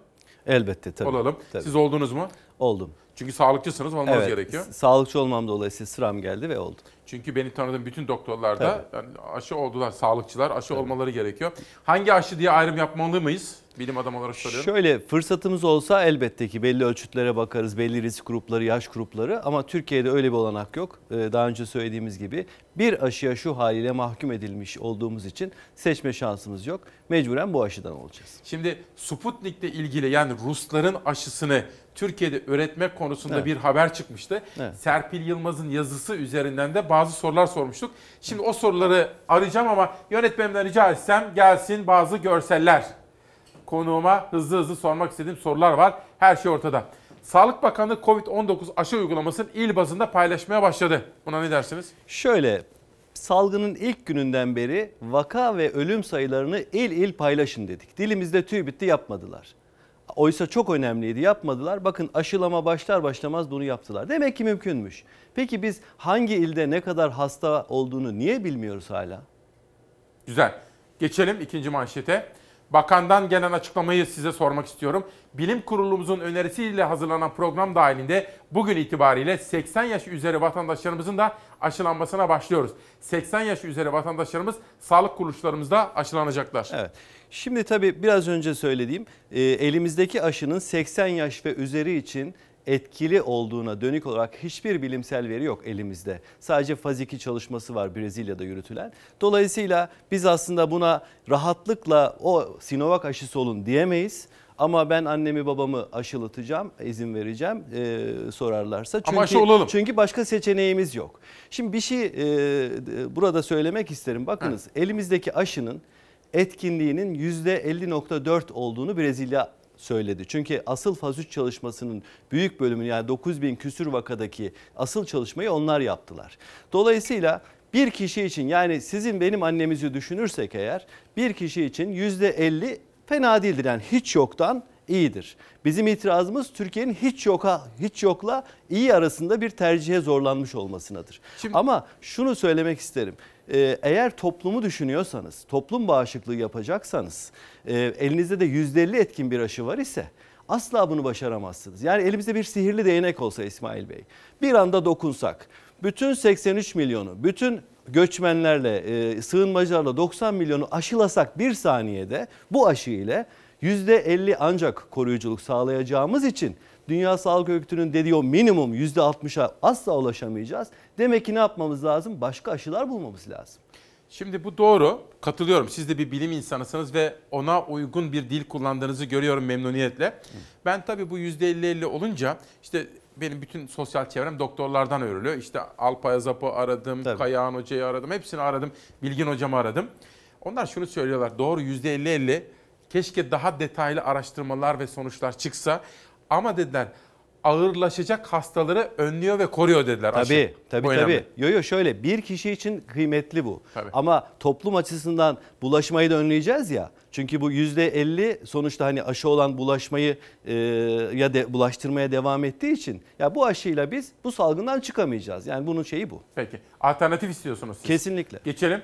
Speaker 48: Elbette tabii.
Speaker 2: Olalım.
Speaker 48: Tabii.
Speaker 2: Siz oldunuz mu?
Speaker 48: Oldum.
Speaker 2: Çünkü sağlıkçısınız olmanız
Speaker 48: Evet,
Speaker 2: gerekiyor.
Speaker 48: Sağlıkçı olmam dolayısıyla sıram geldi ve oldu.
Speaker 2: Çünkü beni tanıdığım bütün doktorlar da yani aşı oldular, sağlıkçılar aşı olmaları gerekiyor. Hangi aşı diye ayrım yapmalı mıyız? Bilim adamı olarak soruyorum.
Speaker 48: Şöyle fırsatımız olsa elbette ki belli ölçütlere bakarız, belli risk grupları, yaş grupları ama Türkiye'de öyle bir olanak yok. Ee, Daha önce söylediğimiz gibi bir aşıya şu haliyle mahkum edilmiş olduğumuz için seçme şansımız yok. Mecburen bu aşıdan olacağız.
Speaker 2: Şimdi Sputnik'le ilgili yani Rusların aşısını Türkiye'de üretmek konusunda
Speaker 48: Evet.
Speaker 2: bir haber çıkmıştı.
Speaker 48: Evet.
Speaker 2: Serpil Yılmaz'ın yazısı üzerinden de bazı sorular sormuştuk. Şimdi o soruları arayacağım ama yönetmenimden rica etsem gelsin bazı görseller. Konuğuma hızlı hızlı sormak istediğim sorular var. Her şey ortada. Sağlık Bakanı Covid-19 aşı uygulamasını il bazında paylaşmaya başladı. Buna ne dersiniz?
Speaker 48: Şöyle salgının ilk gününden beri vaka ve ölüm sayılarını il il paylaşın dedik. Dilimizde tüy bitti yapmadılar. Oysa çok önemliydi yapmadılar. Bakın aşılama başlar başlamaz bunu yaptılar. Demek ki mümkünmüş. Peki biz hangi ilde ne kadar hasta olduğunu niye bilmiyoruz hala?
Speaker 2: Güzel. Geçelim ikinci manşete. Bakandan gelen açıklamayı size sormak istiyorum. Bilim kurulumuzun önerisiyle hazırlanan program dahilinde bugün itibariyle 80 yaş üzeri vatandaşlarımızın da aşılanmasına başlıyoruz. 80 yaş üzeri vatandaşlarımız sağlık kuruluşlarımızda aşılanacaklar.
Speaker 48: Evet. Şimdi tabii biraz önce söylediğim e, elimizdeki aşının 80 yaş ve üzeri için etkili olduğuna dönük olarak hiçbir bilimsel veri yok elimizde. Sadece faz 2 çalışması var Brezilya'da yürütülen. Dolayısıyla biz aslında buna rahatlıkla o Sinovac aşısı olun diyemeyiz. Ama ben annemi babamı aşılatacağım, izin vereceğim e, sorarlarsa. Çünkü,
Speaker 2: Ama aşı olalım.
Speaker 48: Çünkü başka seçeneğimiz yok. Şimdi bir şey e, burada söylemek isterim. Bakınız elimizdeki aşının etkinliğinin %50.4 olduğunu Brezilya söyledi. Çünkü asıl faz 3 çalışmasının büyük bölümünü yani 9000 küsür vakadaki asıl çalışmayı onlar yaptılar. Dolayısıyla bir kişi için yani sizin benim annemizi düşünürsek eğer bir kişi için %50 fena değildir. Yani hiç yoktan iyidir. Bizim itirazımız Türkiye'nin hiç yoka hiç yokla iyi arasında bir tercihe zorlanmış olmasınadır. Ama şunu söylemek isterim. Ee, eğer toplumu düşünüyorsanız, toplum bağışıklığı yapacaksanız, e, elinizde de %50 etkin bir aşı var ise asla bunu başaramazsınız. Yani elimizde bir sihirli değnek olsa İsmail Bey, bir anda dokunsak, bütün 83 milyonu, bütün göçmenlerle, e, sığınmacılarla 90 milyonu aşılasak bir saniyede bu aşı ile %50 ancak koruyuculuk sağlayacağımız için Dünya Sağlık Örgütü'nün dediği o minimum %60'a asla ulaşamayacağız. Demek ki ne yapmamız lazım? Başka aşılar bulmamız lazım.
Speaker 2: Şimdi bu doğru. Katılıyorum. Siz de bir bilim insanısınız ve ona uygun bir dil kullandığınızı görüyorum memnuniyetle. Ben tabii bu %50-50 olunca işte benim bütün sosyal çevrem doktorlardan örülüyor. İşte Alpay Azap'ı aradım, Kayağan Hoca'yı aradım, hepsini aradım. Bilgin Hocam'ı aradım. Onlar şunu söylüyorlar. Doğru %50-50. Keşke daha detaylı araştırmalar ve sonuçlar çıksa. Ama dediler ağırlaşacak hastaları önlüyor ve koruyor dediler. aşı.
Speaker 48: Tabii tabii
Speaker 2: Bu
Speaker 48: tabii. Yo yo şöyle bir kişi için kıymetli bu.
Speaker 2: Tabii.
Speaker 48: Ama toplum açısından bulaşmayı da önleyeceğiz ya. Çünkü bu %50 sonuçta hani aşı olan bulaşmayı e, ya de bulaştırmaya devam ettiği için ya bu aşıyla biz bu salgından çıkamayacağız. Yani bunun şeyi bu.
Speaker 2: Peki. Alternatif istiyorsunuz siz.
Speaker 48: Kesinlikle.
Speaker 2: Geçelim.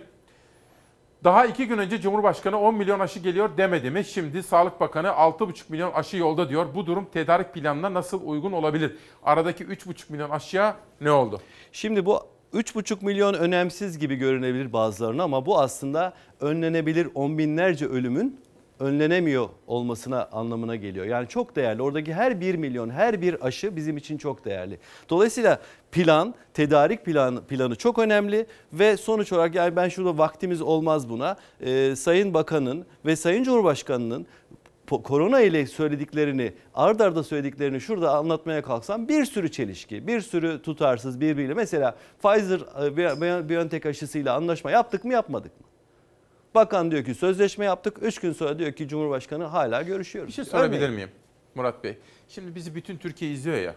Speaker 2: Daha iki gün önce Cumhurbaşkanı 10 milyon aşı geliyor demedi mi? Şimdi Sağlık Bakanı 6,5 milyon aşı yolda diyor. Bu durum tedarik planına nasıl uygun olabilir? Aradaki 3,5 milyon aşıya ne oldu?
Speaker 48: Şimdi bu 3,5 milyon önemsiz gibi görünebilir bazılarına ama bu aslında önlenebilir on binlerce ölümün önlenemiyor olmasına anlamına geliyor. Yani çok değerli. Oradaki her 1 milyon, her bir aşı bizim için çok değerli. Dolayısıyla plan, tedarik planı, planı çok önemli ve sonuç olarak yani ben şurada vaktimiz olmaz buna. Ee, Sayın Bakan'ın ve Sayın Cumhurbaşkanı'nın korona ile söylediklerini ard arda söylediklerini şurada anlatmaya kalksam bir sürü çelişki, bir sürü tutarsız birbiriyle. Mesela Pfizer e, Bi- BioNTech aşısıyla anlaşma yaptık mı yapmadık mı? Bakan diyor ki sözleşme yaptık. Üç gün sonra diyor ki Cumhurbaşkanı hala görüşüyoruz.
Speaker 2: Bir şey sorabilir
Speaker 48: Örneğin.
Speaker 2: miyim Murat Bey? Şimdi bizi bütün Türkiye izliyor ya.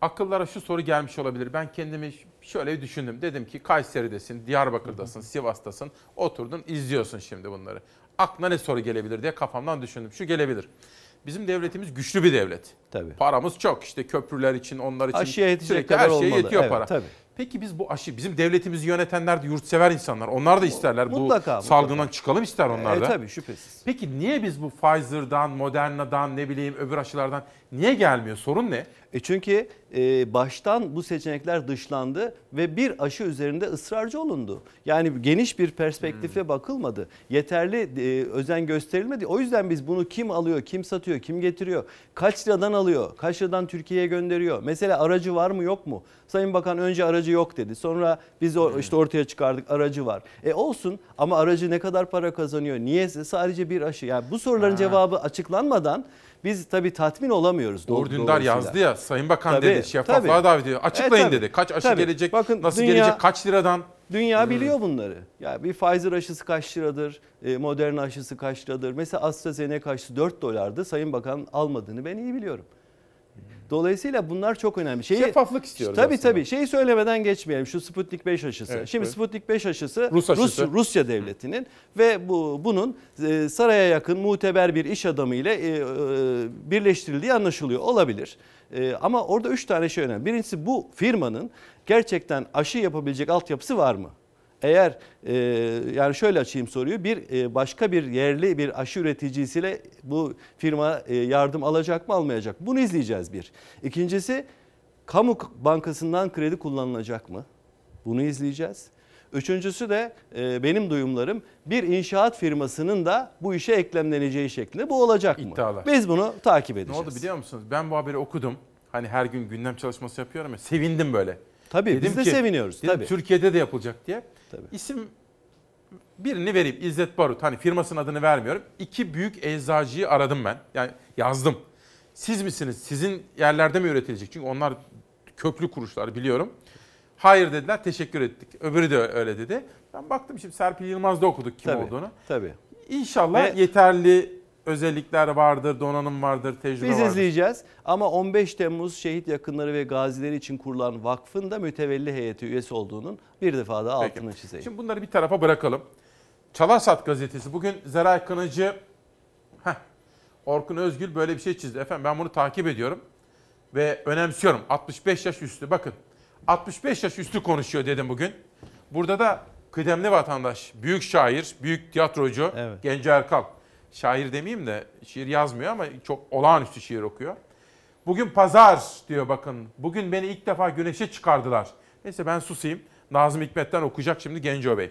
Speaker 2: Akıllara şu soru gelmiş olabilir. Ben kendimi şöyle düşündüm. Dedim ki Kayseri'desin, Diyarbakır'dasın, Sivas'tasın. Oturdun izliyorsun şimdi bunları. Aklına ne soru gelebilir diye kafamdan düşündüm. Şu gelebilir. Bizim devletimiz güçlü bir devlet.
Speaker 48: Tabii.
Speaker 2: Paramız çok işte köprüler için, onlar için.
Speaker 48: Aşıya yetecek
Speaker 2: sürekli
Speaker 48: kadar
Speaker 2: her şeye
Speaker 48: olmalı.
Speaker 2: yetiyor
Speaker 48: Evet,
Speaker 2: para.
Speaker 48: tabii.
Speaker 2: Peki biz bu aşı, bizim devletimizi yönetenler de yurtsever insanlar. Onlar da isterler
Speaker 48: Mutlaka,
Speaker 2: bu
Speaker 48: mutlaka.
Speaker 2: salgından çıkalım ister onlar
Speaker 48: E,
Speaker 2: da.
Speaker 48: tabii şüphesiz.
Speaker 2: Peki niye biz bu Pfizer'dan, Moderna'dan, ne bileyim öbür aşılardan niye gelmiyor? Sorun ne?
Speaker 48: E çünkü e, baştan bu seçenekler dışlandı ve bir aşı üzerinde ısrarcı olundu. Yani geniş bir perspektifle bakılmadı. Yeterli e, özen gösterilmedi. O yüzden biz bunu kim alıyor, kim satıyor, kim getiriyor, kaç liradan alıyor, kaç liradan Türkiye'ye gönderiyor. Mesela aracı var mı yok mu? Sayın Bakan önce aracı yok dedi. Sonra biz o, işte ortaya çıkardık aracı var. E olsun ama aracı ne kadar para kazanıyor? Niye sadece bir aşı? Yani bu soruların
Speaker 2: Ha.
Speaker 48: cevabı açıklanmadan biz tabii tatmin olamıyoruz.
Speaker 2: Uğur
Speaker 48: doğ-
Speaker 2: Dündar yazdı ya Sayın Bakan
Speaker 48: Tabii,
Speaker 2: dedi şeffaflığa
Speaker 48: tabii.
Speaker 2: davet ediyor. Açıklayın
Speaker 48: E, tabii,
Speaker 2: dedi. Kaç aşı
Speaker 48: tabii.
Speaker 2: gelecek,
Speaker 48: Bakın,
Speaker 2: nasıl
Speaker 48: dünya-
Speaker 2: gelecek, kaç liradan?
Speaker 48: Dünya
Speaker 2: Hmm.
Speaker 48: biliyor bunları. Ya bir Pfizer aşısı kaç liradır? E, Moderna aşısı kaç liradır? Mesela AstraZeneca aşısı 4 dolardı. Sayın Bakan almadığını ben iyi biliyorum. Dolayısıyla bunlar çok önemli. Şeyi,
Speaker 2: Şeffaflık istiyoruz
Speaker 48: Tabii
Speaker 2: aslında.
Speaker 48: tabii. Şeyi söylemeden geçmeyelim. Şu Sputnik 5 aşısı.
Speaker 2: Evet,
Speaker 48: Şimdi
Speaker 2: evet.
Speaker 48: Sputnik 5 aşısı
Speaker 2: Rus aşısı.
Speaker 48: Rusya devletinin ve bu bunun e, saraya yakın muteber bir iş adamı ile e, e, birleştirildiği anlaşılıyor. Olabilir. E, ama orada 3 tane şey önemli. Birincisi bu firmanın gerçekten aşı yapabilecek altyapısı var mı? Eğer e, yani şöyle açayım soruyu bir e, başka bir yerli bir aşı üreticisiyle bu firma e, yardım alacak mı almayacak mı? Bunu izleyeceğiz bir. İkincisi kamu bankasından kredi kullanılacak mı? Bunu izleyeceğiz. Üçüncüsü de e, benim duyumlarım bir inşaat firmasının da bu işe eklemleneceği şeklinde bu olacak mı?
Speaker 2: İddialar.
Speaker 48: Biz bunu takip
Speaker 2: Ne
Speaker 48: edeceğiz.
Speaker 2: oldu biliyor musunuz? Ben bu haberi okudum. Hani her gün gündem çalışması yapıyorum ya. Sevindim böyle.
Speaker 48: Tabii biz de seviniyoruz.
Speaker 2: dedim,
Speaker 48: Tabii.
Speaker 2: Türkiye'de de yapılacak diye. İsim birini vereyim. İzzet Barut. Hani firmasının adını vermiyorum. İki büyük eczacıyı aradım ben. Yani yazdım. Siz misiniz? Sizin yerlerde mi üretilecek? Çünkü onlar köklü kuruluşlar biliyorum. Hayır dediler. Teşekkür ettik. Öbürü de öyle dedi. Ben baktım şimdi Serpil Yılmaz'da okuduk kim
Speaker 48: Tabii,
Speaker 2: olduğunu.
Speaker 48: Tabii.
Speaker 2: İnşallah
Speaker 48: Ve-
Speaker 2: yeterli özellikler vardır, donanım vardır, tecrübe
Speaker 48: Biz
Speaker 2: vardır.
Speaker 48: izleyeceğiz ama 15 Temmuz şehit yakınları ve gazileri için kurulan vakfın da mütevelli heyeti üyesi olduğunun bir defa daha
Speaker 2: Peki.
Speaker 48: altını çizeyim.
Speaker 2: Şimdi bunları bir tarafa bırakalım. Çalarsat gazetesi bugün Zeray Kınıcı, heh, Orkun Özgül böyle bir şey çizdi. Efendim ben bunu takip ediyorum ve önemsiyorum. 65 yaş üstü bakın. 65 yaş üstü konuşuyor dedim bugün. Burada da kıdemli vatandaş, büyük şair, büyük tiyatrocu Genco Erkal. Şair demeyeyim de şiir yazmıyor ama çok olağanüstü şiir okuyor. Bugün pazar diyor bakın. Bugün beni ilk defa güneşe çıkardılar. Neyse ben susayım. Nazım Hikmet'ten okuyacak şimdi Genco Bey.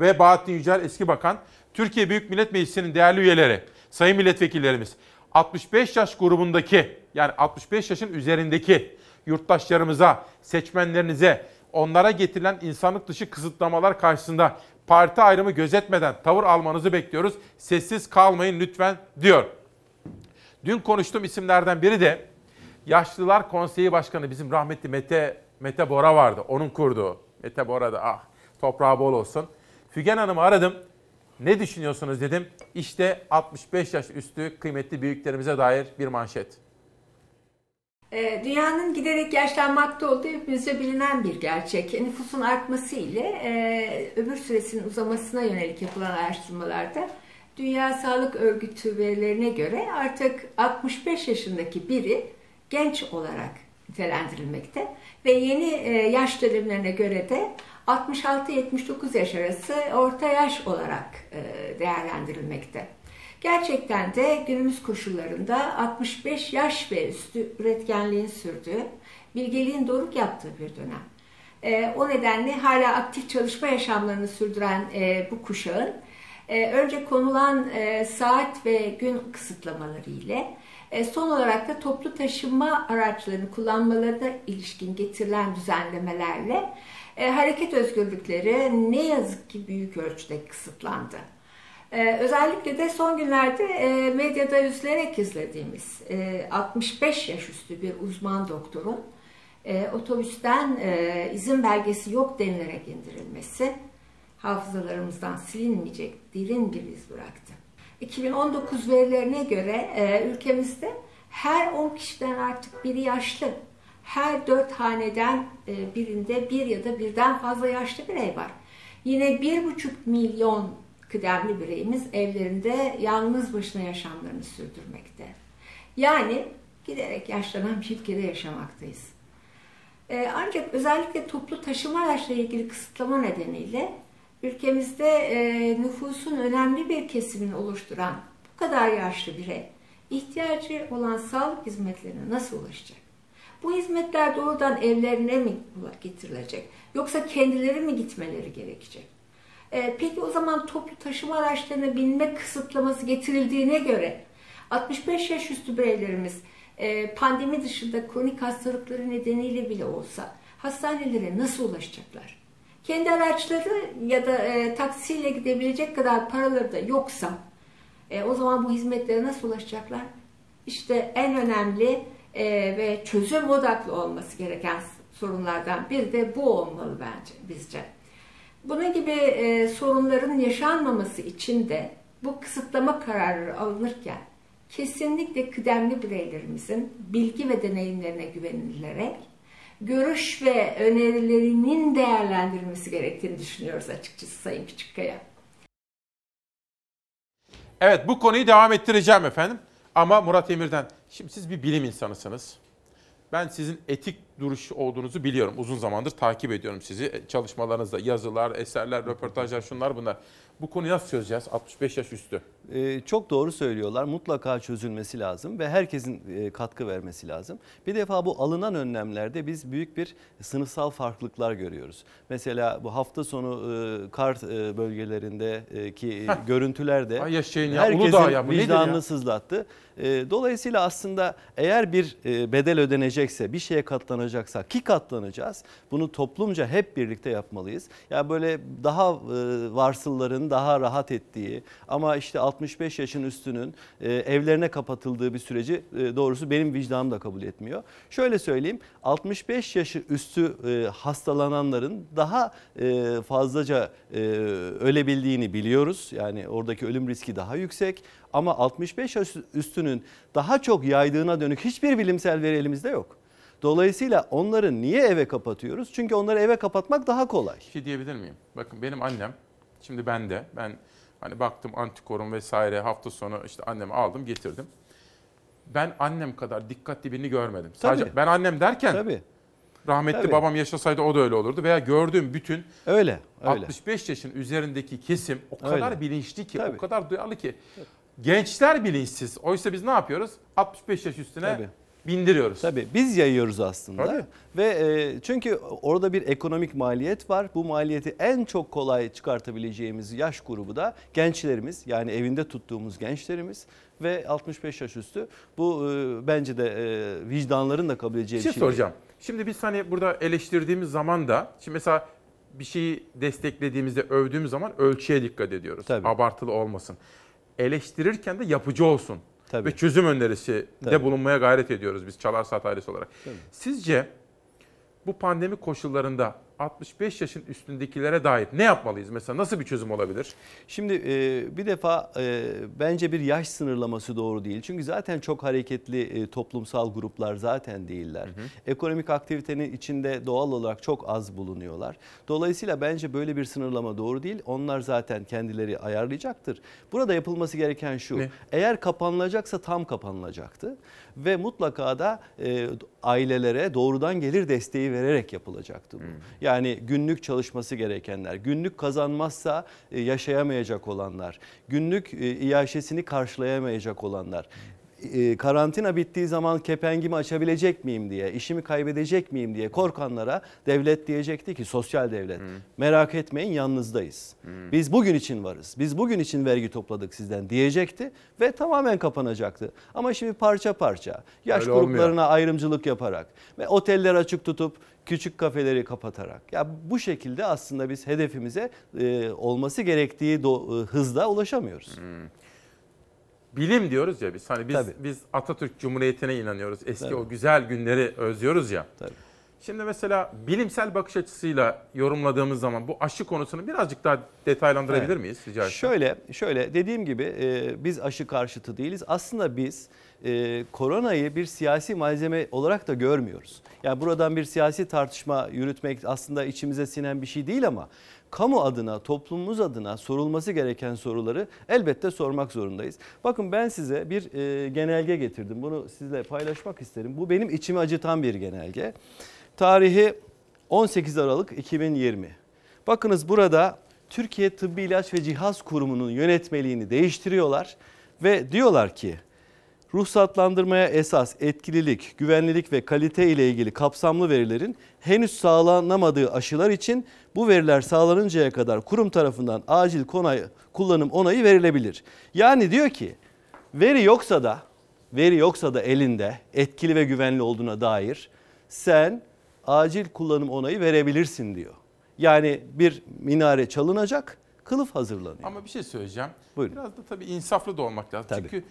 Speaker 2: Ve Bahattin Yücel eski bakan. Türkiye Büyük Millet Meclisi'nin değerli üyeleri, sayın milletvekillerimiz. 65 yaş grubundaki yani 65 yaşın üzerindeki yurttaşlarımıza, seçmenlerinize, onlara getirilen insanlık dışı kısıtlamalar karşısında parti ayrımı gözetmeden tavır almanızı bekliyoruz. Sessiz kalmayın lütfen diyor. Dün konuştuğum isimlerden biri de Yaşlılar Konseyi Başkanı bizim rahmetli Mete Mete Bora vardı. Onun kurduğu. Mete Bora da ah toprağı bol olsun. Fügen Hanım'ı aradım. Ne düşünüyorsunuz dedim. İşte 65 yaş üstü kıymetli büyüklerimize dair bir manşet.
Speaker 41: Ee, Dünyanın giderek yaşlanmakta olduğu hepimizce bilinen bir gerçek. Nüfusun artması ile e, ömür süresinin uzamasına yönelik yapılan araştırmalarda Dünya Sağlık Örgütü verilerine göre artık 65 yaşındaki biri genç olarak nitelendirilmekte ve yeni e, yaş dönemlerine göre de 66-79 yaş arası orta yaş olarak e, değerlendirilmekte. Gerçekten de günümüz koşullarında 65 yaş ve üstü üretkenliğin sürdüğü, bilgeliğin doruk yaptığı bir dönem. E, o nedenle hala aktif çalışma yaşamlarını sürdüren e, bu kuşağın e, önce konulan e, saat ve gün kısıtlamaları ile e, son olarak da toplu taşıma araçlarını kullanmalarına ilişkin getirilen düzenlemelerle e, hareket özgürlükleri ne yazık ki büyük ölçüde kısıtlandı. Ee, özellikle de son günlerde e, medyada üzülerek izlediğimiz e, 65 yaş üstü bir uzman doktorun e, otobüsten e, izin belgesi yok denilerek indirilmesi hafızalarımızdan silinmeyecek derin bir iz bıraktı. 2019 verilerine göre e, ülkemizde her 10 kişiden artık biri yaşlı. Her 4 haneden e, birinde bir ya da birden fazla yaşlı birey var. Yine 1,5 milyon kıdemli bireyimiz evlerinde yalnız başına yaşamlarını sürdürmekte. Yani giderek yaşlanan bir ülkede yaşamaktayız. Ee, ancak özellikle toplu taşıma araçlarıyla ilgili kısıtlama nedeniyle ülkemizde e, nüfusun önemli bir kesimini oluşturan bu kadar yaşlı birey ihtiyacı olan sağlık hizmetlerine nasıl ulaşacak? Bu hizmetler doğrudan evlerine mi getirilecek? Yoksa kendileri mi gitmeleri gerekecek? Ee, peki o zaman toplu taşıma araçlarına binme kısıtlaması getirildiğine göre 65 yaş üstü bireylerimiz e, pandemi dışında kronik hastalıkları nedeniyle bile olsa hastanelere nasıl ulaşacaklar? Kendi araçları ya da e, taksiyle gidebilecek kadar paraları da yoksa e, o zaman bu hizmetlere nasıl ulaşacaklar? İşte en önemli e, ve çözüm odaklı olması gereken sorunlardan biri de bu olmalı bence bizce. Bunun gibi e, sorunların yaşanmaması için de bu kısıtlama kararları alınırken kesinlikle kıdemli bireylerimizin bilgi ve deneyimlerine güvenilerek görüş ve önerilerinin değerlendirilmesi gerektiğini düşünüyoruz açıkçası Sayın Küçükkaya.
Speaker 2: Evet bu konuyu devam ettireceğim efendim. Ama Murat Emir'den, şimdi siz bir bilim insanısınız. Ben sizin etik duruş olduğunuzu biliyorum. Uzun zamandır takip ediyorum sizi. E, Çalışmalarınızda yazılar, eserler, röportajlar şunlar bunlar. Bu konuyu nasıl çözeceğiz 65 yaş üstü?
Speaker 48: Ee, çok doğru söylüyorlar. Mutlaka çözülmesi lazım ve herkesin e, katkı vermesi lazım. Bir defa bu alınan önlemlerde biz büyük bir sınıfsal farklılıklar görüyoruz. Mesela bu hafta sonu e, kar e, bölgelerindeki
Speaker 2: Heh.
Speaker 48: görüntülerde
Speaker 2: Ay yaşayın ya,
Speaker 48: herkesin
Speaker 2: ya, bu nedir ya?
Speaker 48: vicdanını sızlattı. E, Dolayısıyla aslında eğer bir e, bedel ödenecekse, bir şeye katlanacaksa ki katlanacağız. Bunu toplumca hep birlikte yapmalıyız. Ya böyle daha e, varsılların daha rahat ettiği ama işte 65 yaşın üstünün e, evlerine kapatıldığı bir süreci e, doğrusu benim vicdanım da kabul etmiyor. Şöyle söyleyeyim 65 yaşı üstü e, hastalananların daha fazlaca ölebildiğini biliyoruz. Yani oradaki ölüm riski daha yüksek ama 65 yaş üstünün daha çok yaydığına dönük hiçbir bilimsel veri elimizde yok. Dolayısıyla onları niye eve kapatıyoruz? Çünkü onları eve kapatmak daha kolay.
Speaker 2: Bir şey diyebilir miyim? Bakın benim annem, şimdi ben de, ben hani baktım antikorum vesaire hafta sonu işte annemi aldım getirdim. Ben annem kadar dikkatli birini görmedim. Sadece
Speaker 48: Tabii.
Speaker 2: ben annem derken
Speaker 48: Tabii.
Speaker 2: rahmetli
Speaker 48: Tabii.
Speaker 2: babam yaşasaydı o da öyle olurdu. Veya gördüğüm bütün
Speaker 48: Öyle, öyle.
Speaker 2: 65 yaşın üzerindeki kesim o kadar
Speaker 48: Öyle.
Speaker 2: bilinçli ki,
Speaker 48: Tabii.
Speaker 2: o kadar duyarlı ki. Gençler bilinçsiz. Oysa biz ne yapıyoruz? 65 yaş üstüne
Speaker 48: Tabii.
Speaker 2: Bindiriyoruz.
Speaker 48: Tabii biz yayıyoruz aslında.
Speaker 2: Tabii.
Speaker 48: Ve e, çünkü orada bir ekonomik maliyet var. Bu maliyeti en çok kolay çıkartabileceğimiz yaş grubu da gençlerimiz. Yani evinde tuttuğumuz gençlerimiz ve 65 yaş üstü. Bu e, bence de e, vicdanların da kabul
Speaker 2: Bir
Speaker 48: edeceği
Speaker 2: şey
Speaker 48: değil.
Speaker 2: soracağım. Şimdi biz hani burada eleştirdiğimiz zaman da şimdi mesela bir şeyi desteklediğimizde övdüğümüz zaman ölçüye dikkat ediyoruz. Abartılı olmasın. Eleştirirken de yapıcı olsun.
Speaker 48: Tabii.
Speaker 2: Ve çözüm önerisi de
Speaker 48: Tabii.
Speaker 2: bulunmaya gayret ediyoruz biz Çalar Saat ailesi olarak.
Speaker 48: Tabii.
Speaker 2: Sizce bu pandemi koşullarında 65 yaşın üstündekilere dair ne yapmalıyız? Mesela nasıl bir çözüm olabilir?
Speaker 48: Şimdi e, bir defa e, bence bir yaş sınırlaması doğru değil. Çünkü zaten çok hareketli e, toplumsal gruplar zaten değiller. Ekonomik aktivitenin içinde doğal olarak çok az bulunuyorlar. Dolayısıyla bence böyle bir sınırlama doğru değil. Onlar zaten kendileri ayarlayacaktır. Burada yapılması gereken şu.
Speaker 2: Ne?
Speaker 48: Eğer kapanılacaksa tam kapanılacaktı ve mutlaka da e, ailelere doğrudan gelir desteği vererek yapılacaktı bu. Yani günlük çalışması gerekenler, günlük kazanmazsa e, yaşayamayacak olanlar, günlük e, iaşesini karşılayamayacak olanlar. e, Karantina bittiği zaman kepengimi açabilecek miyim diye, işimi kaybedecek miyim diye korkanlara devlet diyecekti ki sosyal devlet merak etmeyin yalnızdayız. Biz bugün için varız. Biz bugün için vergi topladık sizden diyecekti ve tamamen kapanacaktı. Ama şimdi parça parça yaş
Speaker 2: Öyle olmuyor.
Speaker 48: gruplarına ayrımcılık yaparak ve oteller açık tutup küçük kafeleri kapatarak ya bu şekilde aslında biz hedefimize e, olması gerektiği do- e, hızda ulaşamıyoruz.
Speaker 2: Bilim diyoruz ya biz. Hani biz
Speaker 48: Tabii.
Speaker 2: biz Atatürk Cumhuriyeti'ne inanıyoruz. Eski
Speaker 48: Tabii.
Speaker 2: o güzel günleri özlüyoruz ya.
Speaker 48: Tabii.
Speaker 2: Şimdi mesela bilimsel bakış açısıyla yorumladığımız zaman bu aşı konusunu birazcık daha detaylandırabilir
Speaker 48: Evet.
Speaker 2: miyiz rica etsem?
Speaker 48: Şöyle, şöyle dediğim gibi e, biz aşı karşıtı değiliz. Aslında biz e, koronayı bir siyasi malzeme olarak da görmüyoruz. Yani buradan bir siyasi tartışma yürütmek aslında içimize sinen bir şey değil ama kamu adına, toplumumuz adına sorulması gereken soruları elbette sormak zorundayız. Bakın ben size bir e, genelge getirdim. Bunu sizle paylaşmak isterim. Bu benim içimi acıtan bir genelge. Tarihi 18 Aralık 2020. Bakınız burada Türkiye Tıbbi İlaç ve Cihaz Kurumu'nun yönetmeliğini değiştiriyorlar ve diyorlar ki ruhsatlandırmaya esas etkililik, güvenlilik ve kalite ile ilgili kapsamlı verilerin henüz sağlanamadığı aşılar için bu veriler sağlanıncaya kadar kurum tarafından acil konay, kullanım onayı verilebilir. Yani diyor ki veri yoksa da veri yoksa da elinde etkili ve güvenli olduğuna dair sen acil kullanım onayı verebilirsin diyor. Yani bir minare çalınacak, kılıf hazırlanıyor.
Speaker 2: Ama bir şey söyleyeceğim.
Speaker 48: Buyurun.
Speaker 2: Biraz da tabii insaflı da olmak lazım.
Speaker 48: Tabii.
Speaker 2: Çünkü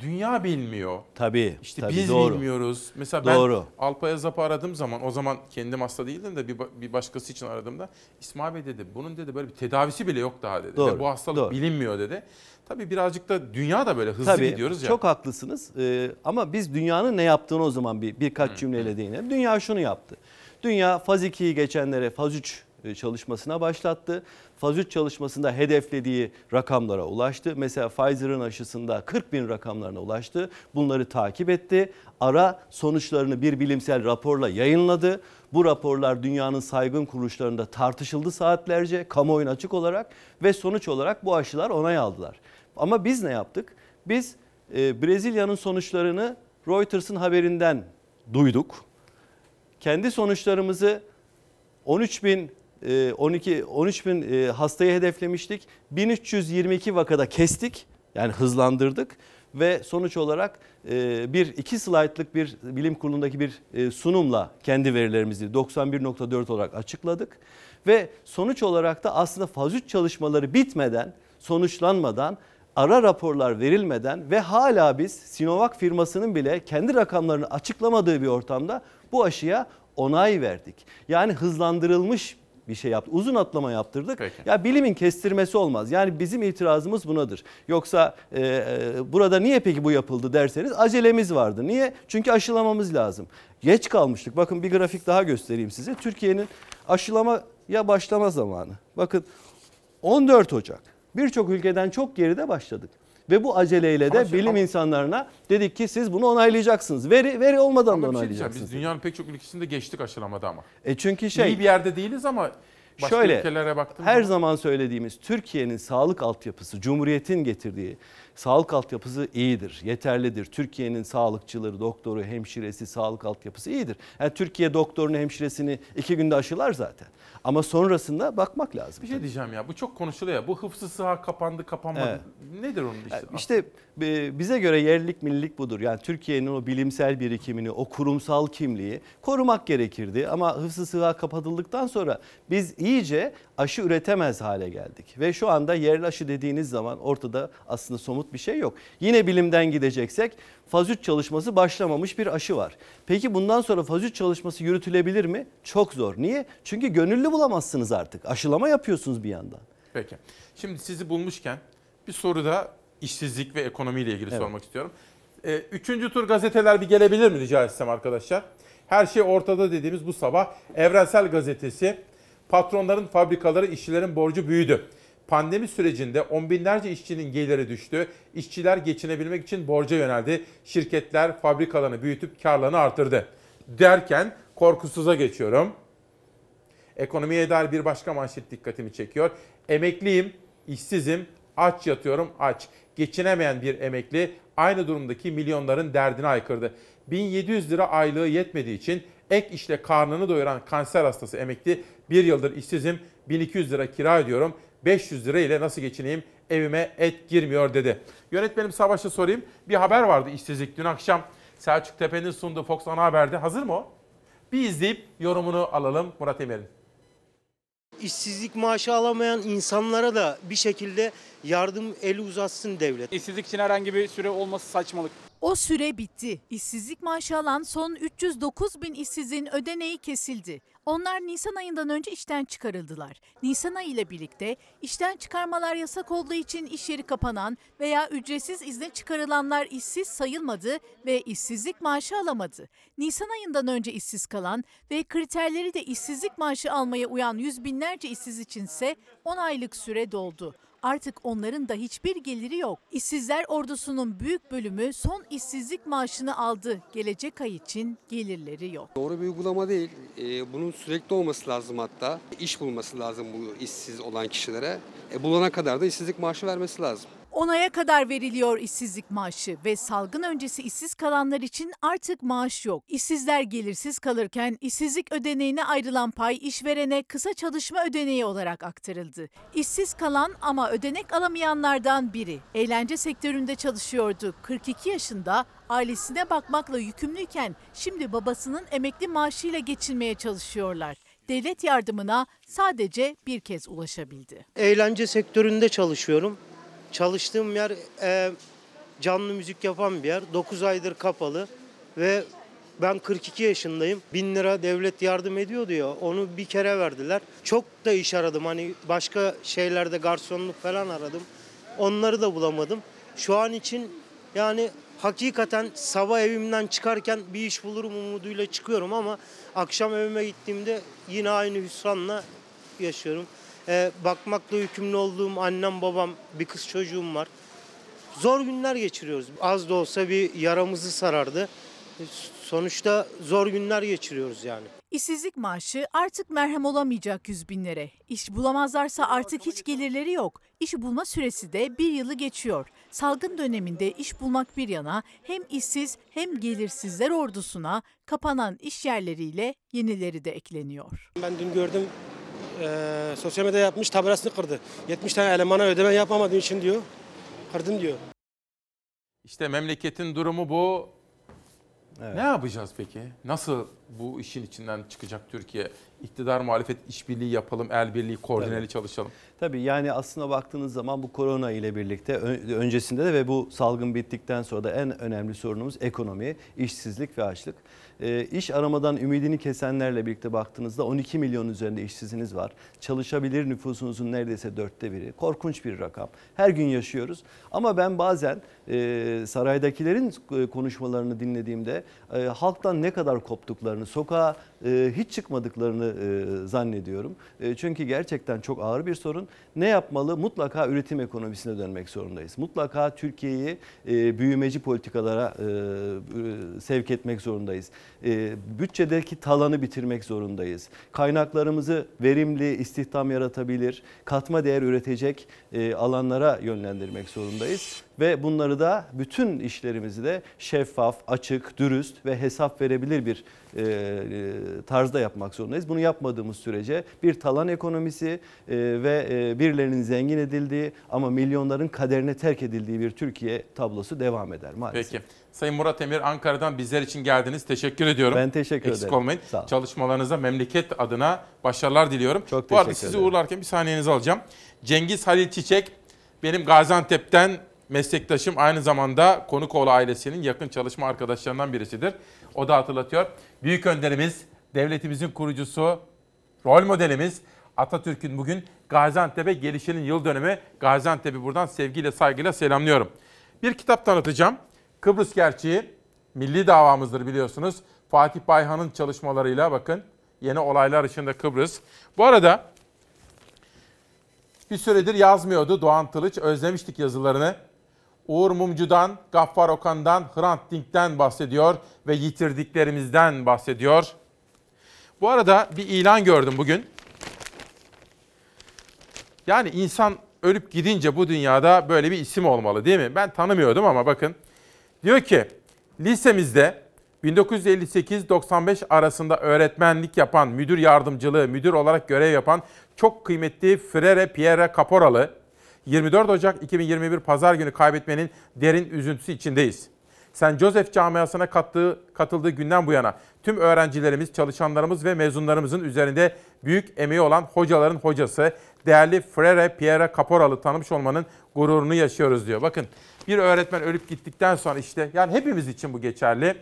Speaker 2: dünya bilmiyor.
Speaker 48: Tabii.
Speaker 2: İşte
Speaker 48: tabii,
Speaker 2: biz
Speaker 48: doğru.
Speaker 2: bilmiyoruz. Mesela
Speaker 48: Doğru.
Speaker 2: ben Alpay Azap'ı aradığım zaman o zaman kendim hasta değildim de bir, bir başkası için aradığımda İsmail Bey dedi bunun dedi böyle bir tedavisi bile yok daha dedi.
Speaker 48: Doğru,
Speaker 2: Ve bu hastalık
Speaker 48: doğru.
Speaker 2: bilinmiyor dedi. Tabii birazcık da dünya da böyle hızlı
Speaker 48: Tabii,
Speaker 2: gidiyoruz ya.
Speaker 48: Çok haklısınız Ee, ama biz dünyanın ne yaptığını o zaman bir birkaç cümleyle değinelim. Dünya şunu yaptı. Dünya faz 2'yi geçenlere faz 3 e, çalışmasına başlattı. Faz 3 çalışmasında hedeflediği rakamlara ulaştı. Mesela Pfizer'ın aşısında 40 bin rakamlarına ulaştı. Bunları takip etti. Ara sonuçlarını bir bilimsel raporla yayınladı. Bu raporlar dünyanın saygın kuruluşlarında tartışıldı saatlerce kamuoyuna açık olarak ve sonuç olarak bu aşılar onay aldılar. Ama biz ne yaptık? Biz e, Brezilya'nın sonuçlarını Reuters'ın haberinden duyduk. Kendi sonuçlarımızı 13 bin 12 13 bin e, hastayı hedeflemiştik. 1322 vakada kestik. Yani hızlandırdık ve sonuç olarak e, bir iki slaytlık bir bilim kurulundaki bir e, sunumla kendi verilerimizi 91.4 olarak açıkladık. Ve sonuç olarak da aslında faz 3 çalışmaları bitmeden, sonuçlanmadan ara raporlar verilmeden ve hala biz Sinovac firmasının bile kendi rakamlarını açıklamadığı bir ortamda bu aşıya onay verdik. Yani hızlandırılmış bir şey yaptı. Uzun atlama yaptırdık.
Speaker 2: Peki.
Speaker 48: Ya bilimin kestirmesi olmaz. Yani bizim itirazımız bunadır. Yoksa e, e, burada niye peki bu yapıldı derseniz acelemiz vardı. Niye? Çünkü aşılamamız lazım. Geç kalmıştık. Bakın bir grafik daha göstereyim size. Türkiye'nin aşılamaya başlama zamanı. Bakın 14 Ocak. Birçok ülkeden çok geride başladık. Ve bu aceleyle de
Speaker 2: Ama şey-
Speaker 48: bilim
Speaker 2: ama-
Speaker 48: insanlarına dedik ki siz bunu onaylayacaksınız. Veri veri olmadan
Speaker 2: Ama
Speaker 48: da
Speaker 2: şey
Speaker 48: onaylayacaksınız.
Speaker 2: Biz dünyanın pek çok ülkesinde geçtik aşılamada ama.
Speaker 48: E çünkü şey
Speaker 2: İyi bir yerde değiliz ama başka
Speaker 48: Şöyle
Speaker 2: ülkelere baktığımız
Speaker 48: her
Speaker 2: zaman-
Speaker 48: zaman söylediğimiz Türkiye'nin sağlık altyapısı, Cumhuriyet'in getirdiği sağlık altyapısı iyidir, yeterlidir. Türkiye'nin sağlıkçıları, doktoru, hemşiresi, sağlık altyapısı iyidir. Yani Türkiye doktorunu, hemşiresini iki günde aşılar zaten. Ama sonrasında bakmak lazım.
Speaker 2: Bir şey diyeceğim ya bu çok konuşuluyor ya bu hıfzı sıha kapandı kapanmadı. Nedir onun işte?
Speaker 48: İşte e, bize göre yerlilik millilik budur. Yani Türkiye'nin o bilimsel birikimini, o kurumsal kimliği korumak gerekirdi. Ama hıfzı sığa kapatıldıktan sonra biz iyice aşı üretemez hale geldik. Ve şu anda yerli aşı dediğiniz zaman ortada aslında somut bir şey yok. Yine bilimden gideceksek faz 3 çalışması başlamamış bir aşı var. Peki bundan sonra faz 3 çalışması yürütülebilir mi? Çok zor. Niye? Çünkü gönüllü bulamazsınız artık. Aşılama yapıyorsunuz bir yandan.
Speaker 2: Peki. Şimdi sizi bulmuşken bir soru da işsizlik ve ekonomiyle ilgili
Speaker 48: Evet.
Speaker 2: sormak istiyorum. Ee, üçüncü tur gazeteler bir gelebilir mi rica etsem arkadaşlar? Her şey ortada dediğimiz bu sabah Evrensel Gazetesi patronların, fabrikaları, işçilerin borcu büyüdü. Pandemi sürecinde on binlerce işçinin geliri düştü. İşçiler geçinebilmek için borca yöneldi. Şirketler fabrikalarını büyütüp karlarını artırdı. Derken korkusuza geçiyorum. Ekonomiye dair bir başka manşet dikkatimi çekiyor. Emekliyim, işsizim, aç yatıyorum, aç. Geçinemeyen bir emekli aynı durumdaki milyonların derdine aykırdı. 1700 lira aylığı yetmediği için ek işle karnını doyuran kanser hastası emekli bir yıldır işsizim, 1200 lira kira ödüyorum, 500 lira ile nasıl geçineyim, evime et girmiyor dedi. Yönetmenim Savaş'a sorayım. Bir haber vardı işsizlik dün akşam Selçuk Tepe'nin sunduğu Fox Ana Haber'de. Hazır mı o? Bir izleyip yorumunu alalım Murat Emer'in.
Speaker 52: İşsizlik maaşı alamayan insanlara da bir şekilde yardım eli uzatsın devlet.
Speaker 53: İşsizlik için herhangi bir süre olması saçmalık.
Speaker 54: O süre bitti. İşsizlik maaşı alan son 309 bin işsizin ödeneği kesildi. Onlar Nisan ayından önce işten çıkarıldılar. Nisan ayı ile birlikte işten çıkarmalar yasak olduğu için iş yeri kapanan veya ücretsiz izne çıkarılanlar işsiz sayılmadı ve işsizlik maaşı alamadı. Nisan ayından önce işsiz kalan ve kriterleri de işsizlik maaşı almaya uyan yüz binlerce işsiz içinse 10 aylık süre doldu. Artık onların da hiçbir geliri yok. İşsizler ordusunun büyük bölümü son işsizlik maaşını aldı. Gelecek ay için gelirleri yok.
Speaker 55: Doğru bir uygulama değil. Ee, bunun sürekli olması lazım hatta. İş bulması lazım bu işsiz olan kişilere. E, bulana kadar da işsizlik maaşı vermesi lazım.
Speaker 54: 10 aya kadar veriliyor işsizlik maaşı ve salgın öncesi işsiz kalanlar için artık maaş yok. İşsizler gelirsiz kalırken işsizlik ödeneğine ayrılan pay işverene kısa çalışma ödeneği olarak aktarıldı. İşsiz kalan ama ödenek alamayanlardan biri. Eğlence sektöründe çalışıyordu. 42 yaşında ailesine bakmakla yükümlüyken şimdi babasının emekli maaşıyla geçinmeye çalışıyorlar. Devlet yardımına sadece bir kez ulaşabildi.
Speaker 52: Eğlence sektöründe çalışıyorum. Çalıştığım yer e, canlı müzik yapan bir yer. 9 aydır kapalı ve ben 42 yaşındayım. 1000 lira devlet yardım ediyordu ya onu bir kere verdiler. Çok da iş aradım hani başka şeylerde garsonluk falan aradım. Onları da bulamadım. Şu an için yani hakikaten sabah evimden çıkarken bir iş bulurum umuduyla çıkıyorum ama akşam evime gittiğimde yine aynı hüsranla
Speaker 47: yaşıyorum. Ee, bakmakla yükümlü olduğum annem babam bir kız çocuğum var. Zor günler geçiriyoruz. Az da olsa bir yaramızı sarardı. Sonuçta zor günler geçiriyoruz yani.
Speaker 54: İşsizlik maaşı artık merhem olamayacak yüz binlere. İş bulamazlarsa artık hiç gelirleri yok. İş bulma süresi de bir yılı geçiyor. Salgın döneminde iş bulmak bir yana hem işsiz hem gelirsizler ordusuna kapanan iş yerleriyle yenileri de ekleniyor.
Speaker 56: Ben dün gördüm eee sosyal medyada yapmış tabelasını kırdı. 70 tane elemana ödeme yapamadığım için diyor. Kırdım diyor.
Speaker 2: İşte memleketin durumu bu. Ne yapacağız peki? Nasıl bu işin içinden çıkacak Türkiye? İktidar muhalefet işbirliği yapalım, el birliği, koordineli
Speaker 48: Tabii.
Speaker 2: çalışalım.
Speaker 48: Tabii yani aslında baktığınız zaman bu korona ile birlikte öncesinde de ve bu salgın bittikten sonra da en önemli sorunumuz ekonomi, işsizlik ve açlık. E, iş aramadan ümidini kesenlerle birlikte baktığınızda 12 milyon üzerinde işsiziniz var. Çalışabilir nüfusunuzun neredeyse dörtte biri. Korkunç bir rakam. Her gün yaşıyoruz. Ama ben bazen e, saraydakilerin e, konuşmalarını dinlediğimde e, halktan ne kadar koptuklarını, sokağa e, hiç çıkmadıklarını e, zannediyorum. E, çünkü gerçekten çok ağır bir sorun. Ne yapmalı? Mutlaka üretim ekonomisine dönmek zorundayız. Mutlaka Türkiye'yi e, büyümeci politikalara e, e, sevk etmek zorundayız. E, bütçedeki talanı bitirmek zorundayız. Kaynaklarımızı verimli, istihdam yaratabilir, katma değer üretecek e, alanlara yönlendirmek zorundayız. Ve bunları da bütün işlerimizi de şeffaf, açık, dürüst ve hesap verebilir bir e, tarzda yapmak zorundayız. Bunu yapmadığımız sürece bir talan ekonomisi e, ve e, birilerinin zengin edildiği ama milyonların kaderine terk edildiği bir Türkiye tablosu devam eder maalesef.
Speaker 2: Peki. Sayın Murat Emir Ankara'dan bizler için geldiniz. Teşekkür ediyorum.
Speaker 48: Ben teşekkür
Speaker 2: Eksik
Speaker 48: ederim.
Speaker 2: olmayın.
Speaker 48: Sağ olun.
Speaker 2: Çalışmalarınıza memleket adına başarılar diliyorum.
Speaker 48: Çok
Speaker 2: Bu arada
Speaker 48: teşekkür
Speaker 2: sizi
Speaker 48: ederim.
Speaker 2: uğurlarken bir saniyenizi alacağım. Cengiz Halil Çiçek benim Gaziantep'ten meslektaşım aynı zamanda Konukoğlu ailesinin yakın çalışma arkadaşlarından birisidir. O da hatırlatıyor. Büyük önderimiz, devletimizin kurucusu, rol modelimiz Atatürk'ün bugün Gaziantep'e gelişinin yıl dönümü. Gaziantep'i buradan sevgiyle saygıyla selamlıyorum. Bir kitap tanıtacağım. Kıbrıs Gerçeği milli davamızdır biliyorsunuz. Fatih Bayhan'ın çalışmalarıyla bakın yeni olaylar ışığında Kıbrıs. Bu arada bir süredir yazmıyordu Doğan Tılıç. Özlemiştik yazılarını. Uğur Mumcu'dan, Gaffar Okan'dan, Hrant Dink'ten bahsediyor ve yitirdiklerimizden bahsediyor. Bu arada bir ilan gördüm bugün. Yani insan ölüp gidince bu dünyada böyle bir isim olmalı değil mi? Ben tanımıyordum ama bakın. Diyor ki lisemizde 1958-95 arasında öğretmenlik yapan, müdür yardımcılığı, müdür olarak görev yapan çok kıymetli Frere Pierre Caporalı 24 Ocak 2021 Pazar günü kaybetmenin derin üzüntüsü içindeyiz. St. Joseph camiasına kattığı, katıldığı günden bu yana tüm öğrencilerimiz, çalışanlarımız ve mezunlarımızın üzerinde büyük emeği olan hocaların hocası, değerli Frere Pierre Caporalı tanımış olmanın gururunu yaşıyoruz diyor. Bakın bir öğretmen ölüp gittikten sonra işte yani hepimiz için bu geçerli.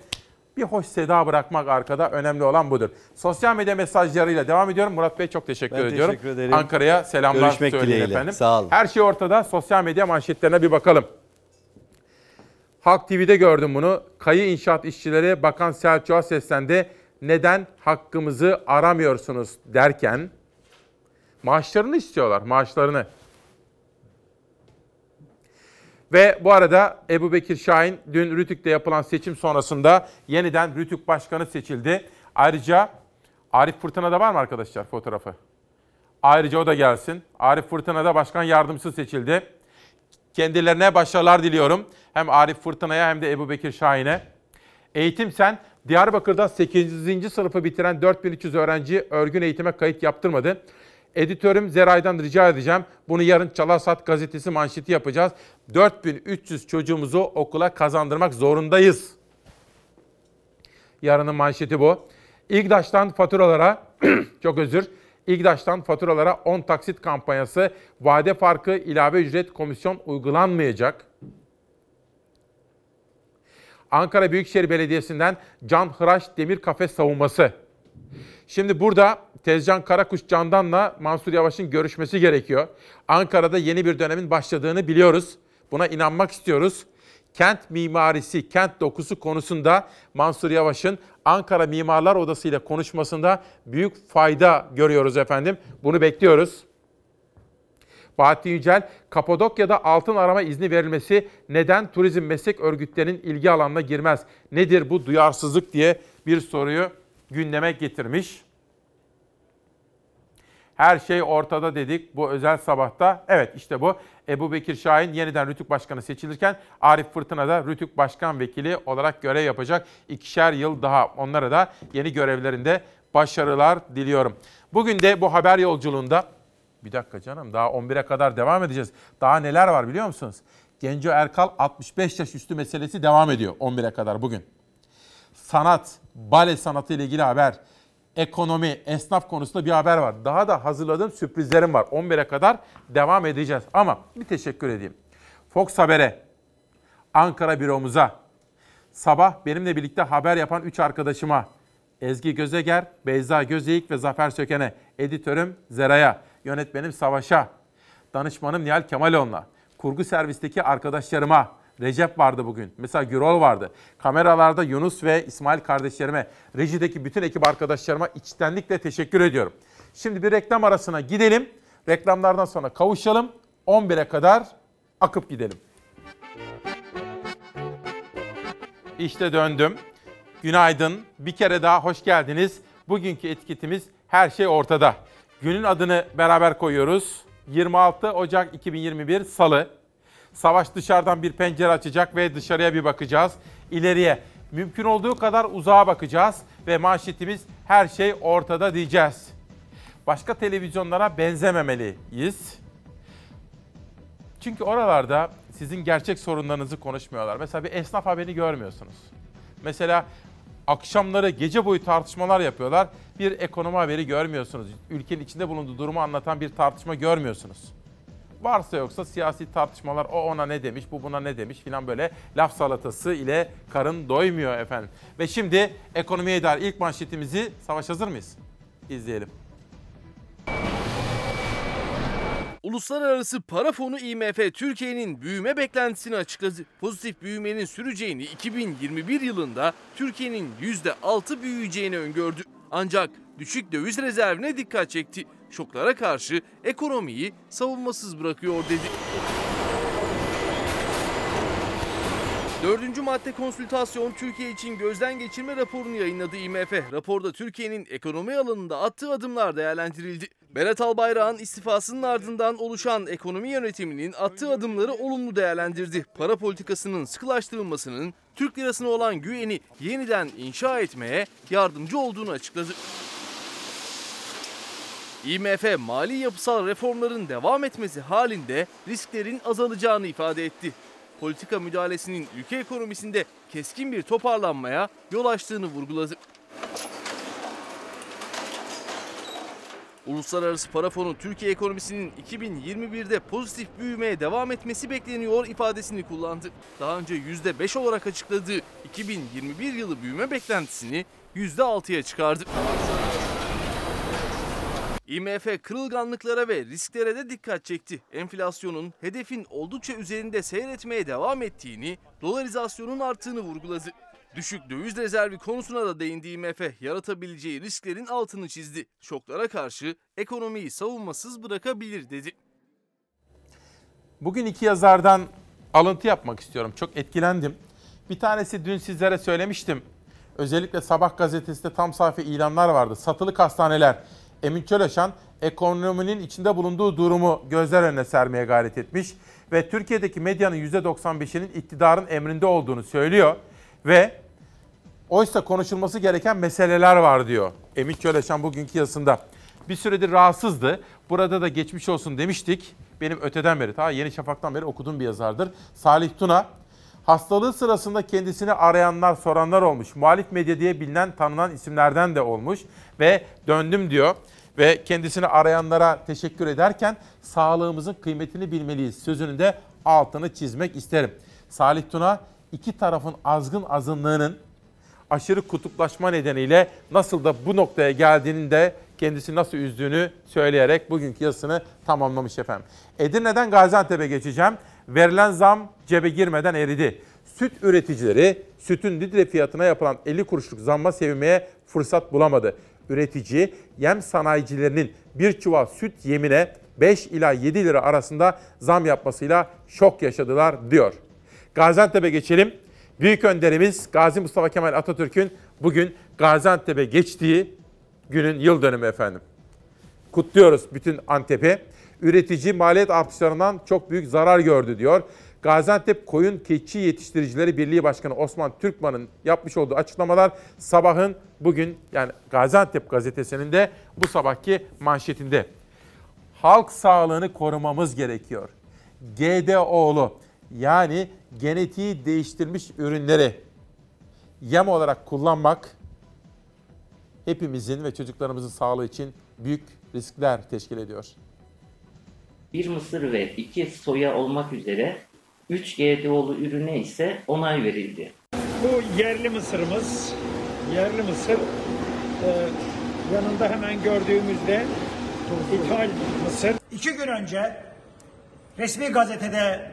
Speaker 2: Bir hoş seda bırakmak arkada önemli olan budur. Sosyal medya mesajlarıyla devam ediyorum. Murat Bey çok teşekkür
Speaker 48: Ben
Speaker 2: ediyorum.
Speaker 48: teşekkür ederim.
Speaker 2: Ankara'ya selamlar
Speaker 48: Görüşmek
Speaker 2: söyleyin
Speaker 48: dileğiyle.
Speaker 2: efendim.
Speaker 48: Sağ olun.
Speaker 2: Her şey ortada. Sosyal medya manşetlerine bir bakalım. Halk TV'de gördüm bunu. Kayı inşaat işçileri Bakan Selçuk'a seslendi. Neden hakkımızı aramıyorsunuz derken maaşlarını istiyorlar, maaşlarını. Ve bu arada Ebu Bekir Şahin dün Rütük'te yapılan seçim sonrasında yeniden Rütük Başkanı seçildi. Ayrıca Arif Fırtına'da var mı arkadaşlar fotoğrafı? Ayrıca o da gelsin. Arif Fırtına'da başkan yardımcısı seçildi. Kendilerine başarılar diliyorum. Hem Arif Fırtına'ya hem de Ebu Bekir Şahin'e. Eğitim Sen, Diyarbakır'da 8. sınıfı bitiren 4300 öğrenci örgün eğitime kayıt yaptırmadı. Editörüm Zeray'dan rica edeceğim. Bunu yarın Çalasat gazetesi manşeti yapacağız. 4300 çocuğumuzu okula kazandırmak zorundayız. Yarının manşeti bu. İGDAŞ'tan faturalara, çok özür, İGDAŞ'tan faturalara 10 taksit kampanyası, vade farkı, ilave ücret, komisyon uygulanmayacak. Ankara Büyükşehir Belediyesi'nden Can Hıraş Demir Kafe savunması. Şimdi burada Tezcan Karakuş Candan'la Mansur Yavaş'ın görüşmesi gerekiyor. Ankara'da yeni bir dönemin başladığını biliyoruz. Buna inanmak istiyoruz. kent mimarisi, kent dokusu konusunda Mansur Yavaş'ın Ankara Mimarlar Odası ile konuşmasında büyük fayda görüyoruz efendim. Bunu bekliyoruz. Bahattin Yücel, Kapadokya'da altın arama izni verilmesi neden turizm meslek örgütlerinin ilgi alanına girmez? Nedir bu duyarsızlık diye bir soruyu gündeme getirmiş. Her şey ortada dedik bu özel sabahta. Evet işte bu. Ebu Bekir Şahin yeniden Rütük Başkanı seçilirken Arif Fırtına da Rütük Başkan Vekili olarak görev yapacak. İkişer yıl daha onlara da yeni görevlerinde başarılar diliyorum. Bugün de bu haber yolculuğunda bir dakika canım daha 11'e kadar devam edeceğiz. Daha neler var biliyor musunuz? Genco Erkal 65 yaş üstü meselesi devam ediyor 11'e kadar bugün. Sanat, bale sanatı ile ilgili haber, ekonomi, esnaf konusunda bir haber var. Daha da hazırladığım sürprizlerim var. 11'e kadar devam edeceğiz. Ama bir teşekkür edeyim. Fox Haber'e, Ankara büromuza, sabah benimle birlikte haber yapan 3 arkadaşıma, Ezgi Gözeger, Beyza Gözeyik ve Zafer Söken'e, editörüm Zera'ya, yönetmenim Savaş'a, danışmanım Nihal Kemaloğlu'na, kurgu servisteki arkadaşlarıma, Recep vardı bugün. Mesela Gürol vardı. Kameralarda Yunus ve İsmail kardeşlerime, rejideki bütün ekip arkadaşlarıma içtenlikle teşekkür ediyorum. Şimdi bir reklam arasına gidelim. Reklamlardan sonra kavuşalım. 11'e kadar akıp gidelim. İşte döndüm. Günaydın. Bir kere daha hoş geldiniz. Bugünkü etiketimiz her şey ortada. Günün adını beraber koyuyoruz. 26 Ocak 2021 Salı. Savaş dışarıdan bir pencere açacak ve dışarıya bir bakacağız. İleriye mümkün olduğu kadar uzağa bakacağız ve manşetimiz her şey ortada diyeceğiz. Başka televizyonlara benzememeliyiz. Çünkü oralarda sizin gerçek sorunlarınızı konuşmuyorlar. Mesela bir esnaf haberi görmüyorsunuz. Mesela akşamları gece boyu tartışmalar yapıyorlar. Bir ekonomi haberi görmüyorsunuz. Ülkenin içinde bulunduğu durumu anlatan bir tartışma görmüyorsunuz. Varsa yoksa siyasi tartışmalar o ona ne demiş, bu buna ne demiş filan böyle laf salatası ile karın doymuyor efendim. Ve şimdi ekonomiye dair ilk manşetimizi Savaş hazır mıyız? İzleyelim.
Speaker 1: Uluslararası Para Fonu IMF Türkiye'nin büyüme beklentisini açıkladı. Pozitif büyümenin süreceğini 2021 yılında Türkiye'nin %6 büyüyeceğini öngördü. Ancak düşük döviz rezervine dikkat çekti. Şoklara karşı ekonomiyi savunmasız bırakıyor dedi. Dördüncü madde konsültasyon Türkiye için gözden geçirme raporunu yayınladı IMF. Raporda Türkiye'nin ekonomi alanında attığı adımlar değerlendirildi. Berat Albayrak'ın istifasının ardından oluşan ekonomi yönetiminin attığı adımları olumlu değerlendirdi. Para politikasının sıkılaştırılmasının Türk lirasına olan güveni yeniden inşa etmeye yardımcı olduğunu açıkladı. IMF mali yapısal reformların devam etmesi halinde risklerin azalacağını ifade etti. Politika müdahalesinin ülke ekonomisinde keskin bir toparlanmaya yol açtığını vurguladı. Uluslararası Para Fonu Türkiye ekonomisinin 2021'de pozitif büyümeye devam etmesi bekleniyor ifadesini kullandı. Daha önce %5 olarak açıkladığı 2021 yılı büyüme beklentisini %6'ya çıkardı. IMF kırılganlıklara ve risklere de dikkat çekti. Enflasyonun hedefin oldukça üzerinde seyretmeye devam ettiğini, dolarizasyonun arttığını vurguladı. Düşük döviz rezervi konusuna da değindi IMF, yaratabileceği risklerin altını çizdi. Şoklara karşı ekonomiyi savunmasız bırakabilir dedi.
Speaker 2: Bugün iki yazardan alıntı yapmak istiyorum. Çok etkilendim. Bir tanesi dün sizlere söylemiştim. Özellikle Sabah gazetesinde tam sayfa ilanlar vardı. Satılık hastaneler. Emin Çöleşan ekonominin içinde bulunduğu durumu gözler önüne sermeye gayret etmiş ve Türkiye'deki medyanın %95'inin iktidarın emrinde olduğunu söylüyor ve oysa konuşulması gereken meseleler var diyor Emin Çöleşan bugünkü yazısında. Bir süredir rahatsızdı. Burada da geçmiş olsun demiştik. Benim öteden beri, ta Yeni Şafak'tan beri okuduğum bir yazardır. Salih Tuna, hastalığı sırasında kendisini arayanlar, soranlar olmuş. Muhalif medya diye bilinen, tanınan isimlerden de olmuş. Ve döndüm diyor ve kendisini arayanlara teşekkür ederken sağlığımızın kıymetini bilmeliyiz. Sözünün de altını çizmek isterim. Salih Tuna iki tarafın azgın azınlığının aşırı kutuplaşma nedeniyle nasıl da bu noktaya geldiğinin de kendisi nasıl üzdüğünü söyleyerek bugünkü yazısını tamamlamış efendim. Edirne'den Gaziantep'e geçeceğim. Verilen zam cebe girmeden eridi. Süt üreticileri sütün litre fiyatına yapılan 50 kuruşluk zamma sevinmeye fırsat bulamadı. Üretici yem sanayicilerinin bir çuval süt yemine 5 ila 7 lira arasında zam yapmasıyla şok yaşadılar diyor. Gaziantep'e geçelim. Büyük önderimiz Gazi Mustafa Kemal Atatürk'ün bugün Gaziantep'e geçtiği günün yıl dönümü efendim. Kutluyoruz bütün Antep'i. Üretici maliyet artışlarından çok büyük zarar gördü diyor. Gaziantep Koyun Keçi Yetiştiricileri Birliği Başkanı Osman Türkman'ın yapmış olduğu açıklamalar sabahın bugün yani Gaziantep gazetesinin de bu sabahki manşetinde. Halk sağlığını korumamız gerekiyor. GDO'lu yani genetiği değiştirilmiş ürünleri yem olarak kullanmak hepimizin ve çocuklarımızın sağlığı için büyük riskler teşkil ediyor.
Speaker 57: Bir mısır ve iki soya olmak üzere 3 GDO'lu ürüne ise onay verildi.
Speaker 58: Bu yerli mısırımız, yerli mısır e, yanında hemen gördüğümüzde ithal mısır. İki gün önce resmi gazetede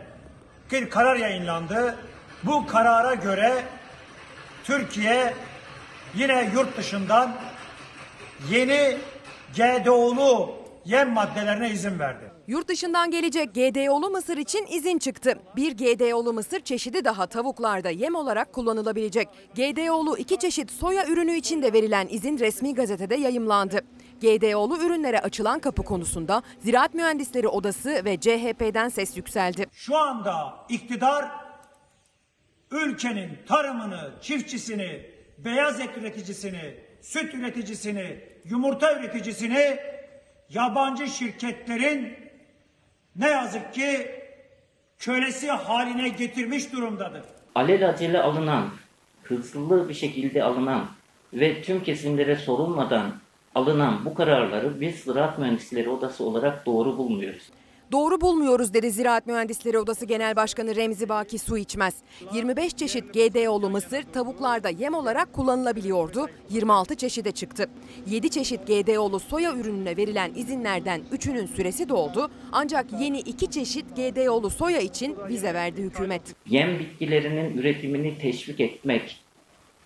Speaker 58: bir karar yayınlandı. Bu karara göre Türkiye yine yurt dışından yeni GDO'lu yem maddelerine izin verdi.
Speaker 19: Yurt dışından gelecek GDO'lu mısır için izin çıktı. Bir GDO'lu mısır çeşidi daha tavuklarda yem olarak kullanılabilecek. GDO'lu iki çeşit soya ürünü için de verilen izin resmi gazetede yayımlandı. GDO'lu ürünlere açılan kapı konusunda Ziraat Mühendisleri Odası ve CHP'den ses yükseldi.
Speaker 58: Şu anda iktidar ülkenin tarımını, çiftçisini, beyaz et üreticisini, süt üreticisini, yumurta üreticisini yabancı şirketlerin ne yazık ki kölesi haline getirmiş durumdadır.
Speaker 57: Alelacele alınan, hızlı bir şekilde alınan ve tüm kesimlere sorulmadan alınan bu kararları biz Ziraat Mühendisleri Odası olarak doğru bulmuyoruz.
Speaker 19: Doğru bulmuyoruz dedi Ziraat Mühendisleri Odası Genel Başkanı Remzi Baki Su içmez. 25 çeşit GDO'lu mısır tavuklarda yem olarak kullanılabiliyordu. 26 çeşide çıktı. 7 çeşit GDO'lu soya ürününe verilen izinlerden 3'ünün süresi doldu. Ancak yeni 2 çeşit GDO'lu soya için vize verdi hükümet.
Speaker 57: Yem bitkilerinin üretimini teşvik etmek,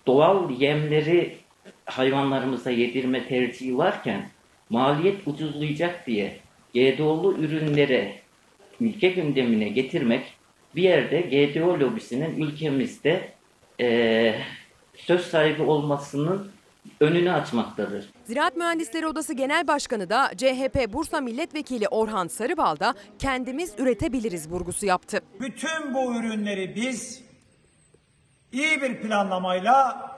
Speaker 57: doğal yemleri hayvanlarımıza yedirme tercihi varken maliyet ucuzlayacak diye GDO'lu ürünlere ülke gündemine getirmek bir yerde GDO lobisinin ülkemizde eee, söz sahibi olmasının önünü açmaktadır.
Speaker 19: Ziraat Mühendisleri Odası Genel Başkanı da CHP Bursa Milletvekili Orhan Sarıbal da kendimiz üretebiliriz vurgusu yaptı.
Speaker 58: Bütün bu ürünleri biz iyi bir planlamayla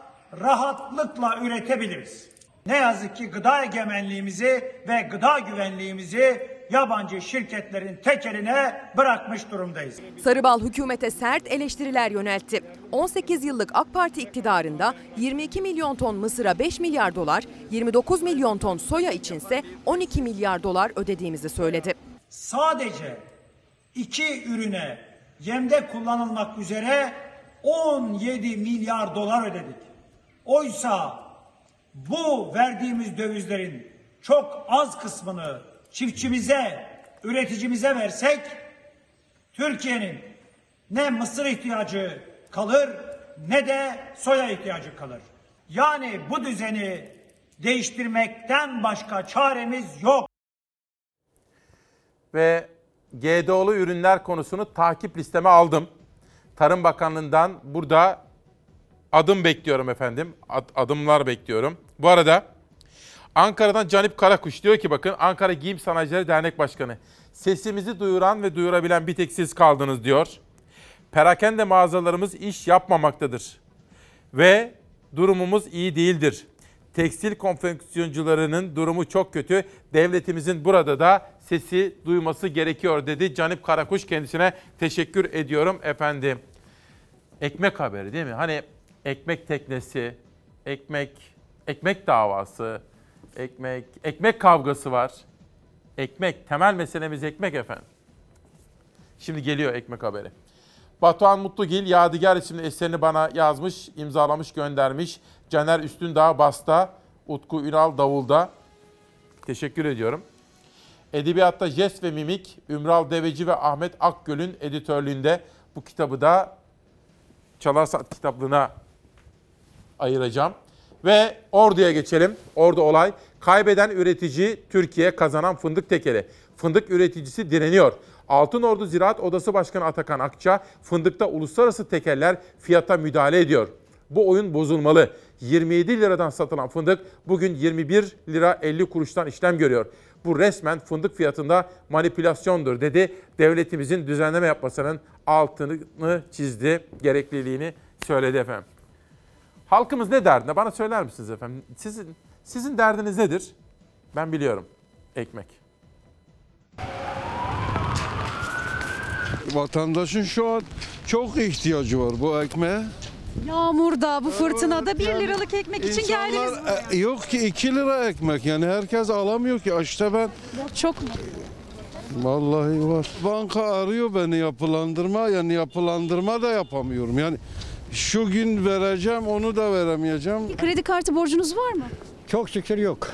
Speaker 58: rahatlıkla üretebiliriz. Ne yazık ki gıda egemenliğimizi ve gıda güvenliğimizi yabancı şirketlerin tekeline bırakmış durumdayız.
Speaker 19: Sarıbal hükümete sert eleştiriler yöneltti. 18 yıllık AK Parti iktidarında 22 milyon ton mısıra 5 milyar dolar, 29 milyon ton soya içinse 12 milyar dolar ödediğimizi söyledi.
Speaker 58: Sadece iki ürüne yemde kullanılmak üzere 17 milyar dolar ödedik. Oysa bu verdiğimiz dövizlerin çok az kısmını çiftçimize, üreticimize versek Türkiye'nin ne mısır ihtiyacı kalır ne de soya ihtiyacı kalır. Yani bu düzeni değiştirmekten başka çaremiz yok.
Speaker 2: Ve GDO'lu ürünler konusunu takip listeme aldım. Tarım Bakanlığı'ndan burada adım bekliyorum efendim. Ad- adımlar bekliyorum. Bu arada Ankara'dan Canip Karakuş diyor ki bakın Ankara Giyim Sanayicileri Dernek Başkanı. Sesimizi duyuran ve duyurabilen bir tek siz kaldınız diyor. Perakende mağazalarımız iş yapmamaktadır. Ve durumumuz iyi değildir. Tekstil konfeksiyoncularının durumu çok kötü. Devletimizin burada da sesi duyması gerekiyor dedi. Canip Karakuş kendisine teşekkür ediyorum efendim. Ekmek haberi değil mi? Hani ekmek teknesi, ekmek ekmek davası, ekmek ekmek kavgası var. Ekmek temel meselemiz ekmek efendim. Şimdi geliyor ekmek haberi. Batuhan Mutlugil Yadigar isimli eserini bana yazmış, imzalamış, göndermiş. Caner Üstündağ Basta, Utku Ünal Davulda. Teşekkür ediyorum. Edebiyatta Jest ve Mimik, Ümral Deveci ve Ahmet Akgöl'ün editörlüğünde bu kitabı da Çalar Saat kitaplığına ayıracağım. Ve Ordu'ya geçelim. Ordu olay. Kaybeden üretici Türkiye kazanan fındık tekeri. Fındık üreticisi direniyor. Altın Ordu Ziraat Odası Başkanı Atakan Akça fındıkta uluslararası tekerler fiyata müdahale ediyor. Bu oyun bozulmalı. 27 liradan satılan fındık bugün 21 lira 50 kuruştan işlem görüyor. Bu resmen fındık fiyatında manipülasyondur dedi. Devletimizin düzenleme yapmasının altını çizdi, gerekliliğini söyledi efendim. Halkımız ne derdinde? Bana söyler misiniz efendim? Sizin sizin derdiniz nedir? Ben biliyorum. Ekmek.
Speaker 59: Vatandaşın şu an çok ihtiyacı var bu ekmeğe.
Speaker 60: Yağmurda, bu fırtınada 1 liralık ekmek için geldiniz buraya.
Speaker 59: E, yok ki 2 lira ekmek yani herkes alamıyor ki işte ben
Speaker 60: Çok mu?
Speaker 59: vallahi var. Banka arıyor beni yapılandırma yani yapılandırma da yapamıyorum yani şu gün vereceğim onu da veremeyeceğim.
Speaker 60: Kredi kartı borcunuz var mı?
Speaker 61: Çok şükür yok.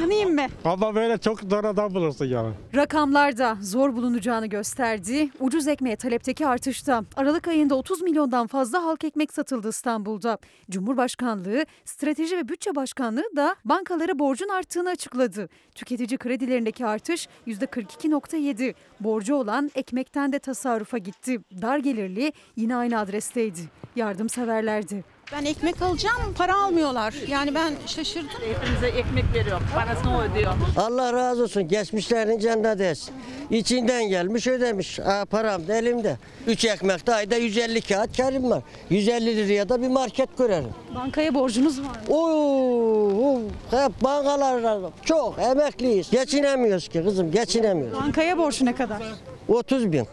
Speaker 60: Yanayım mı?
Speaker 61: Ama böyle çok zor adam bulursun yani.
Speaker 60: Rakamlarda zor bulunacağını gösterdi. Ucuz ekmeğe talepteki artışta. Aralık ayında 30 milyondan fazla halk ekmek satıldı İstanbul'da. Cumhurbaşkanlığı, Strateji ve Bütçe Başkanlığı da bankalara borcun arttığını açıkladı. Tüketici kredilerindeki artış %42.7. Borcu olan ekmekten de tasarrufa gitti. Dar gelirli yine aynı adresteydi. Yardımseverlerdi.
Speaker 62: Ben ekmek alacağım, para almıyorlar. Yani ben şaşırdım. Hepimize ekmek veriyor, parasını o ödüyor.
Speaker 63: Allah razı olsun. Geçmişlerin cennet etsin. İçinden gelmiş ödemiş. Aa, param da elimde. 3 ekmekte ayda 150 kağıt karım var. 150 liraya da bir market kurarım.
Speaker 60: Bankaya borcunuz var mı?
Speaker 63: Oo, hep bankalar çok emekliyiz. Geçinemiyoruz ki kızım geçinemiyoruz.
Speaker 60: Bankaya borç ne kadar?
Speaker 63: 30 bin.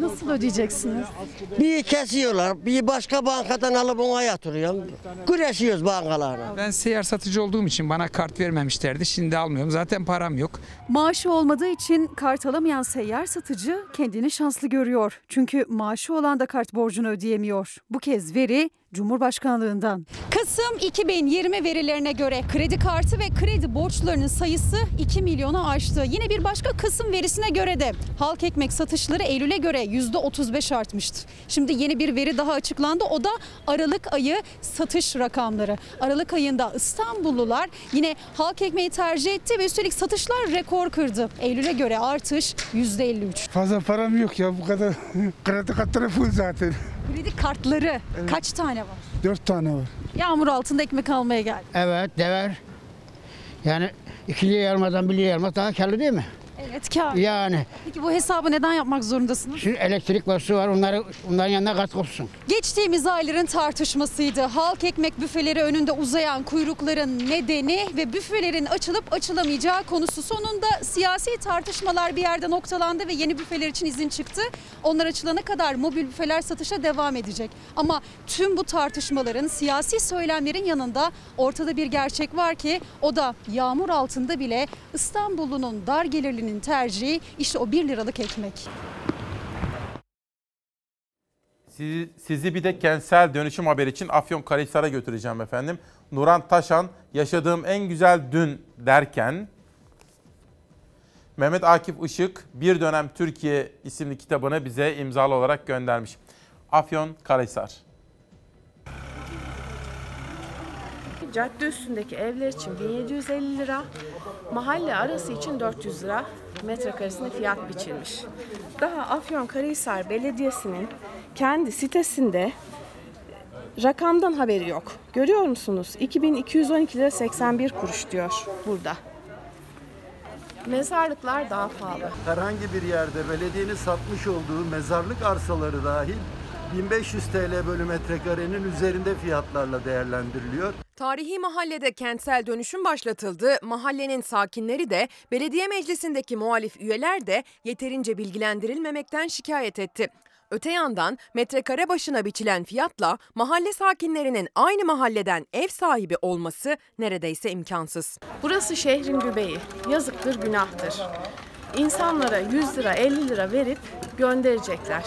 Speaker 60: Nasıl ödeyeceksiniz?
Speaker 63: Bir kesiyorlar, bir başka bankadan alıp ona yatırıyorum. Güreşiyoruz bankalarla.
Speaker 64: Ben seyyar satıcı olduğum için bana kart vermemişlerdi. Şimdi almıyorum. Zaten param yok.
Speaker 60: Maaşı olmadığı için kart alamayan seyyar satıcı kendini şanslı görüyor. Çünkü maaşı olan da kart borcunu ödeyemiyor. Bu kez veri Cumhurbaşkanlığından. Kasım 2020 verilerine göre kredi kartı ve kredi borçlarının sayısı 2 milyonu aştı. Yine bir başka Kasım verisine göre de halk ekmek satışları Eylül'e göre %35 artmıştı. Şimdi yeni bir veri daha açıklandı. O da Aralık ayı satış rakamları. Aralık ayında İstanbullular yine halk ekmeği tercih etti ve üstelik satışlar rekor kırdı. Eylül'e göre artış %53.
Speaker 61: Fazla param yok ya bu kadar. Kredi kartları full zaten.
Speaker 60: Kredi kartları kaç tane var?
Speaker 61: Dört tane var.
Speaker 60: Yağmur altında ekmek almaya geldi.
Speaker 65: Evet dever. Yani ikiliye yarmadan birliğe yarmak daha karlı değil mi?
Speaker 60: Evet kar.
Speaker 65: Yani
Speaker 60: Peki bu hesabı neden yapmak zorundasınız?
Speaker 65: şimdi elektrik var, su var onları, onların yanına katkı olsun.
Speaker 60: Geçtiğimiz ayların tartışmasıydı. Halk ekmek büfeleri önünde uzayan kuyrukların nedeni ve büfelerin açılıp açılamayacağı konusu. Sonunda siyasi tartışmalar bir yerde noktalandı ve yeni büfeler için izin çıktı. Onlar açılana kadar mobil büfeler satışa devam edecek. Ama tüm bu tartışmaların, siyasi söylemlerin yanında ortada bir gerçek var ki o da yağmur altında bile İstanbullunun dar gelirlinin tercihi işte o 1 liralık ekmek.
Speaker 2: Sizi, sizi bir de kentsel dönüşüm haberi için Afyonkarahisar'a götüreceğim efendim. Nuran Taşan yaşadığım en güzel dün derken Mehmet Akif Işık Bir Dönem Türkiye isimli kitabını bize imzalı olarak göndermiş. Afyonkarahisar.
Speaker 66: Cadde üstündeki evler için 1750 lira, mahalle arası için 400 lira metrekaresine fiyat biçilmiş. Daha Afyonkarahisar Belediyesi'nin kendi sitesinde rakamdan haberi yok. Görüyor musunuz? 2212 lira 81 kuruş diyor burada. Mezarlıklar daha pahalı.
Speaker 67: herhangi bir yerde belediyenin satmış olduğu mezarlık arsaları dahil 1500 TL bölü metrekarenin üzerinde fiyatlarla değerlendiriliyor.
Speaker 19: Tarihi mahallede kentsel dönüşüm başlatıldı. Mahallenin sakinleri de belediye meclisindeki muhalif üyeler de yeterince bilgilendirilmemekten şikayet etti. Öte yandan metrekare başına biçilen fiyatla mahalle sakinlerinin aynı mahalleden ev sahibi olması neredeyse imkansız.
Speaker 66: Burası şehrin göbeği. Yazıktır, günahtır. İnsanlara 100 lira, 50 lira verip gönderecekler.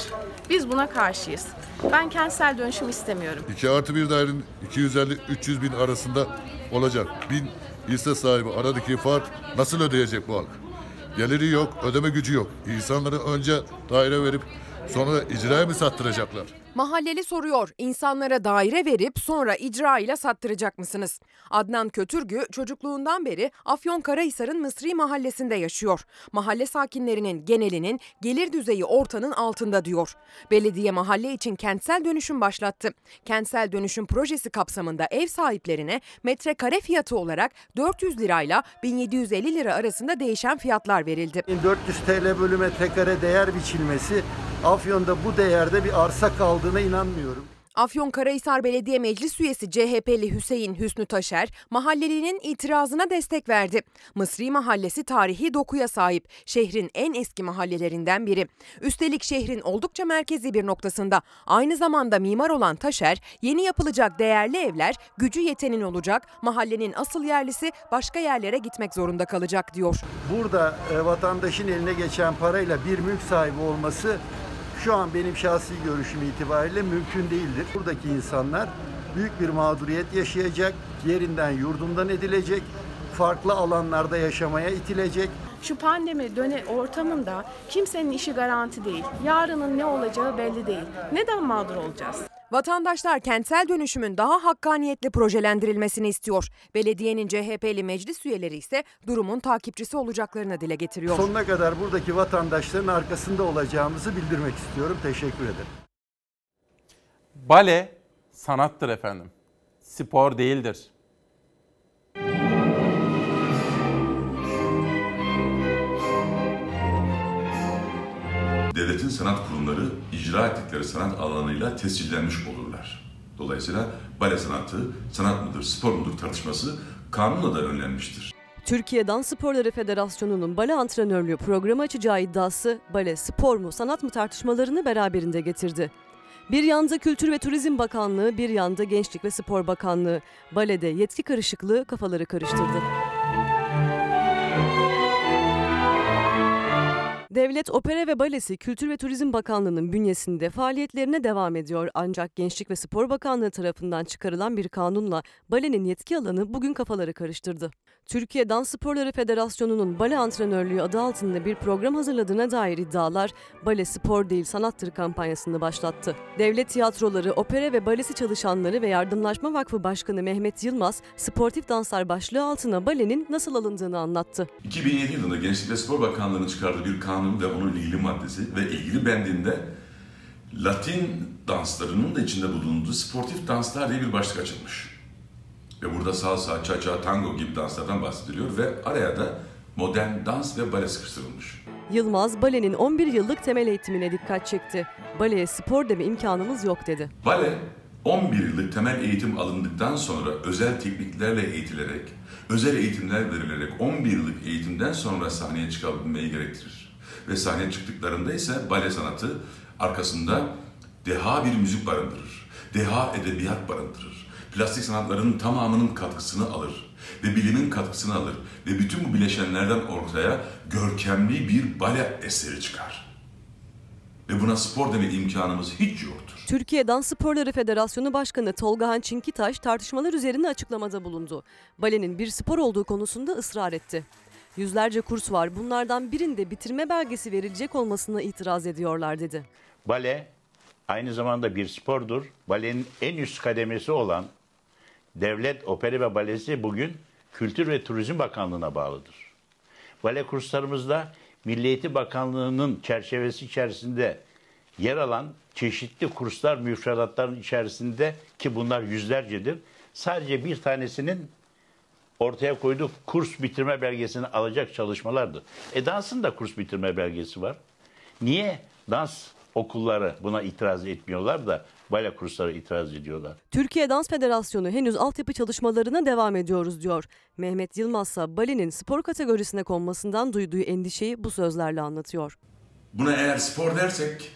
Speaker 66: Biz buna karşıyız. Ben kentsel dönüşüm istemiyorum.
Speaker 68: 2 artı bir dairenin 250-300 bin arasında olacak. Bin hisse sahibi aradaki fark nasıl ödeyecek bu halk? Geliri yok, ödeme gücü yok. İnsanları önce daire verip sonra icraya mı sattıracaklar?
Speaker 19: Mahalleli soruyor, insanlara daire verip sonra icra ile sattıracak mısınız? Adnan Kötürgü çocukluğundan beri Afyonkarahisar'ın Mısri mahallesinde yaşıyor. Mahalle sakinlerinin genelinin gelir düzeyi ortanın altında diyor. Belediye mahalle için kentsel dönüşüm başlattı. Kentsel dönüşüm projesi kapsamında ev sahiplerine metrekare fiyatı olarak 400 lirayla 1750 lira arasında değişen fiyatlar verildi.
Speaker 67: 400 TL bölü metrekare değer biçilmesi Afyon'da bu değerde bir arsa kaldığına inanmıyorum.
Speaker 19: Afyonkarahisar Belediye Meclis Üyesi CHP'li Hüseyin Hüsnü Taşer, mahallelinin itirazına destek verdi. Mısri Mahallesi tarihi dokuya sahip, şehrin en eski mahallelerinden biri. Üstelik şehrin oldukça merkezi bir noktasında. Aynı zamanda mimar olan Taşer, yeni yapılacak değerli evler gücü yetenin olacak, mahallenin asıl yerlisi başka yerlere gitmek zorunda kalacak diyor.
Speaker 67: Burada e, vatandaşın eline geçen parayla bir mülk sahibi olması şu an benim şahsi görüşüm itibariyle mümkün değildir. Buradaki insanlar büyük bir mağduriyet yaşayacak, yerinden yurdundan edilecek, farklı alanlarda yaşamaya itilecek.
Speaker 69: Şu pandemi döne ortamında kimsenin işi garanti değil. Yarının ne olacağı belli değil. Neden mağdur olacağız?
Speaker 19: Vatandaşlar kentsel dönüşümün daha hakkaniyetli projelendirilmesini istiyor. Belediyenin CHP'li meclis üyeleri ise durumun takipçisi olacaklarını dile getiriyor.
Speaker 67: Sonuna kadar buradaki vatandaşların arkasında olacağımızı bildirmek istiyorum. Teşekkür ederim.
Speaker 2: Bale sanattır efendim. Spor değildir.
Speaker 65: Devletin sanat kurumları icra ettikleri sanat alanıyla tescillenmiş olurlar. Dolayısıyla bale sanatı, sanat mıdır, spor mudur tartışması kanunla da önlenmiştir.
Speaker 5: Türkiye Dans Sporları Federasyonu'nun bale antrenörlüğü programı açacağı iddiası bale spor mu sanat mı tartışmalarını beraberinde getirdi. Bir yanda Kültür ve Turizm Bakanlığı, bir yanda Gençlik ve Spor Bakanlığı. Balede yetki karışıklığı kafaları karıştırdı. Devlet Opera ve Balesi Kültür ve Turizm Bakanlığı'nın bünyesinde faaliyetlerine devam ediyor. Ancak Gençlik ve Spor Bakanlığı tarafından çıkarılan bir kanunla balenin yetki alanı bugün kafaları karıştırdı. Türkiye Dans Sporları Federasyonu'nun bale antrenörlüğü adı altında bir program hazırladığına dair iddialar bale spor değil sanattır kampanyasını başlattı. Devlet tiyatroları, opera ve balesi çalışanları ve Yardımlaşma Vakfı Başkanı Mehmet Yılmaz, sportif danslar başlığı altına balenin nasıl alındığını anlattı.
Speaker 65: 2007 yılında Gençlik ve Spor Bakanlığı'nın çıkardığı bir kanun ve onun ilgili maddesi ve ilgili bendinde Latin danslarının da içinde bulunduğu sportif danslar diye bir başlık açılmış. Ve burada salsa, cha-cha, tango gibi danslardan bahsediliyor ve araya da modern dans ve bale sıkıştırılmış.
Speaker 5: Yılmaz, balenin 11 yıllık temel eğitimine dikkat çekti. Baleye spor deme imkanımız yok dedi.
Speaker 65: Bale 11 yıllık temel eğitim alındıktan sonra özel tekniklerle eğitilerek, özel eğitimler verilerek 11 yıllık eğitimden sonra sahneye çıkabilmeyi gerektirir. Ve sahneye çıktıklarında ise bale sanatı arkasında deha bir müzik barındırır, deha edebiyat barındırır. Plastik sanatların tamamının katkısını alır ve bilimin katkısını alır ve bütün bu bileşenlerden ortaya görkemli bir bale eseri çıkar. Ve buna spor deme imkanımız hiç yoktur.
Speaker 5: Türkiye Dans Sporları Federasyonu Başkanı Tolgahan Çinkitaş tartışmalar üzerine açıklamada bulundu. Balenin bir spor olduğu konusunda ısrar etti. Yüzlerce kurs var. Bunlardan birinde bitirme belgesi verilecek olmasına itiraz ediyorlar dedi.
Speaker 59: Bale aynı zamanda bir spordur. Balenin en üst kademesi olan Devlet Opera ve Balesi bugün Kültür ve Turizm Bakanlığı'na bağlıdır. Bale kurslarımızda Milli Eğitim Bakanlığı'nın çerçevesi içerisinde yer alan çeşitli kurslar müfredatların içerisinde ki bunlar yüzlercedir. Sadece bir tanesinin ortaya koyduğu kurs bitirme belgesini alacak çalışmalardı. E dansın da kurs bitirme belgesi var. Niye dans okulları buna itiraz etmiyorlar da bale kursları itiraz ediyorlar.
Speaker 5: Türkiye Dans Federasyonu henüz altyapı çalışmalarına devam ediyoruz diyor. Mehmet Yılmaz ise balenin spor kategorisine konmasından duyduğu endişeyi bu sözlerle anlatıyor.
Speaker 65: Buna eğer spor dersek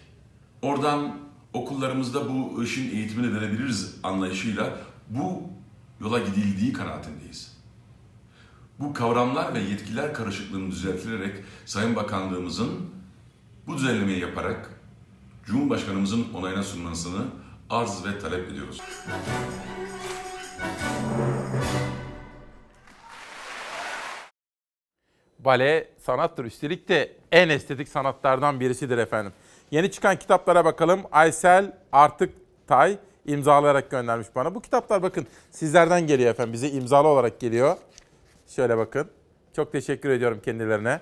Speaker 65: oradan okullarımızda bu işin eğitimini verebiliriz anlayışıyla bu yola gidildiği kanaatindeyiz. Bu kavramlar ve yetkiler karışıklığının düzeltilerek Sayın Bakanlığımızın bu düzenlemeyi yaparak Cumhurbaşkanımızın onayına sunmasını arz ve talep ediyoruz.
Speaker 2: Bale sanattır. Üstelik de en estetik sanatlardan birisidir efendim. Yeni çıkan kitaplara bakalım. Aysel Artık Tay imzalayarak göndermiş bana. Bu kitaplar bakın sizlerden geliyor efendim. Bize imzalı olarak geliyor. Şöyle bakın. Çok teşekkür ediyorum kendilerine.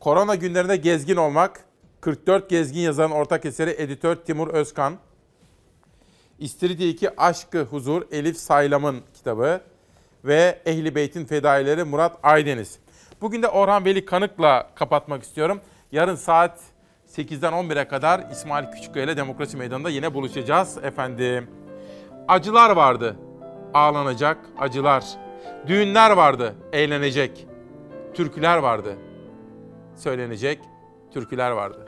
Speaker 2: Korona günlerinde gezgin olmak. 44 gezgin yazarın ortak eseri editör Timur Özkan. İstiridye 2 Aşkı Huzur Elif Saylam'ın kitabı ve Ehli Beyt'in fedaileri Murat Aydeniz. Bugün de Orhan Veli Kanık'la kapatmak istiyorum. Yarın saat 8'den 11'e kadar İsmail Küçükkaya ile Demokrasi Meydanı'nda yine buluşacağız efendim. Acılar vardı, ağlanacak acılar. Düğünler vardı, eğlenecek. Türküler vardı, söylenecek türküler vardı.